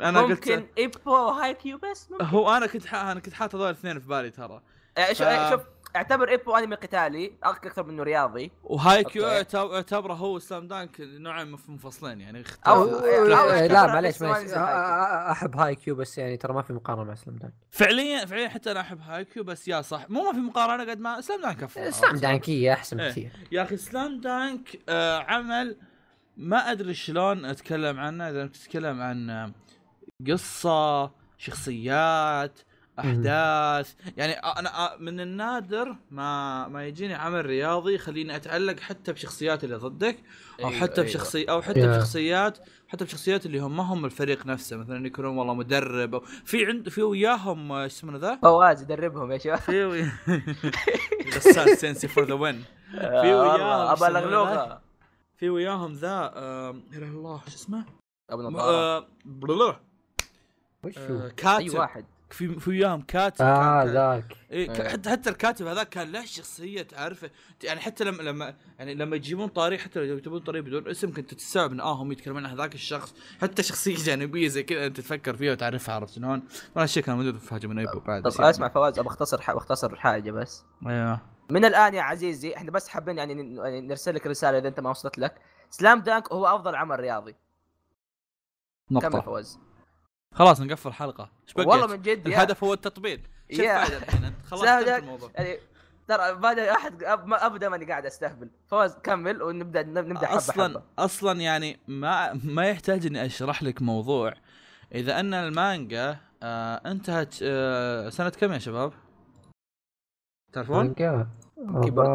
100% أنا قلت ممكن Ippo و Haikyuu بس ممكن. هو أنا كنت ح- أنا كنت حاطط هذول الاثنين في بالي ترى. آه، ف- شوف اعتبر Ippo انمي قتالي أكثر منه رياضي. و Haikyuu أوكي. يعتبر- يعتبره هو Slam Dunk نوعين مف- منفصلين يعني اختلاف أو- أو- أو- أو- لا معليش معليش. ما نزل Hai أحب Haikyuu بس يعني ترى ما في مقارنة مع Slam Dunk. فعليا فعليا حتى أنا أحب Haikyuu بس يا صح. مو ما في مقارنة قد ما Slam Dunk أفضل. Slam دانكيه أحسن إيه. بكثير. يا أخي سلام دانك آه عمل ما أدري شلون أتكلم عنه إذا تتكلم عن آه، قصة شخصيات أحداث. يعني أنا آه، من النادر ما ما يجيني عمل رياضي يخليني أتعلق حتى بشخصيات اللي ضدك أو أيوة، حتى أيوة. بشخصي أو حتى يا. بشخصيات حتى بشخصيات اللي هم ما هم الفريق نفسه. مثلا يكونون والله مدرب أو في عند في وياهم آه، إيش اسمه ذا؟ فواز يدربهم يا شباب. في وي... غسان sensei for the win في وياهم ابى يسمونه لغلوغه في وياهم ذا آه، الله شو اسمه؟ ابو نظارة. آه، آه، هو؟ أي كاتب واحد. في في وياهم كاتب آه ذاك. إيه إيه. حتى حتى الكاتب هذاك كان له شخصية تعرفه. يعني حتى لما لما يعني لما يجيبون طاري حتى لو يجيبون طاري بدون اسم كنت تستوعب ان آه هم يتكلمون عن هذاك الشخص. حتى شخصية جانبية زي كذا أنت تفكر فيها وتعرفها عرفت شلون؟ ولا شيء كان موجود في Hajime no Ippo بعد. طب. اسمع فواز ابى أختصر ح- بختصر حاجة بس. أيوه من الآن يا عزيزي إحنا بس حابين يعني يعني نرسل لك رسالة إذا أنت ما وصلت لك. Slam Dunk هو أفضل عمل رياضي. كمل نقطه فواز. خلاص نقفل الحلقة. إيش بقيت؟ والله من جد يا- الهدف هو التطبيل. شو يا. الفائدة الحين؟ أنت خلاص الموضوع. يعني ترى بدا احد أب... ما ابدا ماني قاعد أستهبل. فواز كمل ونبدا نبدأ حبة أصلا حبة. أصلا يعني ما ما يحتاج إني أشرح لك موضوع. إذا أن المانجا آه انتهت آه سنة كم يا شباب؟ تعرفون؟ مانجا؟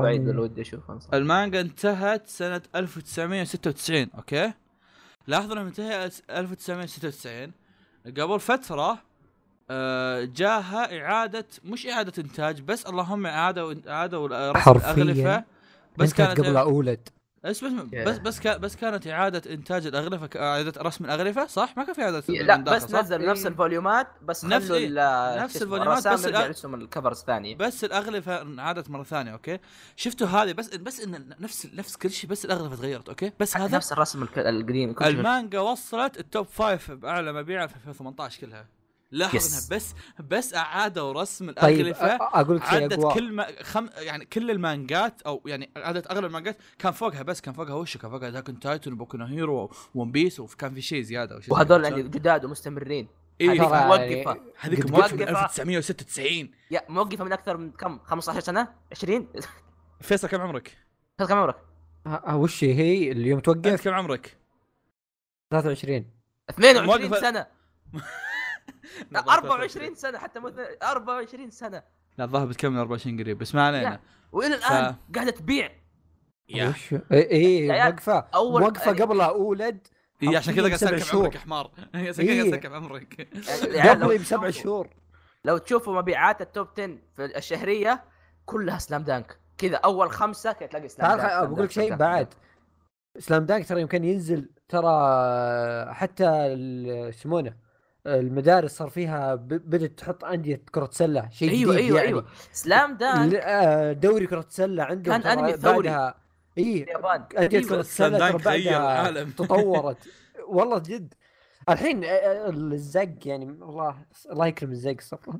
بعيد ودي اشوفه المانجا انتهت سنة 1996 okay؟ لاحظوا إنها انتهت 1996 قبل فترة آه جاها إعادة مش إعادة إنتاج بس اللهم إعادة إعادة رسم حرفياً. الأغلفة بس انت كانت قبل old بس بس. بس بس, كا بس كانت إعادة إنتاج الاغلفه إعادة رسم الاغلفه صح؟ ما كان في إعادة لا من داخل، بس؟ نزل نفس إيه. الفوليومات بس نفس- إيه. نفس الفوليومات، بس يرسم ال covers ثانية بس الاغلفه انعادت مرة ثانية أوكي شفتوا هذه بس بس إن نفس نفس كل شيء بس الاغلفه تغيرت أوكي بس هذا نفس الرسم القديم. المانجا وصلت ال top five بأعلى مبيعا في 2018 كلها لاحظ Yes. انها بس بس أعادوا رسم طيب الاغلفه أ- أقول لك شيء عدت كل ما خم يعني كل المانجات أو يعني عدت أغلب المانجات كان فوقها بس كان فوقها وش كان فوقها داكن تايتن وبوكو هيرو وون بيس وكان في شيء زيادة أو شيء زي وهذول. يعني جداد ومستمرين. إيه هذيك ترى موقفة. هذيك موقفة من موقفة. 1996 يا موقفة من أكثر من كم؟ 15 سنة؟ 20 فيصل كم عمرك؟ كم عمرك؟ وش هي؟ اليوم أنت توقف كم عمرك؟ 23 22 موقفة- سنة. [LAUGHS] 24 سنة حتى مو 24 سنة. لا الظاهر بتكمل 24 قريب بس ما علينا. وإلى الآن قاعدة تبيع. يا. وش؟ يا عيال، موقفه أول- موقفه يعني- قبلها أولد. إيه عشان كذا قاعد شهور. عمرك يا حمار. [LAUGHS] عشان كذا قاعد إيه. كم عمرك. يعني قبلي بسبع شهور. لو تشوفوا مبيعات التوب 10 في الشهرية كلها سلام دانك كذا أول خمسة كذا تلاقي سلام دانك بقول لك شيء. بعد. سلام دانك ترى يمكن ينزل ترى حتى يسمونه المدارس صار فيها بدأت تحط أندية كرة سلة شيء أيوه جديد أيوه يعني. أيوه سلام دانك آه، دوري كرة سلة عندهم كان أنمي ثوري. بعدها إي اليابان أندية أيوة. كرة سلام السله ترى دانك غير بعدها العالم. [LAUGHS] تطورت والله جد الحين آه، آه، الزق يعني الله الله يكرم الزق صراحة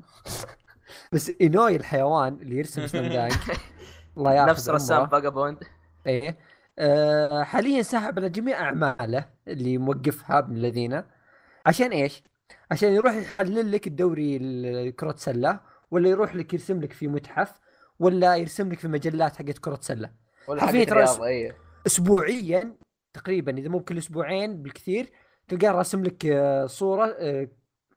[LAUGHS] بس إينوي الحيوان اللي يرسم سلام [LAUGHS] دانك الله ياخذ نفس رسام. فاجابوند إيه حاليا سحب على جميع أعماله اللي موقفها ابن الذين عشان إيش؟ عشان يروح يحلل لك الدوري ال- كرة سلة ولا يروح لك يرسم لك في متحف ولا يرسم لك في مجلات حقت كرة سلة. ولا حرفيا ترى أيوه اسبوعيا تقريبا إذا مو بكل أسبوعين بالكثير تلقاه راسم لك آه، صورة آه،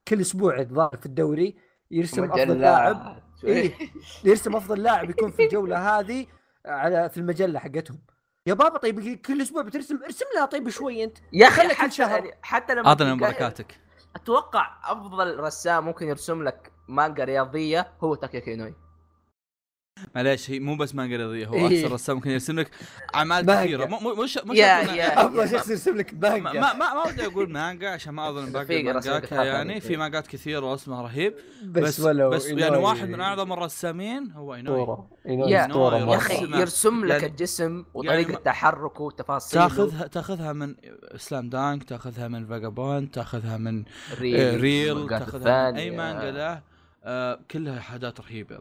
كل أسبوع الظاهر في الدوري يرسم أفضل لاعب. [LAUGHS] إيه. يرسم أفضل لاعب يكون في الجولة هذه على في المجلة حقتهم. يا بابا طيب كل أسبوع بترسم ارسم لها طيب شوي أنت. يا أخي خلك كل حتى شهر. يعني حتى لما اعطنا بركاتك أتوقع أفضل رسام ممكن يرسم لك مانجا رياضية هو تاكيكي اينوي معليش هي مو بس مانجا رياضيه هو إيه. احسن رسام ممكن يرسم لك أعمال. كثيرة مو مو مش مش أفضل شخص يرسم لك ما مانجا ما ما ما ودي أقول مانجا عشان ما أظن باقي كتاب يعني يعني. في مانجات كثير ورسمها رهيب بس, بس ولو بس يعني واحد من أعظم الرسامين هو اينوي يا-. أخي. يرسم لك يعني- الجسم وطريقة ما- تحركه وتفاصيله تاخذها تاخذها من Slam Dunk تاخذها من Vagabond تاخذها من آه، Real, تاخذها من أي. مانجا له آه كلها حاجات رهيبة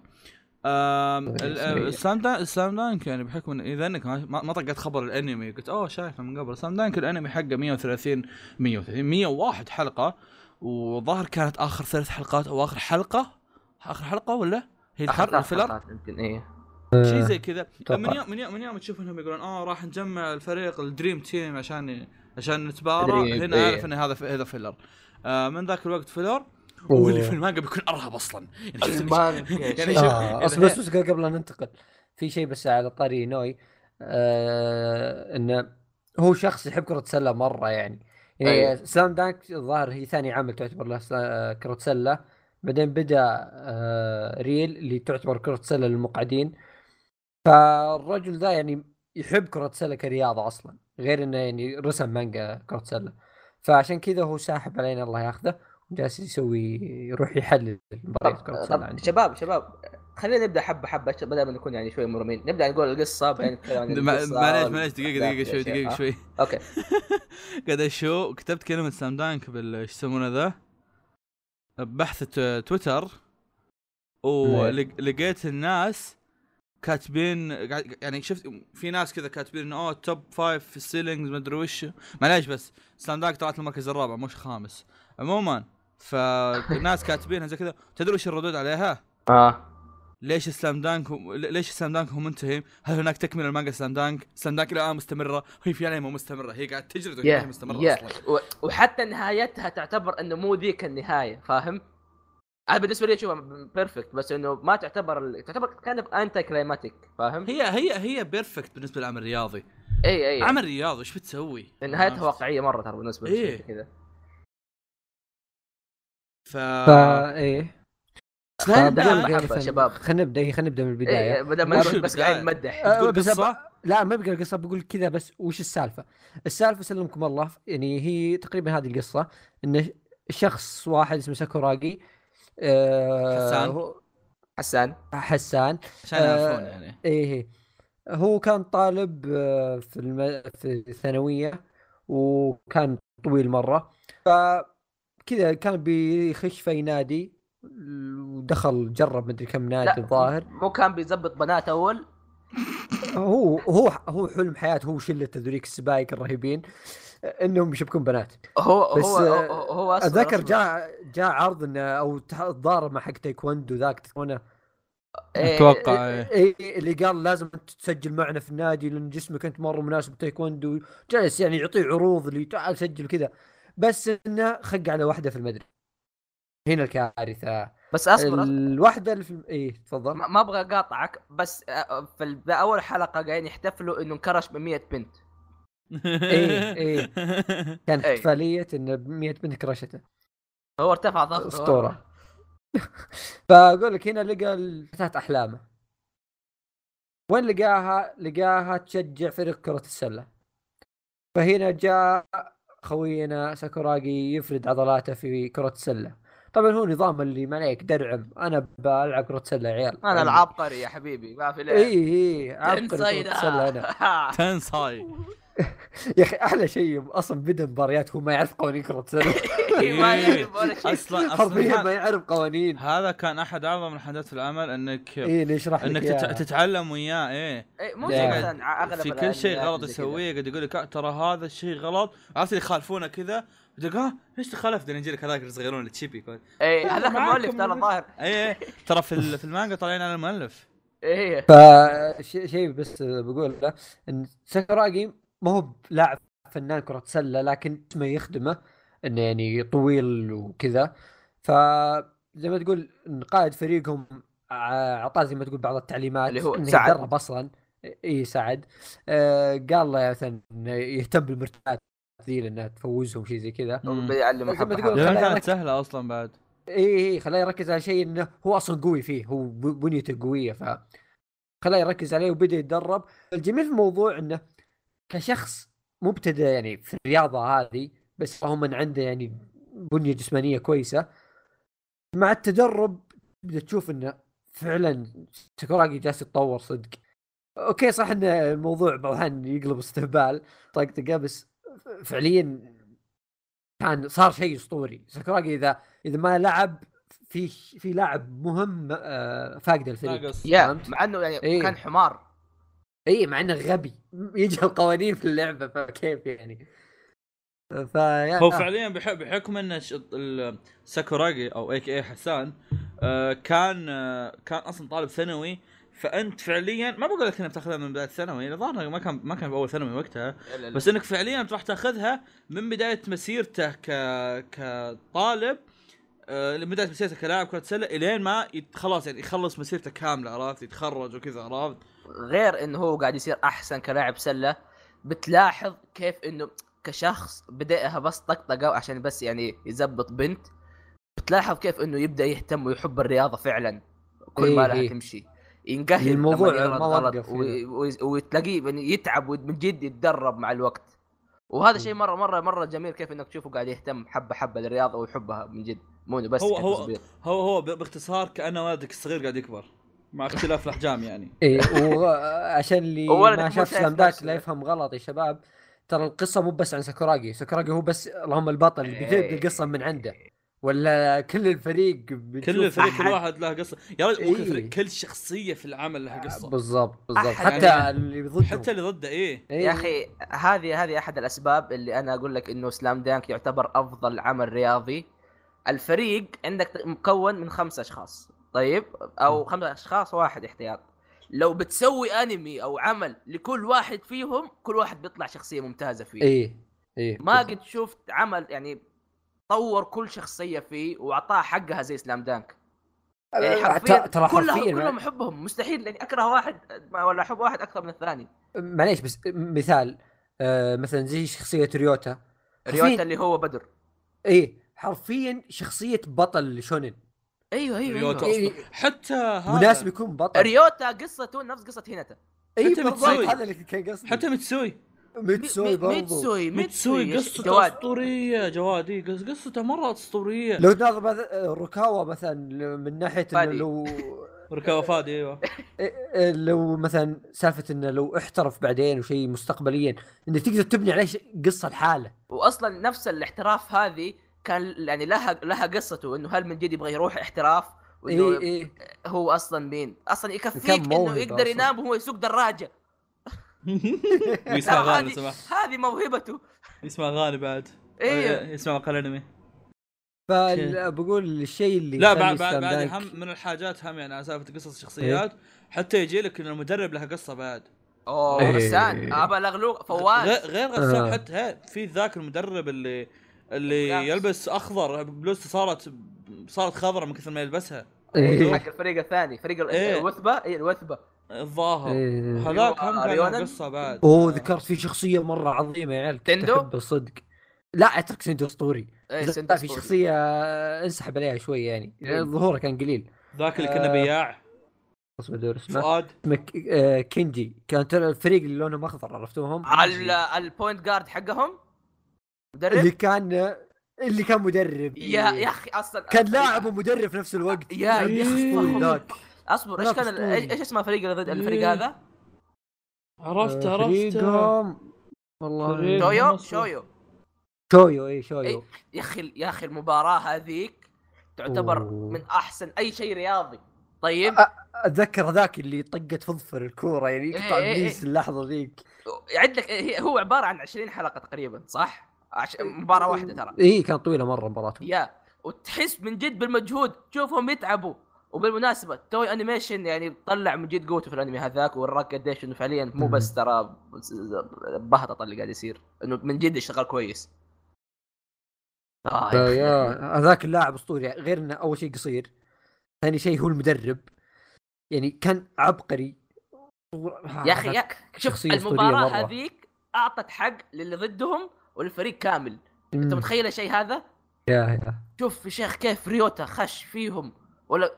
Slam Dunk Slam Dunk يعني بحكم إذا إنك ما ما طقت خبر الأنمي قلت أوه شايفه من قبل. Slam Dunk الأنمي حقه 130 130 101 حلقة وظهر كانت آخر ثلاث حلقات أو آخر حلقة. آخر حلقة ولا؟ هي ثلاث ال filler؟ حلقات يمكن إيه. شيء زي كذا. من يوم من يوم من يوم تشوف إنهم يقولون آه راح نجمع الفريق ال dream team عشان عشان نتبارى. هنا. عارف إن هذا هذا filler. آه من ذاك الوقت filler. أوه. واللي في المانجا بيكون أرهب أصلا. يعني شفت المانجا يعني آه اصبر بس بس قبل لا ننتقل في شيء بس على طاري اينوي. آه إنه هو شخص يحب كرة سلة مرة يعني. يعني أيوة. Slam Dunk الظاهر هي ثاني عمل تعتبر له سلا- كرة سلة. بعدين بدأ آه Real اللي تعتبر كرة سلة للمقعدين. فالرجل ذا يعني يحب كرة سلة كرياضة أصلا غير إنه يعني رسم مانجا كرة سلة. فعشان كذا هو ساحب علينا الله ياخذه. وجالس يسوي يروح يحلل مباريات عنده. شباب شباب خلينا نبدأ حبة حبة بدل ما نكون يعني شوي مرمين. نبدأ نقول القصة بعدين نتكلم عن ما- القصة معليش معليش دقيقة دقيقة شوي دقيقة. شوي. أوكي. [LAUGHS] قاعد أشو كتبت كلمة Slam Dunk بال إيش يسمونه ذا؟ ببحث ت- تويتر ولقيت الناس كاتبين يعني شفت في ناس كذا كاتبين انه أوه top five في ال sellings ما أدري وش. معليش بس Slam Dunk طلعت المركز الرابع مش خامس. عموما فالناس كاتبينها زي كذا تدري وش الردود عليها؟ آه ليش Slam Dunk هو- ليش Slam Dunk هو منتهي؟ هل هناك تكملة المانجا Slam Dunk؟ سلام دانك الآن مستمرة؟ هي فعلا مو مستمرة هي قاعد تجرد وهي ما هي مستمرة يا أصلا و- وحتى نهايتها تعتبر إنه مو ذيك النهاية فاهم؟ أنا بالنسبة لي اشوفها perfect بس إنه ما تعتبر تعتبر كان anti-climactic فاهم؟ هي هي هي perfect بالنسبة للعمل الرياضي إي إي عمل رياضي إيش بتسوي؟ نهايتها؟ واقعية مرة ترى بالنسبة لي إيه. كذا ف فا إيه شباب. خلينا نبدأ إيه، خلينا نبدأ من البداية إيه بدل ما نروح بس البداية؟ قاعدين نمدح آه، تقول بس قصة؟ لا ما بقرأ القصة بقول كذا بس وش السالفة؟ السالفة سلمكم الله يعني هي تقريبا هذه القصة إن شخص واحد اسمه ساكوراجي آه حسان؟ هو- حسان حسان عشان آه، يعرفون يعني إيه هو كان طالب آه، في الم... في الثانوية وكان طويل مرة فكذا كان بيخش في نادي ودخل جرب مدري كم نادي الظاهر. مو كان بيزبط بنات أول؟ هو هو هو حلم حياته هو شلة ذوليك السبايك الرهيبين إنهم يشبكون بنات. هو بس، هو آه، هو, أتذكر جاء جاء عرض إنه أو تضارب مع حق تايكوندو ذاك تذكرونه إيه، أتوقع إيه. إيه. اللي قال لازم أنت تسجل معنا في النادي لأن جسمك أنت مرة مناسب تايكوندو جالس يعني يعطيه عروض اللي تعال سجل كذا. بس إنه خق على واحدة في المدري. هنا الكارثة. بس أصبر. الواحدة اللي في إيه تفضل. ما أبغى أقاطعك بس آه، في ال- باول حلقة قاعدين يحتفلوا إنه انكرش ب 100 بنت. [LAUGHS] إيه، إيه. [LAUGHS] كانت إيه. احتفالية انه 100 بنت كرشته هو ارتفع ضغطه أسطورة. [LAUGHS] فأقول لك هنا لقى فتاة أحلامه. وين لقاها؟ لقاها تشجع فريق كرة السلة. فهنا جاء خوينا ساكوراجي يفرد عضلاته في كرة السلة طبعا هو نظام اللي ما عليك درعم. أنا بلعب كرة سلة يا عيال. أنا العبقري يا حبيبي. ما في لعب. اي اي عبقري. كرة السلة أنا. [LAUGHS] تنساي. [LAUGHS] يا أخي أحلى شيء أصلا بدا مباريات هو ما يعرف قوانين كرة السلة. [LAUGHS] ما يعرف ولا شيء [LAUGHS] أصلا حرفيا ما يعرف قوانين. هذا كان أحد أعظم الحاجات العمل إنك اي نشرح إنك تتعلم وياه إيه. إيه، مو لا. زي مثلا أغلب في كل شيء غلط. يسويه قاعد يقول لك "آه، ترى هذا الشيء غلط. عرفت اللي يخالفونه كذا؟ تقول ها ليش تخالف؟ بعدين يجي لك هذاك الصغيرون التشيبي إيه هذاك معاكم المؤلف ترى من- ظاهر. اي اي ترى في في المانجا طالعين على المؤلف. إيه. فشيء شيء بس بقول إن ساكوراجي ما هو لاعب فنان كرة سلة لكن اسمه يخدمه إنه يعني طويل وكذا. ف زي ما تقول قائد فريقهم ع- اعطاه زي ما تقول بعض التعليمات اللي هو إنه سعد. يتدرب أصلا. إي سعد. آه قال له مثلا إنه يهتم بالمرتبات ذي لأنها تفوزهم شيء زي كذا. مم. بيعلم زي ما تقول كانت سهلة أصلا بعد. إي إي خلاه يركز على شيء إنه هو أصلا قوي فيه. هو ب- بنيته قوية ف خلاه يركز عليه وبدأ يتدرب. الجميل في الموضوع إنه كشخص مبتدئ يعني في الرياضة هذه بس هو من عنده يعني بنية جسمانية كويسة. مع التدرب تبدأ تشوف إنه فعلا ساكوراجي جالس يتطور صدق. أوكي صح إن الموضوع بعض الأحيان يقلب استهبال طقطقه بس فعليا كان صار شيء أسطوري. ساكوراجي إذا إذا ما لعب في في لاعب مهم آه، فاقد الفريق. ناقص يا؟ مع إنه يعني إيه. كان حمار. اي مع إنه غبي. [LAUGHS] يجي القوانين في اللعبة فكيف يعني؟ فيا هو فعليا بح- بحكم إن ساكوراجي أو AKA حسان آه، كان آه، كان أصلا طالب ثانوي فأنت فعليا ما بقول لك إنك بتأخذها من بداية ثانوي الظاهر ما كان ما كان باول ثانوي وقتها بس إنك فعليا راح تأخذها من بداية مسيرته ك كطالب آه، من بداية مسيرته كلاعب كرة سلة إلين ما خلاص يعني يخلص مسيرته كاملة عرفت؟ يتخرج وكذا عرفت؟ غير إنه هو قاعد يصير أحسن كلاعب سلة بتلاحظ كيف إنه كشخص بدأها بس طقطقة عشان بس يعني يزبط بنت بتلاحظ كيف إنه يبدأ يهتم ويحب الرياضة فعلا كل ما إيه لها إيه. تمشي ينقهر الموضوع ما غلط وتلاقيه يتعب ومن جد يتدرب مع الوقت وهذا شيء مره مره مرة جميل كيف إنك تشوفه قاعد يهتم حبه حبة للرياضة ويحبها من جد مو بس هو هو. هو هو باختصار كأنه ولدك الصغير قاعد يكبر مع اختلاف الأحجام يعني. اي وعشان اللي ما شاف سلام داك. لا يفهم غلط يا شباب ترى القصة مو بس عن ساكوراجي. ساكوراجي هو بس اللهم البطل اللي إيه. القصة من عنده. ولا كل الفريق كل الفريق كل واحد له قصة. يا رجل إيه. فريق كل شخصية في العمل لها قصة. بالضبط بالضبط. حتى يعني- اللي ضده. حتى اللي ضده إيه. إيه. يا أخي هذه هذه أحد الأسباب اللي أنا أقول لك إنه سلام دانك يعتبر أفضل عمل رياضي. الفريق عندك مكون من خمسة أشخاص. طيب؟ أو خمسة أشخاص واحد احتياط لو بتسوي أنمي أو عمل لكل واحد فيهم كل واحد بيطلع شخصية ممتازة فيه. إيه إيه ما. قد شفت عمل يعني طور كل شخصية فيه واعطاها حقها زي سلام دانك يعني حرفيا ترى كلهم كلهم أحبهم. مستحيل يعني أكره واحد ولا أحب واحد أكثر من الثاني. معليش بس مثال آه مثلا زي شخصية ريوتا. ريوتا اللي هو بدر. إيه حرفيا شخصية بطل شونن. أيوه أيوه, ريوتا أيوه. أسطوري. حتى هذا مناسب يكون بطل. ريوتا قصته نفس قصة هينتا اي حتى بالضبط. هذا اللي كان قصدي. حتى متسوي ميتسوي مي- برضو. متسوي ميتسوي. قصته جواد. أسطورية جواد. إيه، قص- قصته مرة أسطورية. لو تناظر مثلا روكاوا مثلا من ناحية إنه. لو [LAUGHS] ركاوة فادي أيوه. إيه، لو مثلا سالفة إنه لو احترف بعدين وشيء مستقبليا إنك تقدر تبني عليه قصة لحاله. واصلا نفس الاحتراف هذه كان يعني لها لها قصته إنه هل من جد يبغى يروح احتراف وإنه اي اي هو أصلا مين؟ أصلا يكفيك إنه يقدر أصلاً. ينام وهو يسوق دراجة. [LAUGHS] ويسمع أغاني هذه موهبته. يسمع أغاني بعد. أيوه يسمع مقال أنمي. فبقول الشيء اللي لا بعد بعد, بعد. هم من الحاجات هم يعني على سالفة قصص الشخصيات حتى يجي لك إن المدرب له قصة بعد. أوه إيه. غسان. أبا لغلوق غير فواز غير غسان آه. حتى في ذاك المدرب اللي اللي. يلبس أخضر بلوزته صارت صارت خضراء من كثر ما يلبسها إيه. حق الفريق الثاني فريق إيه. الوثبة اي الوثبة الظاهر إيه. هذاك هم كان؟ قصه بعد أوه ذكرت في شخصية مرة عظيمة يا عيال تندو؟ أحبه صدق لا اترك سندو أسطوري اي لا، سنتو في. شخصية انسحب عليها شوية يعني إيه. ظهوره كان قليل ذاك اللي كنا آه. بياع اسمه دور اسمه فؤاد اسمه ك- آه، كينجي كان ترى الفريق اللي لونهم اخضر عرفتوهم؟ على البوينت جارد حقهم مدرب اللي كان اللي كان مدرب يا يا أخي أصلا كان لاعب ومدرب في نفس الوقت يا- يا أسطوري أخي. ذاك أصبر إيش كان. إيش إيش اسمه الفريق الفريق إيه. هذا؟ عرفت آه، عرفت فريقهم والله شويو. شويو شويو اي شويو إيه. يا أخي يا أخي المباراة هذيك تعتبر أوه. من أحسن أي شيء رياضي طيب أتذكر ذاك اللي طقت فضفر الكورة يعني يقطع إيه، إيه، بيس اللحظة ذيك عندك هو عبارة عن 20 حلقة تقريبا صح؟ عش... مباراة واحدة ترى. اي كانت طويلة مرة مباراتهم. يا وتحس من جد بالمجهود تشوفهم يتعبوا. وبالمناسبة توي أنيميشن يعني طلع من جد قوته في الأنمي هذاك وراك قديش إنه فعليا مو. بس ترى بهطط اللي قاعد يصير إنه من جد اشتغل كويس. آه يا يا هذاك اللاعب أسطوري غير إنه أول شيء قصير ثاني شيء هو المدرب. يعني كان عبقري. يا أخي شوف شخصية المباراة. هذيك أعطت حق للي ضدهم والفريق كامل. انت مم. متخيل الشيء هذا؟ يا يا. شوف يا شيخ كيف ريوتا خش فيهم. ولا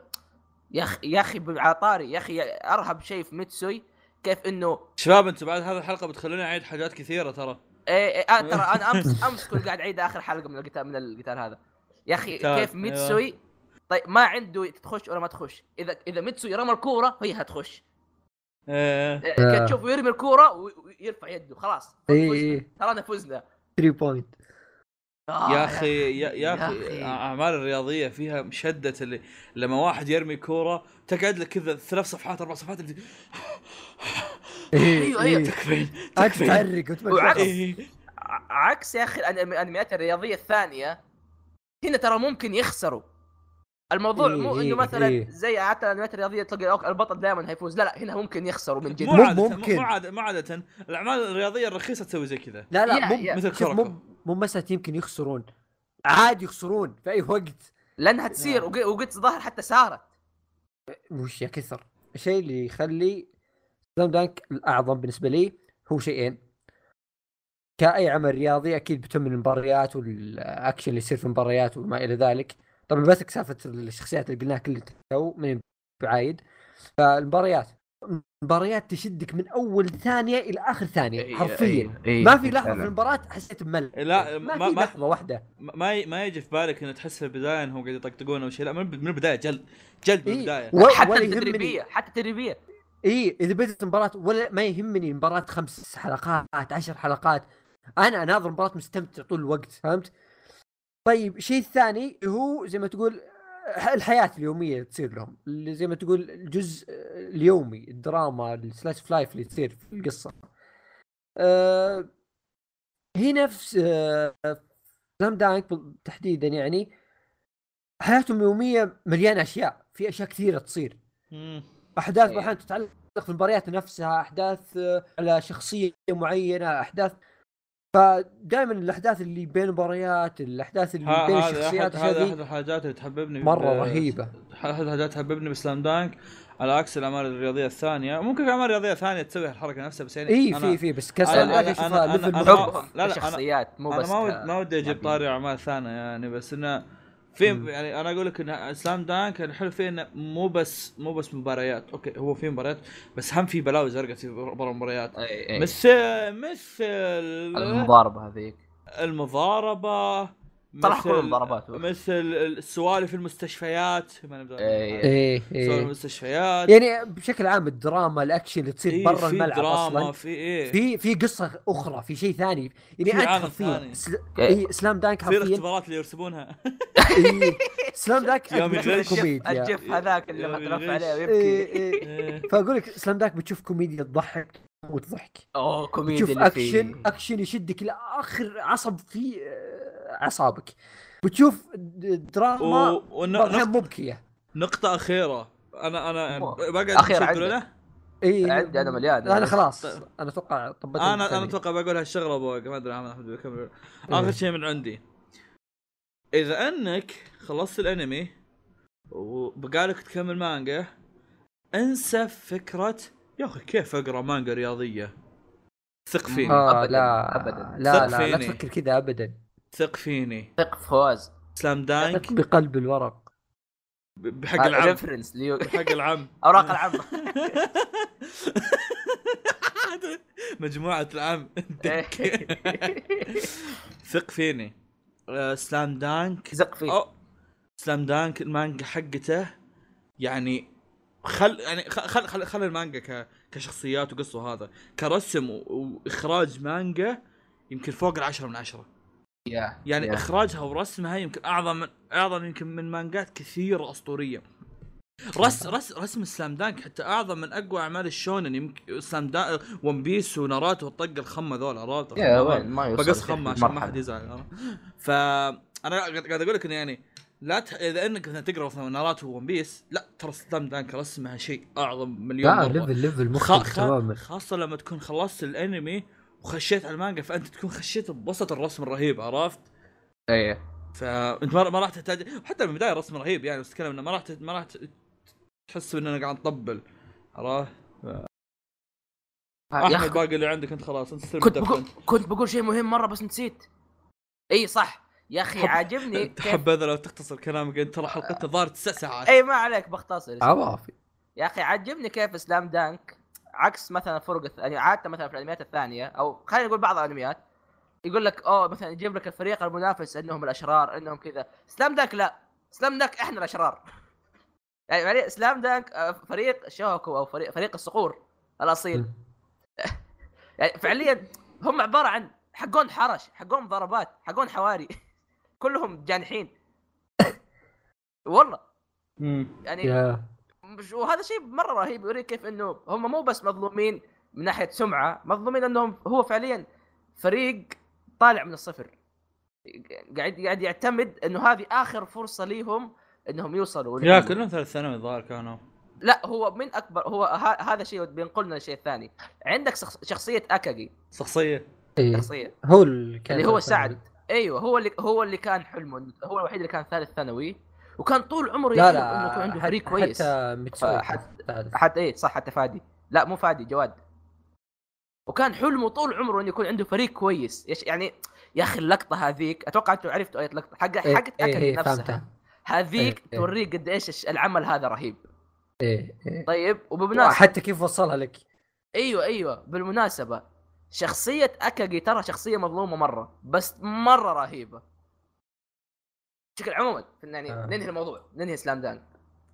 يا أخي يا أخي عطاري يا أخي أرهب شيء في ميتسوي. كيف انه شباب أنتم بعد هذه الحلقة بتخلوني أعيد حاجات كثيرة ترى. إيه إيه آه ترى أنا امس أمس كنت قاعد أعيد آخر حلقة من القتال من القتال هذا. يا أخي كيف ميتسوي؟ طيب ما عنده تخش ولا ما تخش. اذا إذا ميتسوي رمى الكورة هي هتخش. إيه. إيه، كنت تشوفه يرمي الكورة ويرفع يده خلاص. اي فزنا. اي ترانا فزنا. 3 point آه يا أخي يا, أخي أخي. أعمال الرياضية فيها مشدة اللي لما واحد يرمي كورة تقعد لك كذا ثلاث صفحات أربع صفحات اللي- [LAUGHS] أيوة، أيوة. تكفين أنت تكفين وعكس. إيه. عكس يا أخي الأنميات الرياضية الثانية هنا ترى ممكن يخسروا الموضوع إيه، مو إيه، إنه مثلا إيه. زي حتى الانميات الرياضية تلقى البطل دائما هيفوز لا لا هنا ممكن يخسروا من جد. مو عادة ممكن. مو عادة مو عادة. الأعمال الرياضية الرخيصة تسوي زي كذا. لا لا مو. مثل مو مو مسألة يمكن يخسرون. عادي يخسرون في أي وقت. لأنها تصير. وق- وقد ظهر حتى صارت وش يا كثر. الشيء اللي يخلي سلام دانك الأعظم بالنسبة لي هو شيئين. كأي عمل رياضي أكيد بتم المباريات والأكشن اللي يصير في المباريات وما إلى ذلك. طبعا بس سالفة الشخصيات اللي قلناها كل تو من بعايد. فالمباريات المباريات تشدك من أول ثانية إلى آخر ثانية حرفيا. ما في لحظة في المباراة حسيت بملل. لا ما ما في لحظة واحدة. ما ما يجي في بالك إنه تحس في البداية إنهم قاعد يطقطقون أو شيء. لا من من البداية جلد جلد من إيه. البداية. حتى. التدريبية حتى التدريبية. اي إذا بدت المباراة ولا ما يهمني المباراة خمس حلقات عشر حلقات. أنا أناظر المباراه مستمتع طول الوقت فهمت؟ طيب الشيء الثاني هو زي ما تقول الحياة اليومية اللي تصير لهم اللي زي ما تقول الجزء اليومي الدراما ال slice of life اللي تصير في القصة أه في آه، Slam Dunk تحديدا يعني حياتهم اليومية مليانة أشياء في أشياء كثيرة تصير. أحداث إيه. أحيانا تتعلق في المباريات نفسها أحداث آه، على شخصية معينة أحداث فدائما الأحداث اللي بين المباريات الأحداث اللي بين الشخصيات هذه أحد الحاجات اللي تحببني مرة ب- رهيبة أحد الحاجات تحببني ب Slam Dunk على عكس الأعمال الرياضية الثانية ممكن في أعمال رياضية ثانية تسوي الحركه نفسها بس يعني إي في في بس كسر أنا- أنا- اشوفها أنا- level لا، لا، كشخصيات مو أنا بس ك- ما ودي أجيب. طاري أعمال ثانية يعني بس إنه في. يعني أنا أقول لك إن Slam Dunk الحلو فيه إنه مو بس مو بس مباريات أوكي هو في مباريات بس هم في بلاوي زرقاء في برا المباريات. مثل مثل المضاربة هذيك المضاربة صراحة كل مثل المضاربات. مثل السوالف في المستشفيات ما نبدأ إيه. إيه. سوالف إيه. المستشفيات. يعني بشكل عام الدراما الأكشن اللي تصير إيه، برا في الملعب دراما أصلا. في إيه. في في قصة أخرى في شيء ثاني. يعني في انت حرفيا ثاني. سل... إيه. إيه Slam Dunk في حرفيا. الاختبارات اللي يرسمونها [LAUGHS] إيه. Slam Dunk يوم بتشوف. كوميديا. الجف هذاك اللي الغش. عليه إيه ويبكي. إيه. إيه. فأقول لك Slam Dunk بتشوف كوميديا تضحك وتضحك أوه كوميديا فيه. أكشن أكشن يشدك إلى اخر عصب في آه، أعصابك بتشوف دراما و- ون- نقطة- مبكية نقطة أخيرة أنا أنا بقعد أخيرة شو عندك. تقول له؟ إي عندي أنا مليان أنا خلاص طيب. أنا أتوقع طبيت أنا الثاني. أتوقع بقول هالشغلة أبغى ما أدري أحمد أحمد بيكمل إيه. آخر شيء من عندي إذا أنك خلصت الأنمي وبقالك تكمل مانجا انسى فكرة يا أخي كيف أقرأ مانجا رياضية؟ ثق فيني. آه أبداً، لا أبداً. لا ثق لا لا فيني. تفكر كذا ابدا. ثق فيني. ثق في فواز. Slam Dunk بقلب الورق. [LAUGHS] بحق العم. reference ليو. بحق العم. أوراق [LAUGHS] العامه مجموعة العم. [LAUGHS] ثق فيني. آه، Slam Dunk ثق فيه أو Slam Dunk المانجا حقته يعني خل يعني خل خل, خل المانجا ك كشخصيات وقصة وهذا. كرسم و... وإخراج مانجا يمكن فوق العشرة من عشرة. يا يعني يا. إخراجها ورسمها يمكن أعظم من أعظم يمكن من مانجات كثيرة أسطورية. رس رس رسم Slam Dunk حتى أعظم من أقوى أعمال الشونن. يمكن Slam Dunk One Piece وناروتو والطقه الخمه ذول عرفت بقص خمه عشان ما. حد يزعل؟ فانا قاعد أقول لك إنه يعني لا ت... إذا إنك مثلا تقرأ مثلا ناروتو One Piece لا ترى Slam Dunk رسمها شيء أعظم مليون لا مرة level level. مختلف خ... تماما خاصة لما تكون خلصت الأنمي وخشيت على المانجا فأنت تكون خشيت ببسط الرسم الرهيب عرفت؟ إيه فأنت ما ما راح تحتاج حتى من البدايه الرسم رهيب يعني بس إنه ما راح ت- ما راح ت- تحس اننا قاعد نطبل عرفت؟ يا أحمد أخي باقي اللي عندك أنت خلاص أنت كنت. بقول كنت بقول شيء مهم مرة بس نسيت إي صح يا أخي حب- عاجبني كيف تحبذا لو تختصر كلامك انت ترى حلقتنا ظهر تسع ساعات. إي ما عليك بختصر عوافي يا أخي عجبني كيف سلام دانك عكس مثلا فرق الث- يعني عادة مثلا في الأنميات الثانية أو خلينا نقول بعض الأنميات يقول لك أوه مثلا يجيب لك الفريق المنافس إنهم الأشرار إنهم كذا. سلام دانك لا. سلام دانك إحنا الأشرار. يعني يعني سلام دانك آه، فريق شوكو أو فريق فريق الصقور الأصيل. [LAUGHS] يعني فعليا هم عبارة عن حقون حرش حقون ضربات حقون حواري. [LAUGHS] كلهم جانحين. والله. مم. يعني مش- وهذا شيء مرة رهيب يوريك كيف إنه هم مو بس مظلومين من ناحية سمعة مظلومين إنهم هو فعليا فريق طالع من الصفر. قاعد قاعد يعتمد إنه هذه آخر فرصة ليهم إنهم يوصلوا يا كلهم ثالث ثانوي الظاهر كانوا. لا هو من أكبر هو ه- هذا شيء بينقلنا الشيء الثاني عندك شخص- شخصية أكاجي. شخصية. إيه. شخصية. هو اللي كان اللي هو سعد. أيوه هو اللي هو اللي كان حلمه هو الوحيد اللي كان ثالث ثانوي وكان طول عمره لا يحلم لا إنه يكون عنده فريق كويس. حتى متسوي حت- ثالث. حتى إيه صح حتى فادي. لا مو فادي جواد. وكان حلمه طول عمره إنه يكون عنده فريق كويس. يش يعني؟ يا أخي اللقطة هذيك أتوقع أنتم عرفتوا أي لقطة. حق إيه، حق إيه، اكل إيه، نفسها. فهمتها. هذيك إيه، إيه. توريك قد إيش العمل هذا رهيب. إيه إيه. طيب وبمناسبه حتى كيف وصلها لك. أيوه أيوه. بالمناسبة شخصية أكاجي ترى شخصية مظلومة مرة بس مرة رهيبة. بشكل عموما يعني آه. ننهي الموضوع ننهي سلام دانك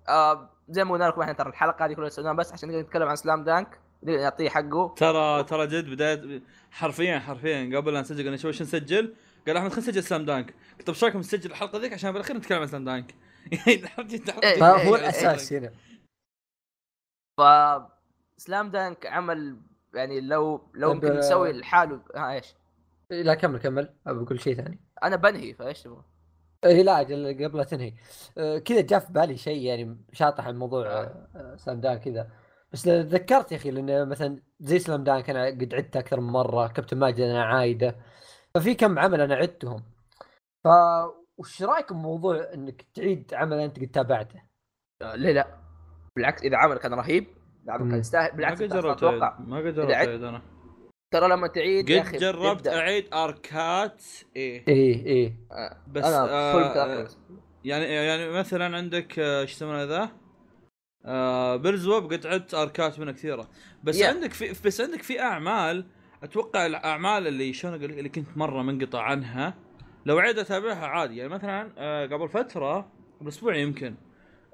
آه زي ما قلنا لكم إحنا ترى الحلقة هذه كلها سويناها بس عشان نقدر نتكلم عن سلام دانك نقدر نعطيه حقه. ترى ترى جد بداية حرفيا حرفيا قبل لا نسجل قلنا شو وش نسجل؟ قال أحمد خلينا نسجل سلام دانك قلت طيب إيش رايكم نسجل الحلقة ذيك؟ عشان بالأخير نتكلم عن سلام دانك [LAUGHS] يعني حرفياً- إيه. فهو إيه، الأساس هنا ف سلام دانك عمل يعني لو لو يمكن آه، نسوي لحاله ها إيش؟ لا كمل كمل. ابى أقول شيء ثاني. أنا بنهي فإيش تبغى؟ اي لا قبل لا تنهي. آه، كذا جاء في بالي شيء يعني شاطح عن موضوع آه، آه، سلام دان كذا. بس تذكرت يا أخي لأن مثلا زي سلام دانك أنا قد عدته أكثر من مرة كابتن ماجد أنا عايده. ففي كم عمل أنا عدتهم. ف وش رايكم بموضوع إنك تعيد عمل أنت قد تابعته؟ آه، ليه لا؟ بالعكس إذا عمل كان رهيب مم. كان يستاهل ما بالعكس قد أنت أصلاً جربت أتوقع. ما قد جربت أعيد أنا ترى لما تعيد يا قد جربت يبدأ- اعيد اركات إيه إيه إيه آه، بس أنا آه متأكد. يعني يعني مثلا عندك آه، إيش يسمونه ذا؟ آه Berserk قد عدت اركات منها كثيرة بس Yeah. عندك في بس عندك في أعمال أتوقع الأعمال اللي شلون أقول لك اللي كنت مرة منقطع عنها لو عيد أتابعها عادي يعني مثلا آه قبل فترة قبل أسبوع يمكن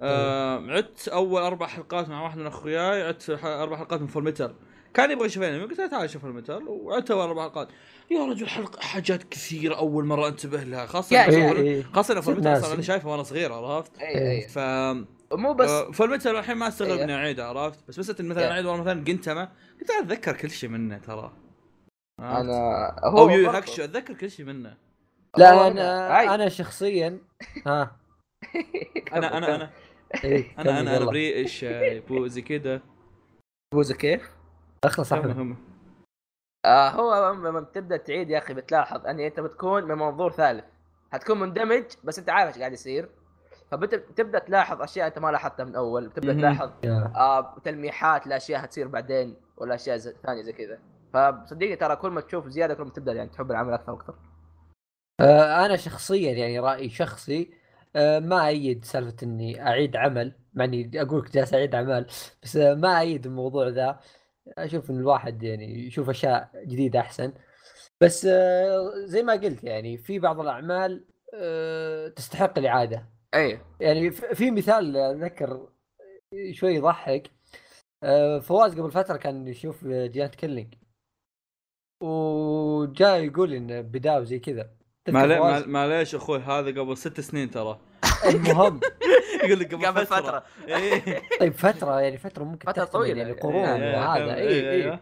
آه عدت أول أربع حلقات مع واحد من أخوياي عدت ح- أربع حلقات من Fullmetal كان يبغى يشوف انمي قلت له تعال شوف Fullmetal وعدت أول أربع حلقات يا رجل حلقة حاجات كثيرة أول مرة أنتبه لها إن إيه، إيه. ميتال ناس. أصلا أنا شايفه وأنا صغير عرفت اي اي ف مو بس آه، فول ميتال الحين ما استغرب إيه. إني أعيده عرفت بس بس مثلا إيه. أعيد والله مثلا جنتما قلت أنا أتذكر كل شيء منه ترى؟ أنا أو هو يو برضو- هاكشو أتذكر كل شيء منه لا أنا. أنا شخصيا ها [LAUGHS] أنا أنا أنا إيه أنا أنا أنا. بريئش آه، زي كذا فوز كيف؟ أخلص أحمد المهم آه هو لما بتبدا تعيد يا أخي بتلاحظ ان أنت بتكون من منظور ثالث حتكون مندمج بس أنت عارف إيش قاعد يصير فبتبدا تلاحظ أشياء أنت ما لاحظتها من أول بتبدأ. تلاحظ. آه تلميحات لأشياء هتصير بعدين ولا اشياء زي- ثانية زي كذا فصدقني ترى كل ما تشوف زيادة كل ما تبدأ يعني تحب العمل أكثر وأكثر آه، أنا شخصيا يعني رأيي شخصي آه، ما أيد سالفة إني أعيد عمل مع إني أقول لك جالس أعيد اعمال بس آه، ما أيد الموضوع ذا. أشوف إن الواحد يعني يشوف أشياء جديدة أحسن. بس آه، زي ما قلت يعني في بعض الأعمال آه، تستحق الإعادة. اي يعني ف- في مثال اتذكر شوي يضحك. آه، فواز قبل فترة كان يشوف Giant Killing وجاء يقول إن بداية وزي كذا. معليش أخوي هذا قبل ست سنين ترى. [LAUGHS] المهم. يقول لك قبل, قبل فترة. فترة. [LAUGHS] إيه. طيب فترة يعني فترة ممكن فترة تحتمل طويلة. يعني قرون إيه، وهذا. إيه، اي إيه. اي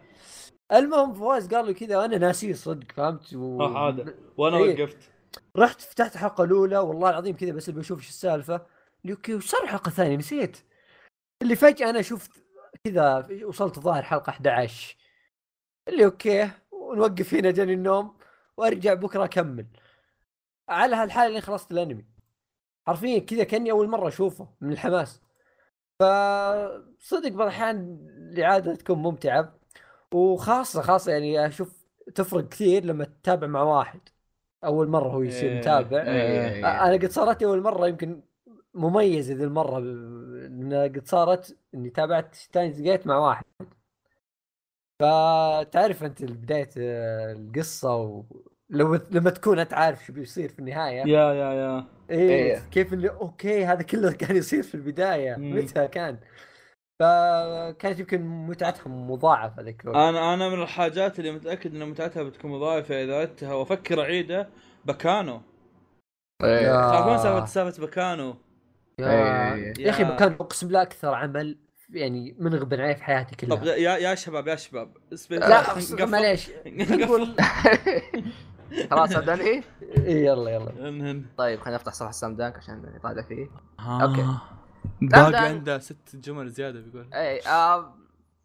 المهم فواز قال له كذا وأنا ناسيه صدق فهمت؟ و... راح عادة. وأنا إيه. وقفت. رحت فتحت الحلقة الأولى والله العظيم كذا بس بشوف إيش السالفة. اللي أوكي وش صار الحلقة الثانية نسيت. اللي فجأة أنا شفت كذا وصلت ظاهر حلقة 11 اللي أوكي ونوقف هنا جاني النوم وأرجع بكرة أكمل. على هالحالة اللي خلصت الأنمي. حرفيا كذا كأني أول مرة أشوفه من الحماس. فصدق بعض الأحيان الإعادة تكون ممتعة. وخاصة خاصة يعني أشوف تفرق كثير لما تتابع مع واحد. أول مرة هو يصير إيه. متابع. إيه. أنا قد صارت أول مرة يمكن مميزة ذي المرة قد صارت إني تابعت Steins Gate مع واحد. فتعرف أنت بداية القصة ولو لما تكون أنت عارف شو بيصير في النهاية يا يا يا إيه إيه. كيف اللي أوكي هذا كله [LAUGHS] كان يصير في البداية مم. متى كان فكانت يمكن متعتهم مضاعفة ذاك الوقت أنا أنا من الحاجات اللي متأكد إن متعتها بتكون مضاعفة إذا عدتها وأفكر اعيده بكانو إيه. تعرفون سالفة سالفة بكانو يا, إيه. يا أخي يا. كان أقسم بالله أكثر عمل يعني منغبن عليه في حياتي طب كلها يا يا شباب يا شباب لا. معليش. نقول [LAUGHS] خلاص صدقني [LAUGHS] إيه، يلا يلا. انهن طيب خلينا نفتح صفحة سام دانك عشان نطالع فيه. Okay. لا، باقي. عنده ست جمل زيادة بيقول. اي آه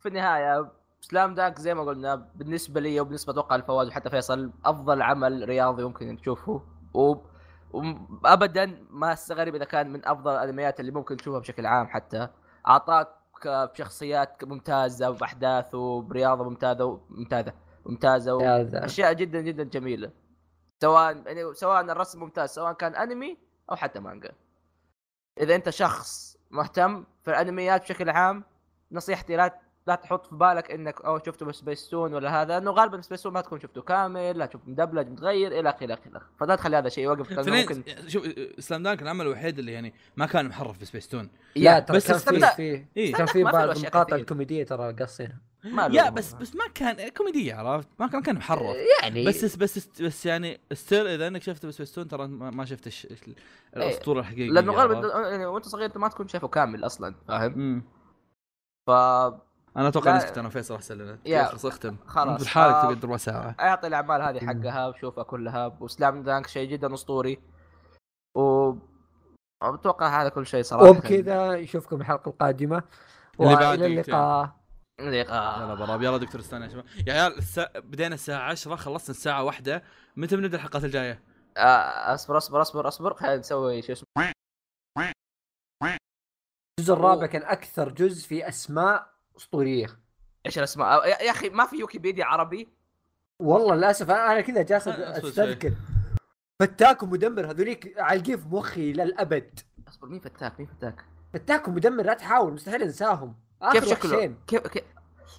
في النهاية Slam Dunk زي ما قلنا بالنسبة لي وبالنسبة أتوقع لفواز وحتى فيصل أفضل عمل رياضي ممكن تشوفه. و وابدا ما استغرب إذا كان من أفضل الأنميات اللي ممكن تشوفها بشكل عام حتى. أعطاك بشخصيات ممتازة باحداثه برياضة ممتازة ممتازة. ممتازة. أشياء جدا جدا جميلة سواء يعني سواء الرسم ممتاز سواء كان أنمي أو حتى مانجا إذا أنت شخص مهتم في الأنميات بشكل عام نصيحتي لا لا تحط في بالك إنك أو شفته بسبيستون ولا هذا إنه غالبا سبيستون ما تكون شفته كامل لا تشوف مدبلج متغير إلى آخره إلى آخره فلا تخلي هذا الشيء يوقف ممكن شوف Slam Dunk العمل الوحيد اللي يعني ما كان محرف بسبيستون لا يا ترى بس كان في. في إيه. كان في في بعض المقاطع. الكوميدية ترى قصينها ما يا بس بس ما كان كوميديه عرفت ما كان كان محرف يعني بس بس بس يعني ستيل إذا إنك شفته بسبيستون ترى ما ما شفت الش- الأسطورة الحقيقية لأنه غالبا؟ يعني وأنت صغير أنت ما تكون شايفه كامل أصلا فاهم. ف أنا أتوقع لا. نسكت أنا وفيصل أحسن لنا يا. خلاص اختم خلاص. بحالك آه. تقعد ربع ساعه أعطي الأعمال هذه حقها وشوفها كلها وسلام دانك شيء جدا أسطوري و أتوقع هذا كل شيء صراحة وبكذا نشوفكم الحلقة القادمة وإلى. اللقاء لقاء يلا براب يلا دكتور استنى يا شباب. يا عيال السا... بدينا الساعة 10 خلصنا الساعة واحدة. متى بنبدأ الحلقات الجاية؟ آه، أصبر أصبر أصبر أصبر. خلينا نسوي شو اسمه. الجزء الرابع كان أكثر جزء في أسماء أسطورية. إيش الأسماء؟ يا يا أخي ما في ويكيبيديا عربي. والله للأسف أنا أنا كذا جالس أستذكر. فتاك ومدمر هذوليك عالقين في مخي للأبد. أصبر مين فتاك؟ مين فتاك؟ فتاك ومدمر لا تحاول مستحيل أنساهم. كيف شكله. كيف كيف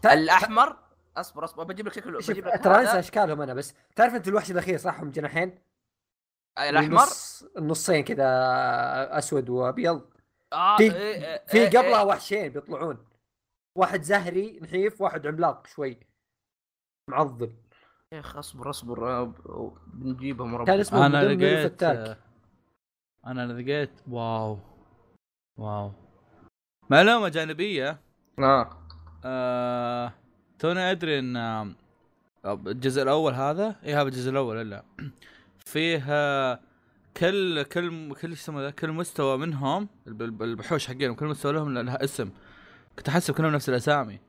الأحمر؟ أصبر أصبر بجيب لك شكله بجيب لك ترى أنسى. أشكالهم أنا بس تعرف أنت الوحش الأخير صح هم جناحين؟ الأحمر؟ النص- النصين كذا أسود وأبيض. آه في- إيه، إيه، في إيه، قبلها إيه. وحشين بيطلعون. واحد زهري نحيف واحد عملاق شوي. معضل. يا أخي أصبر أصبر بنجيبهم رب كان اسمه أنا لقيت أنا لقيت Wow. Wow. معلومه جانبيه آه. آه... توني أدري إن آه، الجزء الأول هذا؟ اي هذا الجزء الأول إلا. [CLEARS THROAT] فيه آه، كل كل كل ذا؟ كل مستوى منهم الب- الب- البحوش حقين كل مستوى لهم لها اسم. كنت أحسب كلهم نفس الأسامي.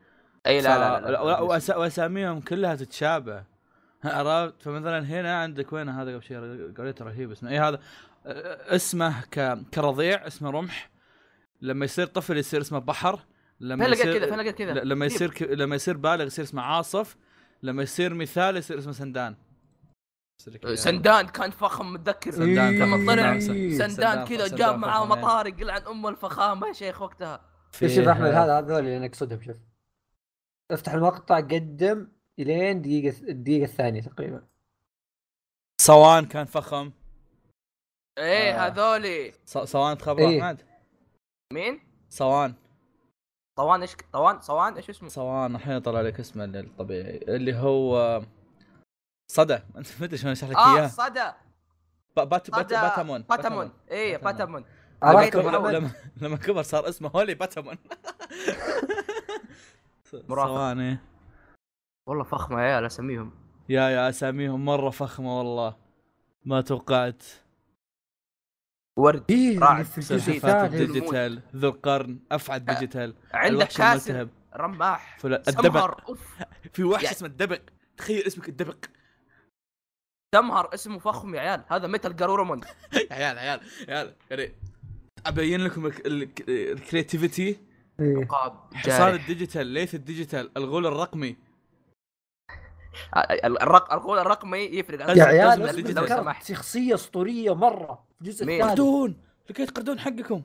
إي لا لا لا, لا, لا وأساميهم كلها تتشابه. [LAUGHS] عرفت؟ فمثلا هنا عندك وين؟ هذا قبل شيء قريت رهيب اسمه. إي هذا آه، اسمه ك... كرضيع اسمه رمح. لما يصير طفل يصير اسمه بحر. لما فين لقيت يصير كذا فين لقيت كذا لما. يصير ك... لما يصير بالغ يصير اسمه عاصف لما يصير مثال يصير اسمه سندان سندان كان فخم متذكر سندان لما. طلع سندان. كذا جاب معاه إيه. مطارق يلعن أم الفخامة يا شيخ وقتها شوف أحمد هذا هذول اللي نقصدهم شوف افتح المقطع قدم إلين دقيقة الدقيقة الثانية تقريبا صوان كان فخم إيه آه. هذولي صوان تخبر إيه. أحمد مين؟ صوان طوان إيش طوان صوان؟ إيش اسمه؟ صوان الحين طلع لك اسمه الطبيعي اللي هو صدى. [LAUGHS] أنت ما أدري شلون أشرح لك آه إياه. صدى. ب- بات بات صدى. باتامون. باتامون. إيه باتامون. Patamon. لما؟ لما, كبر صار اسمه Holy Patamon. [LAUGHS] صوان إيه. والله فخمة يا عيال أسميهم. يا يا أساميهم مرة فخمة والله. ما توقعت. ورد إيه راعد. الثاني ال Digital ذو القرن أفعد أه، Digital. عندك الملتهب. رماح فلا- الدبق. [LAUGHS] في وحش يعني- اسمه الدبق. تخيل اسمك الدبق. سمهر اسمه فخم يا عيال. هذا Metal Garurumon يا [LAUGHS] عيال عيال عيال. يعني أبين لكم ال- ال- ال creativity إيه. عقاب حصان ال Digital ليث ال Digital الغول الرقمي. الرق الغول الرقمي يفرق. يا عيال لو ذكرت سمحت شخصية أسطورية مرة في الجزء مين؟ الثالث. قردون لقيت قردون حقكم.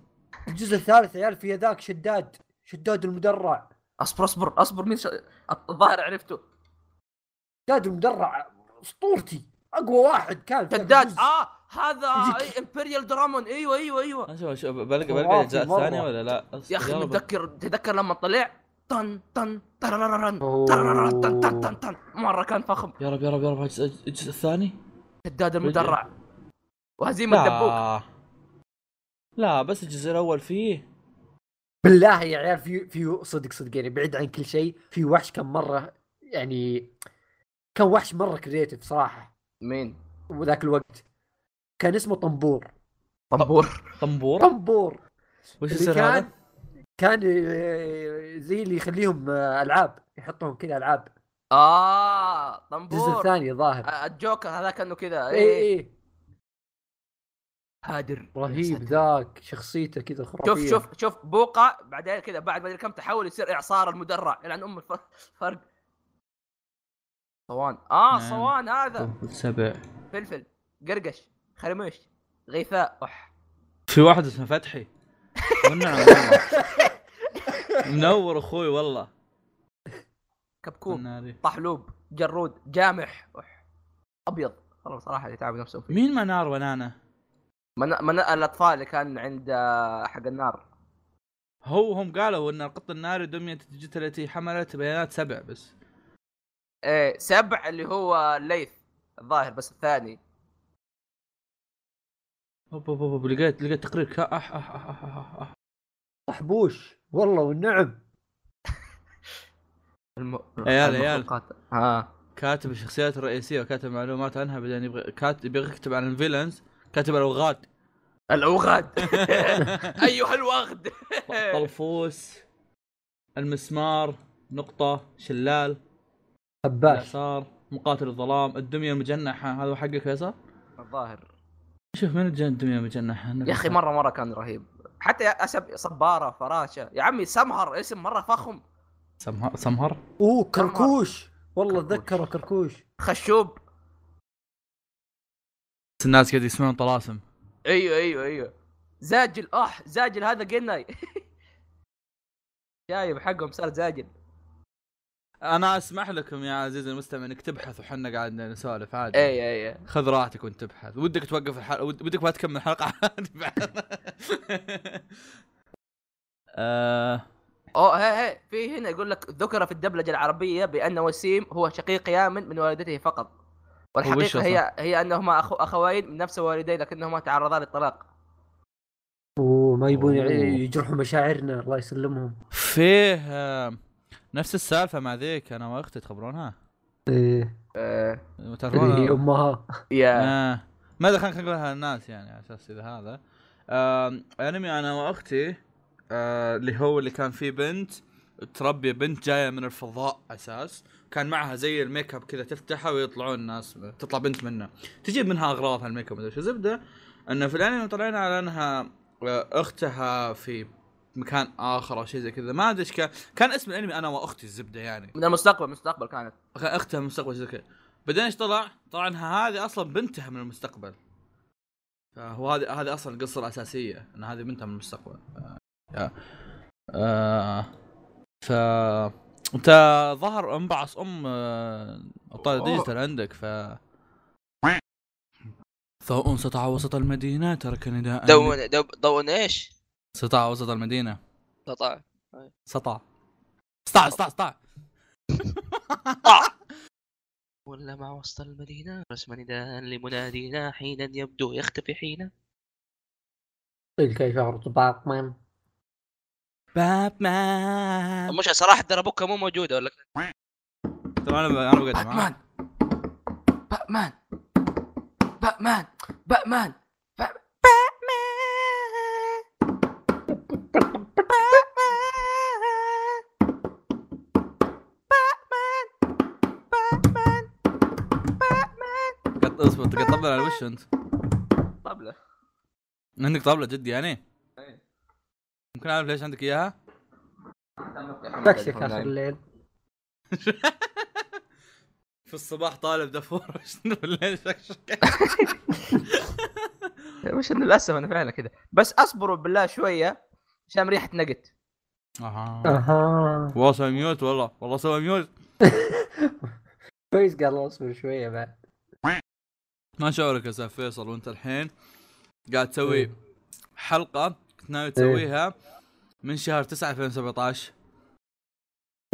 الجزء الثالث يا عيال في ذاك شداد شداد المدرع. أصبر أصبر أصبر مين ش... الظاهر عرفته. شداد المدرع أسطورتي. أقوى واحد كان شداد. آه هذا Imperialdramon أيوه أيوه أيوه. شوف شوف بلقى بلقى الأجزاء. الثانية ولا لا؟ يا أخي متذكر تذكر لما طلع؟ طن طن. تررررن طن طن طن طن. مرة كان فخم. يا رب يا رب يا رب. الجزء الثاني؟ شداد المدرع. وهزيمة الدبوك. لا لا بس الجزء الأول فيه. بالله يا عيال في في صدق صدق. يعني بعيد عن كل شيء في وحش كان مرة يعني كان وحش مرة creative صراحة. مين؟ وذاك الوقت. كان اسمه طنبور. طنبور. طنبور؟ طنبور. وش يصير كان هذا؟ كان زي اللي يخليهم آه، ألعاب يحطهم كذا ألعاب. آه الجزء طنبور. الثاني ظاهر. آه، الجوكر هذا كأنه كذا. اي اي هادر. رهيب ذاك شخصيته كذا شوف خرافية. شوف شوف بوقا بعدين كذا بعد ما كم تحول يصير إعصار المدرع يلعن أم الف- الفرق صوان. آه نعم. صوان هذا. سبع. فلفل. قرقش. خرموش. غيثاء. أح. في واحد اسمه فتحي. والنعم والله [LAUGHS] منور أخوي والله. كبكوب. طحلوب جرود جامح. أبيض. والله صراحة يتعب نفسه فيه. مين منار ونانا؟ من, من الأطفال اللي كان عند آه، حق النار. هو هم قالوا إن القط الناري دمية الديجيتال التي حملت بيانات سبع بس. إيه سبع اللي هو ليث الظاهر بس الثاني. أوب أوب أوب لقيت لقيت تقرير. كا أح أح أح أح أح. طحبوش والله والنعم. الم... عيال، عيال. ها. كاتب الشخصيات الرئيسية وكاتب معلومات عنها بعدين يبغى كاتب يبغى يكتب عن الفيلنز كاتب الأوغاد. الأوغاد. [LAUGHS] أيها الوغد. طلفوس المسمار نقطة شلال اليسار مقاتل الظلام الدمية المجنحة. هذا حقك فيصل؟ الظاهر. شوف من الجن الدمية المجنحة يا أخي مره مرة كان رهيب. حتى يا اسب صبارة فراشة. يا عمي سمهر اسم مرة فخم. سمهر سمهر؟ أوه كركوش. والله. أتذكره كركوش. خشوب. الناس قاعد يسمعون طلاسم. أيوه أيوه أيوه. زاجل اح زاجل هذا قناي شايب [LAUGHS] حقهم صار زاجل. أنا أسمح لكم يا عزيزي المستمع إنك تبحث وحنا قاعد نسولف عادي. اي اي خذ راحتك وأنت تبحث. ودك توقف الحلقة ود- ودك ما تكمل الحلقة [LAUGHS] عادي بعد. [LAUGHS] آه، أوه هي هي في هنا يقول لك ذكر في الدبلجة العربية بأن وسيم هو شقيق يامن من والدته فقط. والحقيقة؟ هي هي أنهما أخو أخوين من نفس والديه لكنهما تعرضا للطلاق. وما يبون. يجرحوا مشاعرنا الله يسلمهم. فيه آه، نفس السالفة مع ذيك أنا وأختي تخبرونها؟ إيه. آه. اللي هي أمها. يا. آه. ماذا خلينا نقولها للناس يعني على أساس إذا هذا؟ آه أنمي أنا وأختي اللي هو اللي كان فيه بنت تربي بنت جاية من الفضاء أساس كان معها زي الميك أب كذا تفتحها ويطلعون الناس تطلع بنت منها. تجيب منها أغراض هالميك أب زبدة إنه في الأنمي طلعنا على إنها أختها في مكان آخر أو شيء زي كذا. ما أدري إيش كان. كان اسم الأنمي أنا وأختي الزبدة يعني. من المستقبل مستقبل كانت. كان أختها من المستقبل زي كذا. بعدين إيش طلع؟ طلع انها هذه أصلا بنتها من المستقبل. فهو هذه هذه أصلا القصة الاساسيه إن هذه بنتها من المستقبل. ف... آه... ف أنت ظهر انبعث أم آه، ابطال أوه. ديجيتال عندك ف ضوء سطع وسط المدينة ترك نداء. دون دو- ضوء إيش؟ سطع وسط المدينة. قطع سطع سطع سطع سطع [LAUGHS] ولا مع وسط المدينة. رسم نداء لمنادينا حينا يبدو يختفي حينا تلك شهرة باكمان باتمان. مش صراحة ترى بوكا مو موجودة ولا ترى أنا أنا بقدم باتمان. باتمان. باتمان. باتمان. اصبر تقطع طبلة على وش انت؟ طبلة عندك طبلة جد يعني؟ إيه. ممكن أعرف ليش عندك إياها؟ تكشك اخر الليل [LAUGHS] في الصباح طالب دفور [LAUGHS] شنو الليل شكشك [LAUGHS] مش للأسف أنا فعلا كذا بس أصبروا بالله شوية عشان ريحة نقت. أها. أها. والله سوي ميوت والله. والله سوي ميوت. [LAUGHS] كويس قال أصبر شوية بعد. ما شعورك يا أستاذ فيصل وأنت الحين قاعد تسوي إيه. حلقة كنت ناوي تسويها من شهر 9 2017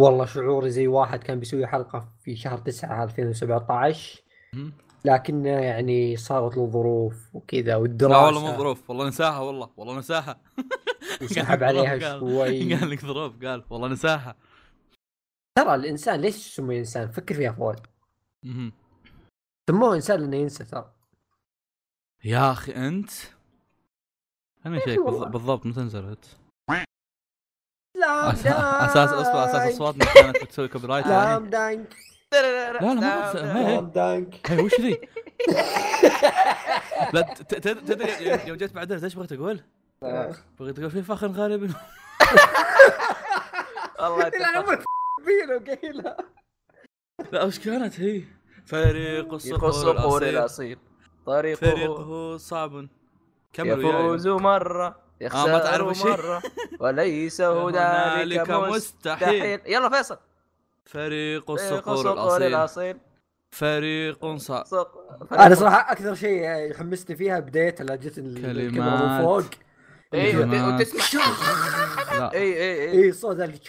والله شعوري زي واحد كان بيسوي حلقة في شهر 9 2017 مم. لكن يعني صارت له ظروف وكذا لا والدراسة. والله مو ظروف. والله نساها والله. والله نساها. [LAUGHS] وسحب عليها شوي. [LAUGHS] قال لك ظروف قال. والله نساها. ترى الإنسان ليش سموه إنسان؟ فكر فيها مهم. سموه إنسان لأنه ينسى ترى. يا أخي أنت؟ أنا شيك والله. بالضبط متى نزلت؟ لا أساس أصبر أساس اصواتنا كانت بتسوي copyright Dunk. لا لا ما هي- Slam Dunk. هي وش ذي؟ [LAUGHS] لا ت- ت- تدري يوم- جيت بعدين إيش بغيت أقول؟ بغيت أقول في فخر غالب. [LAUGHS] والله إلى عمرك بينه وقيلها لا. وش كانت هي؟ فريق الصقور صقور الأصيل. الأصيل. طريقه فريقه صعب. كملوا يفوز مرة يخسر ما تعرف وش هي؟ مرة وليس هنالك مستحيل. يلا فيصل. فريق الصقور الأصيل. فريق صعب. أنا صراحة أكثر شيء يحمسني فيها بدايتها لا جت ال- كلمات. الكاميرا من فوق. أيوه كلمات. وتسمع. [LAUGHS] لا. اي اي اي اي صوت دانك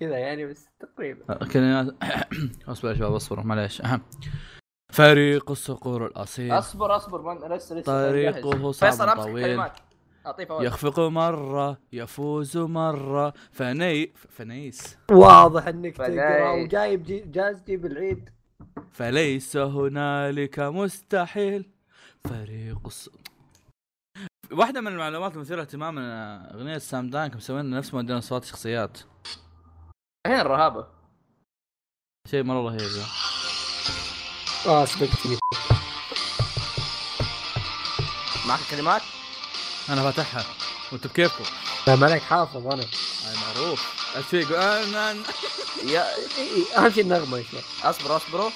كذا يعني بس تقريبا. كلمات [COUGHS] أصبر يا شباب اصبروا معليش. فريق الصقور الأصيل. أصبر أصبر من لسه لسه طريقه. صعب طويل. يخفق مرة يفوز مرة. فني فنيس. واضح إنك. تقرأ وجايب جي- جائزتي بالعيد فليس هنالك مستحيل. فريق الص... واحدة من المعلومات المثيرة اهتماما أن أغنية سام دانك مسوين نفس موديل أصوات الشخصيات الحين الرهابة. شيء مرة رهيب. آه سبقتني معك كلمات؟ أنا فاتحها. وأنتم بكيفكم؟ لا ما عليك حافظ أنا. هاي معروف. أيش في؟ يقول أنا يا أهم شيء النغمة شوي أصبروا أصبروا.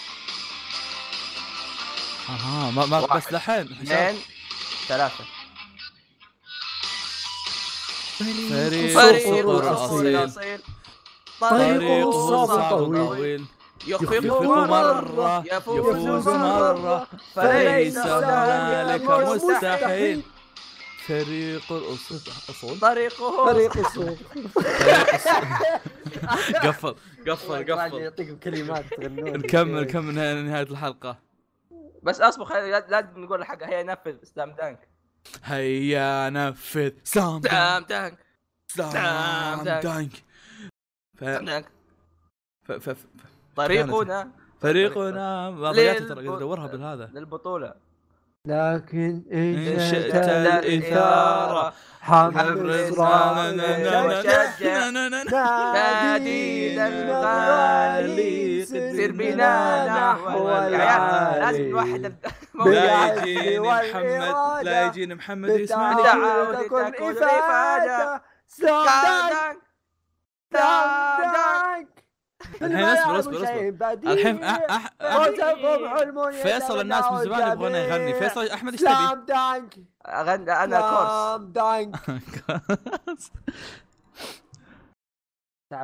أها ما, ما واحد، بس لحين اثنين ثلاثة. فريق طريقه طريقه صعب طويل. يخفق مرة. يفوز مرة. فليس هنالك مستحيل. فريق الأص- أصول طريقه طريق السوق قفل قفل قفل. [LAUGHS] يعطيكم كلمات تغنون. نكمل نكمل نهاية الحلقة. بس اصبر لازم نقول الحق. هيا نفذ. سلام دانك. هيا نفذ. سلام دانك. سام دانك. ف... سلام دانك. ف... ف... ف... طريقنا. فريقنا ضيعت ترى ادورها بالهذا. للبطولة. لكن إن إن شئت الإثارة إصرار شجع. نادينا الغالي سر بنا نحو العالي. لازم الواحد لا يجيني محمد لا. يجيني محمد يسمعني تكون إفادة إفادة. سلام الحين اصبر اصبر اصبر الحين أح أح فيصل الناس من زمان يبغونه يغني فيصل أحمد إيش تبي؟ سلام دانك أغني أنا كورس سلام دانك [LAUGHS]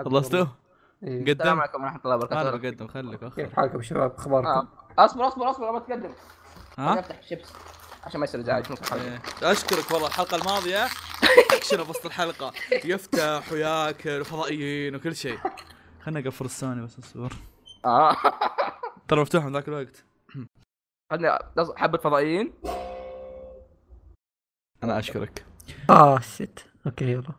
خلصتوا؟ والله. إيه. السلام قدم عليكم ورحمة الله أنا وبركاته بقدم خليك. كيف حالكم شباب أخباركم؟ آه. اصبر اصبر أصبر ما تقدم ها؟ أفتح الشيبس عشان ما يصير ازعاج. إيه. أشكرك والله الحلقة الماضية أكشن بوسط الحلقة يفتح وياكل وفضائيين وكل شيء خلنا اقفل الثاني بس اصبر. آه. [LAUGHS] ترى مفتوح من ذاك الوقت. [CLEARS THROAT] عندنا حبة فضائيين. أنا أشكرك. آه شت أوكي يلا.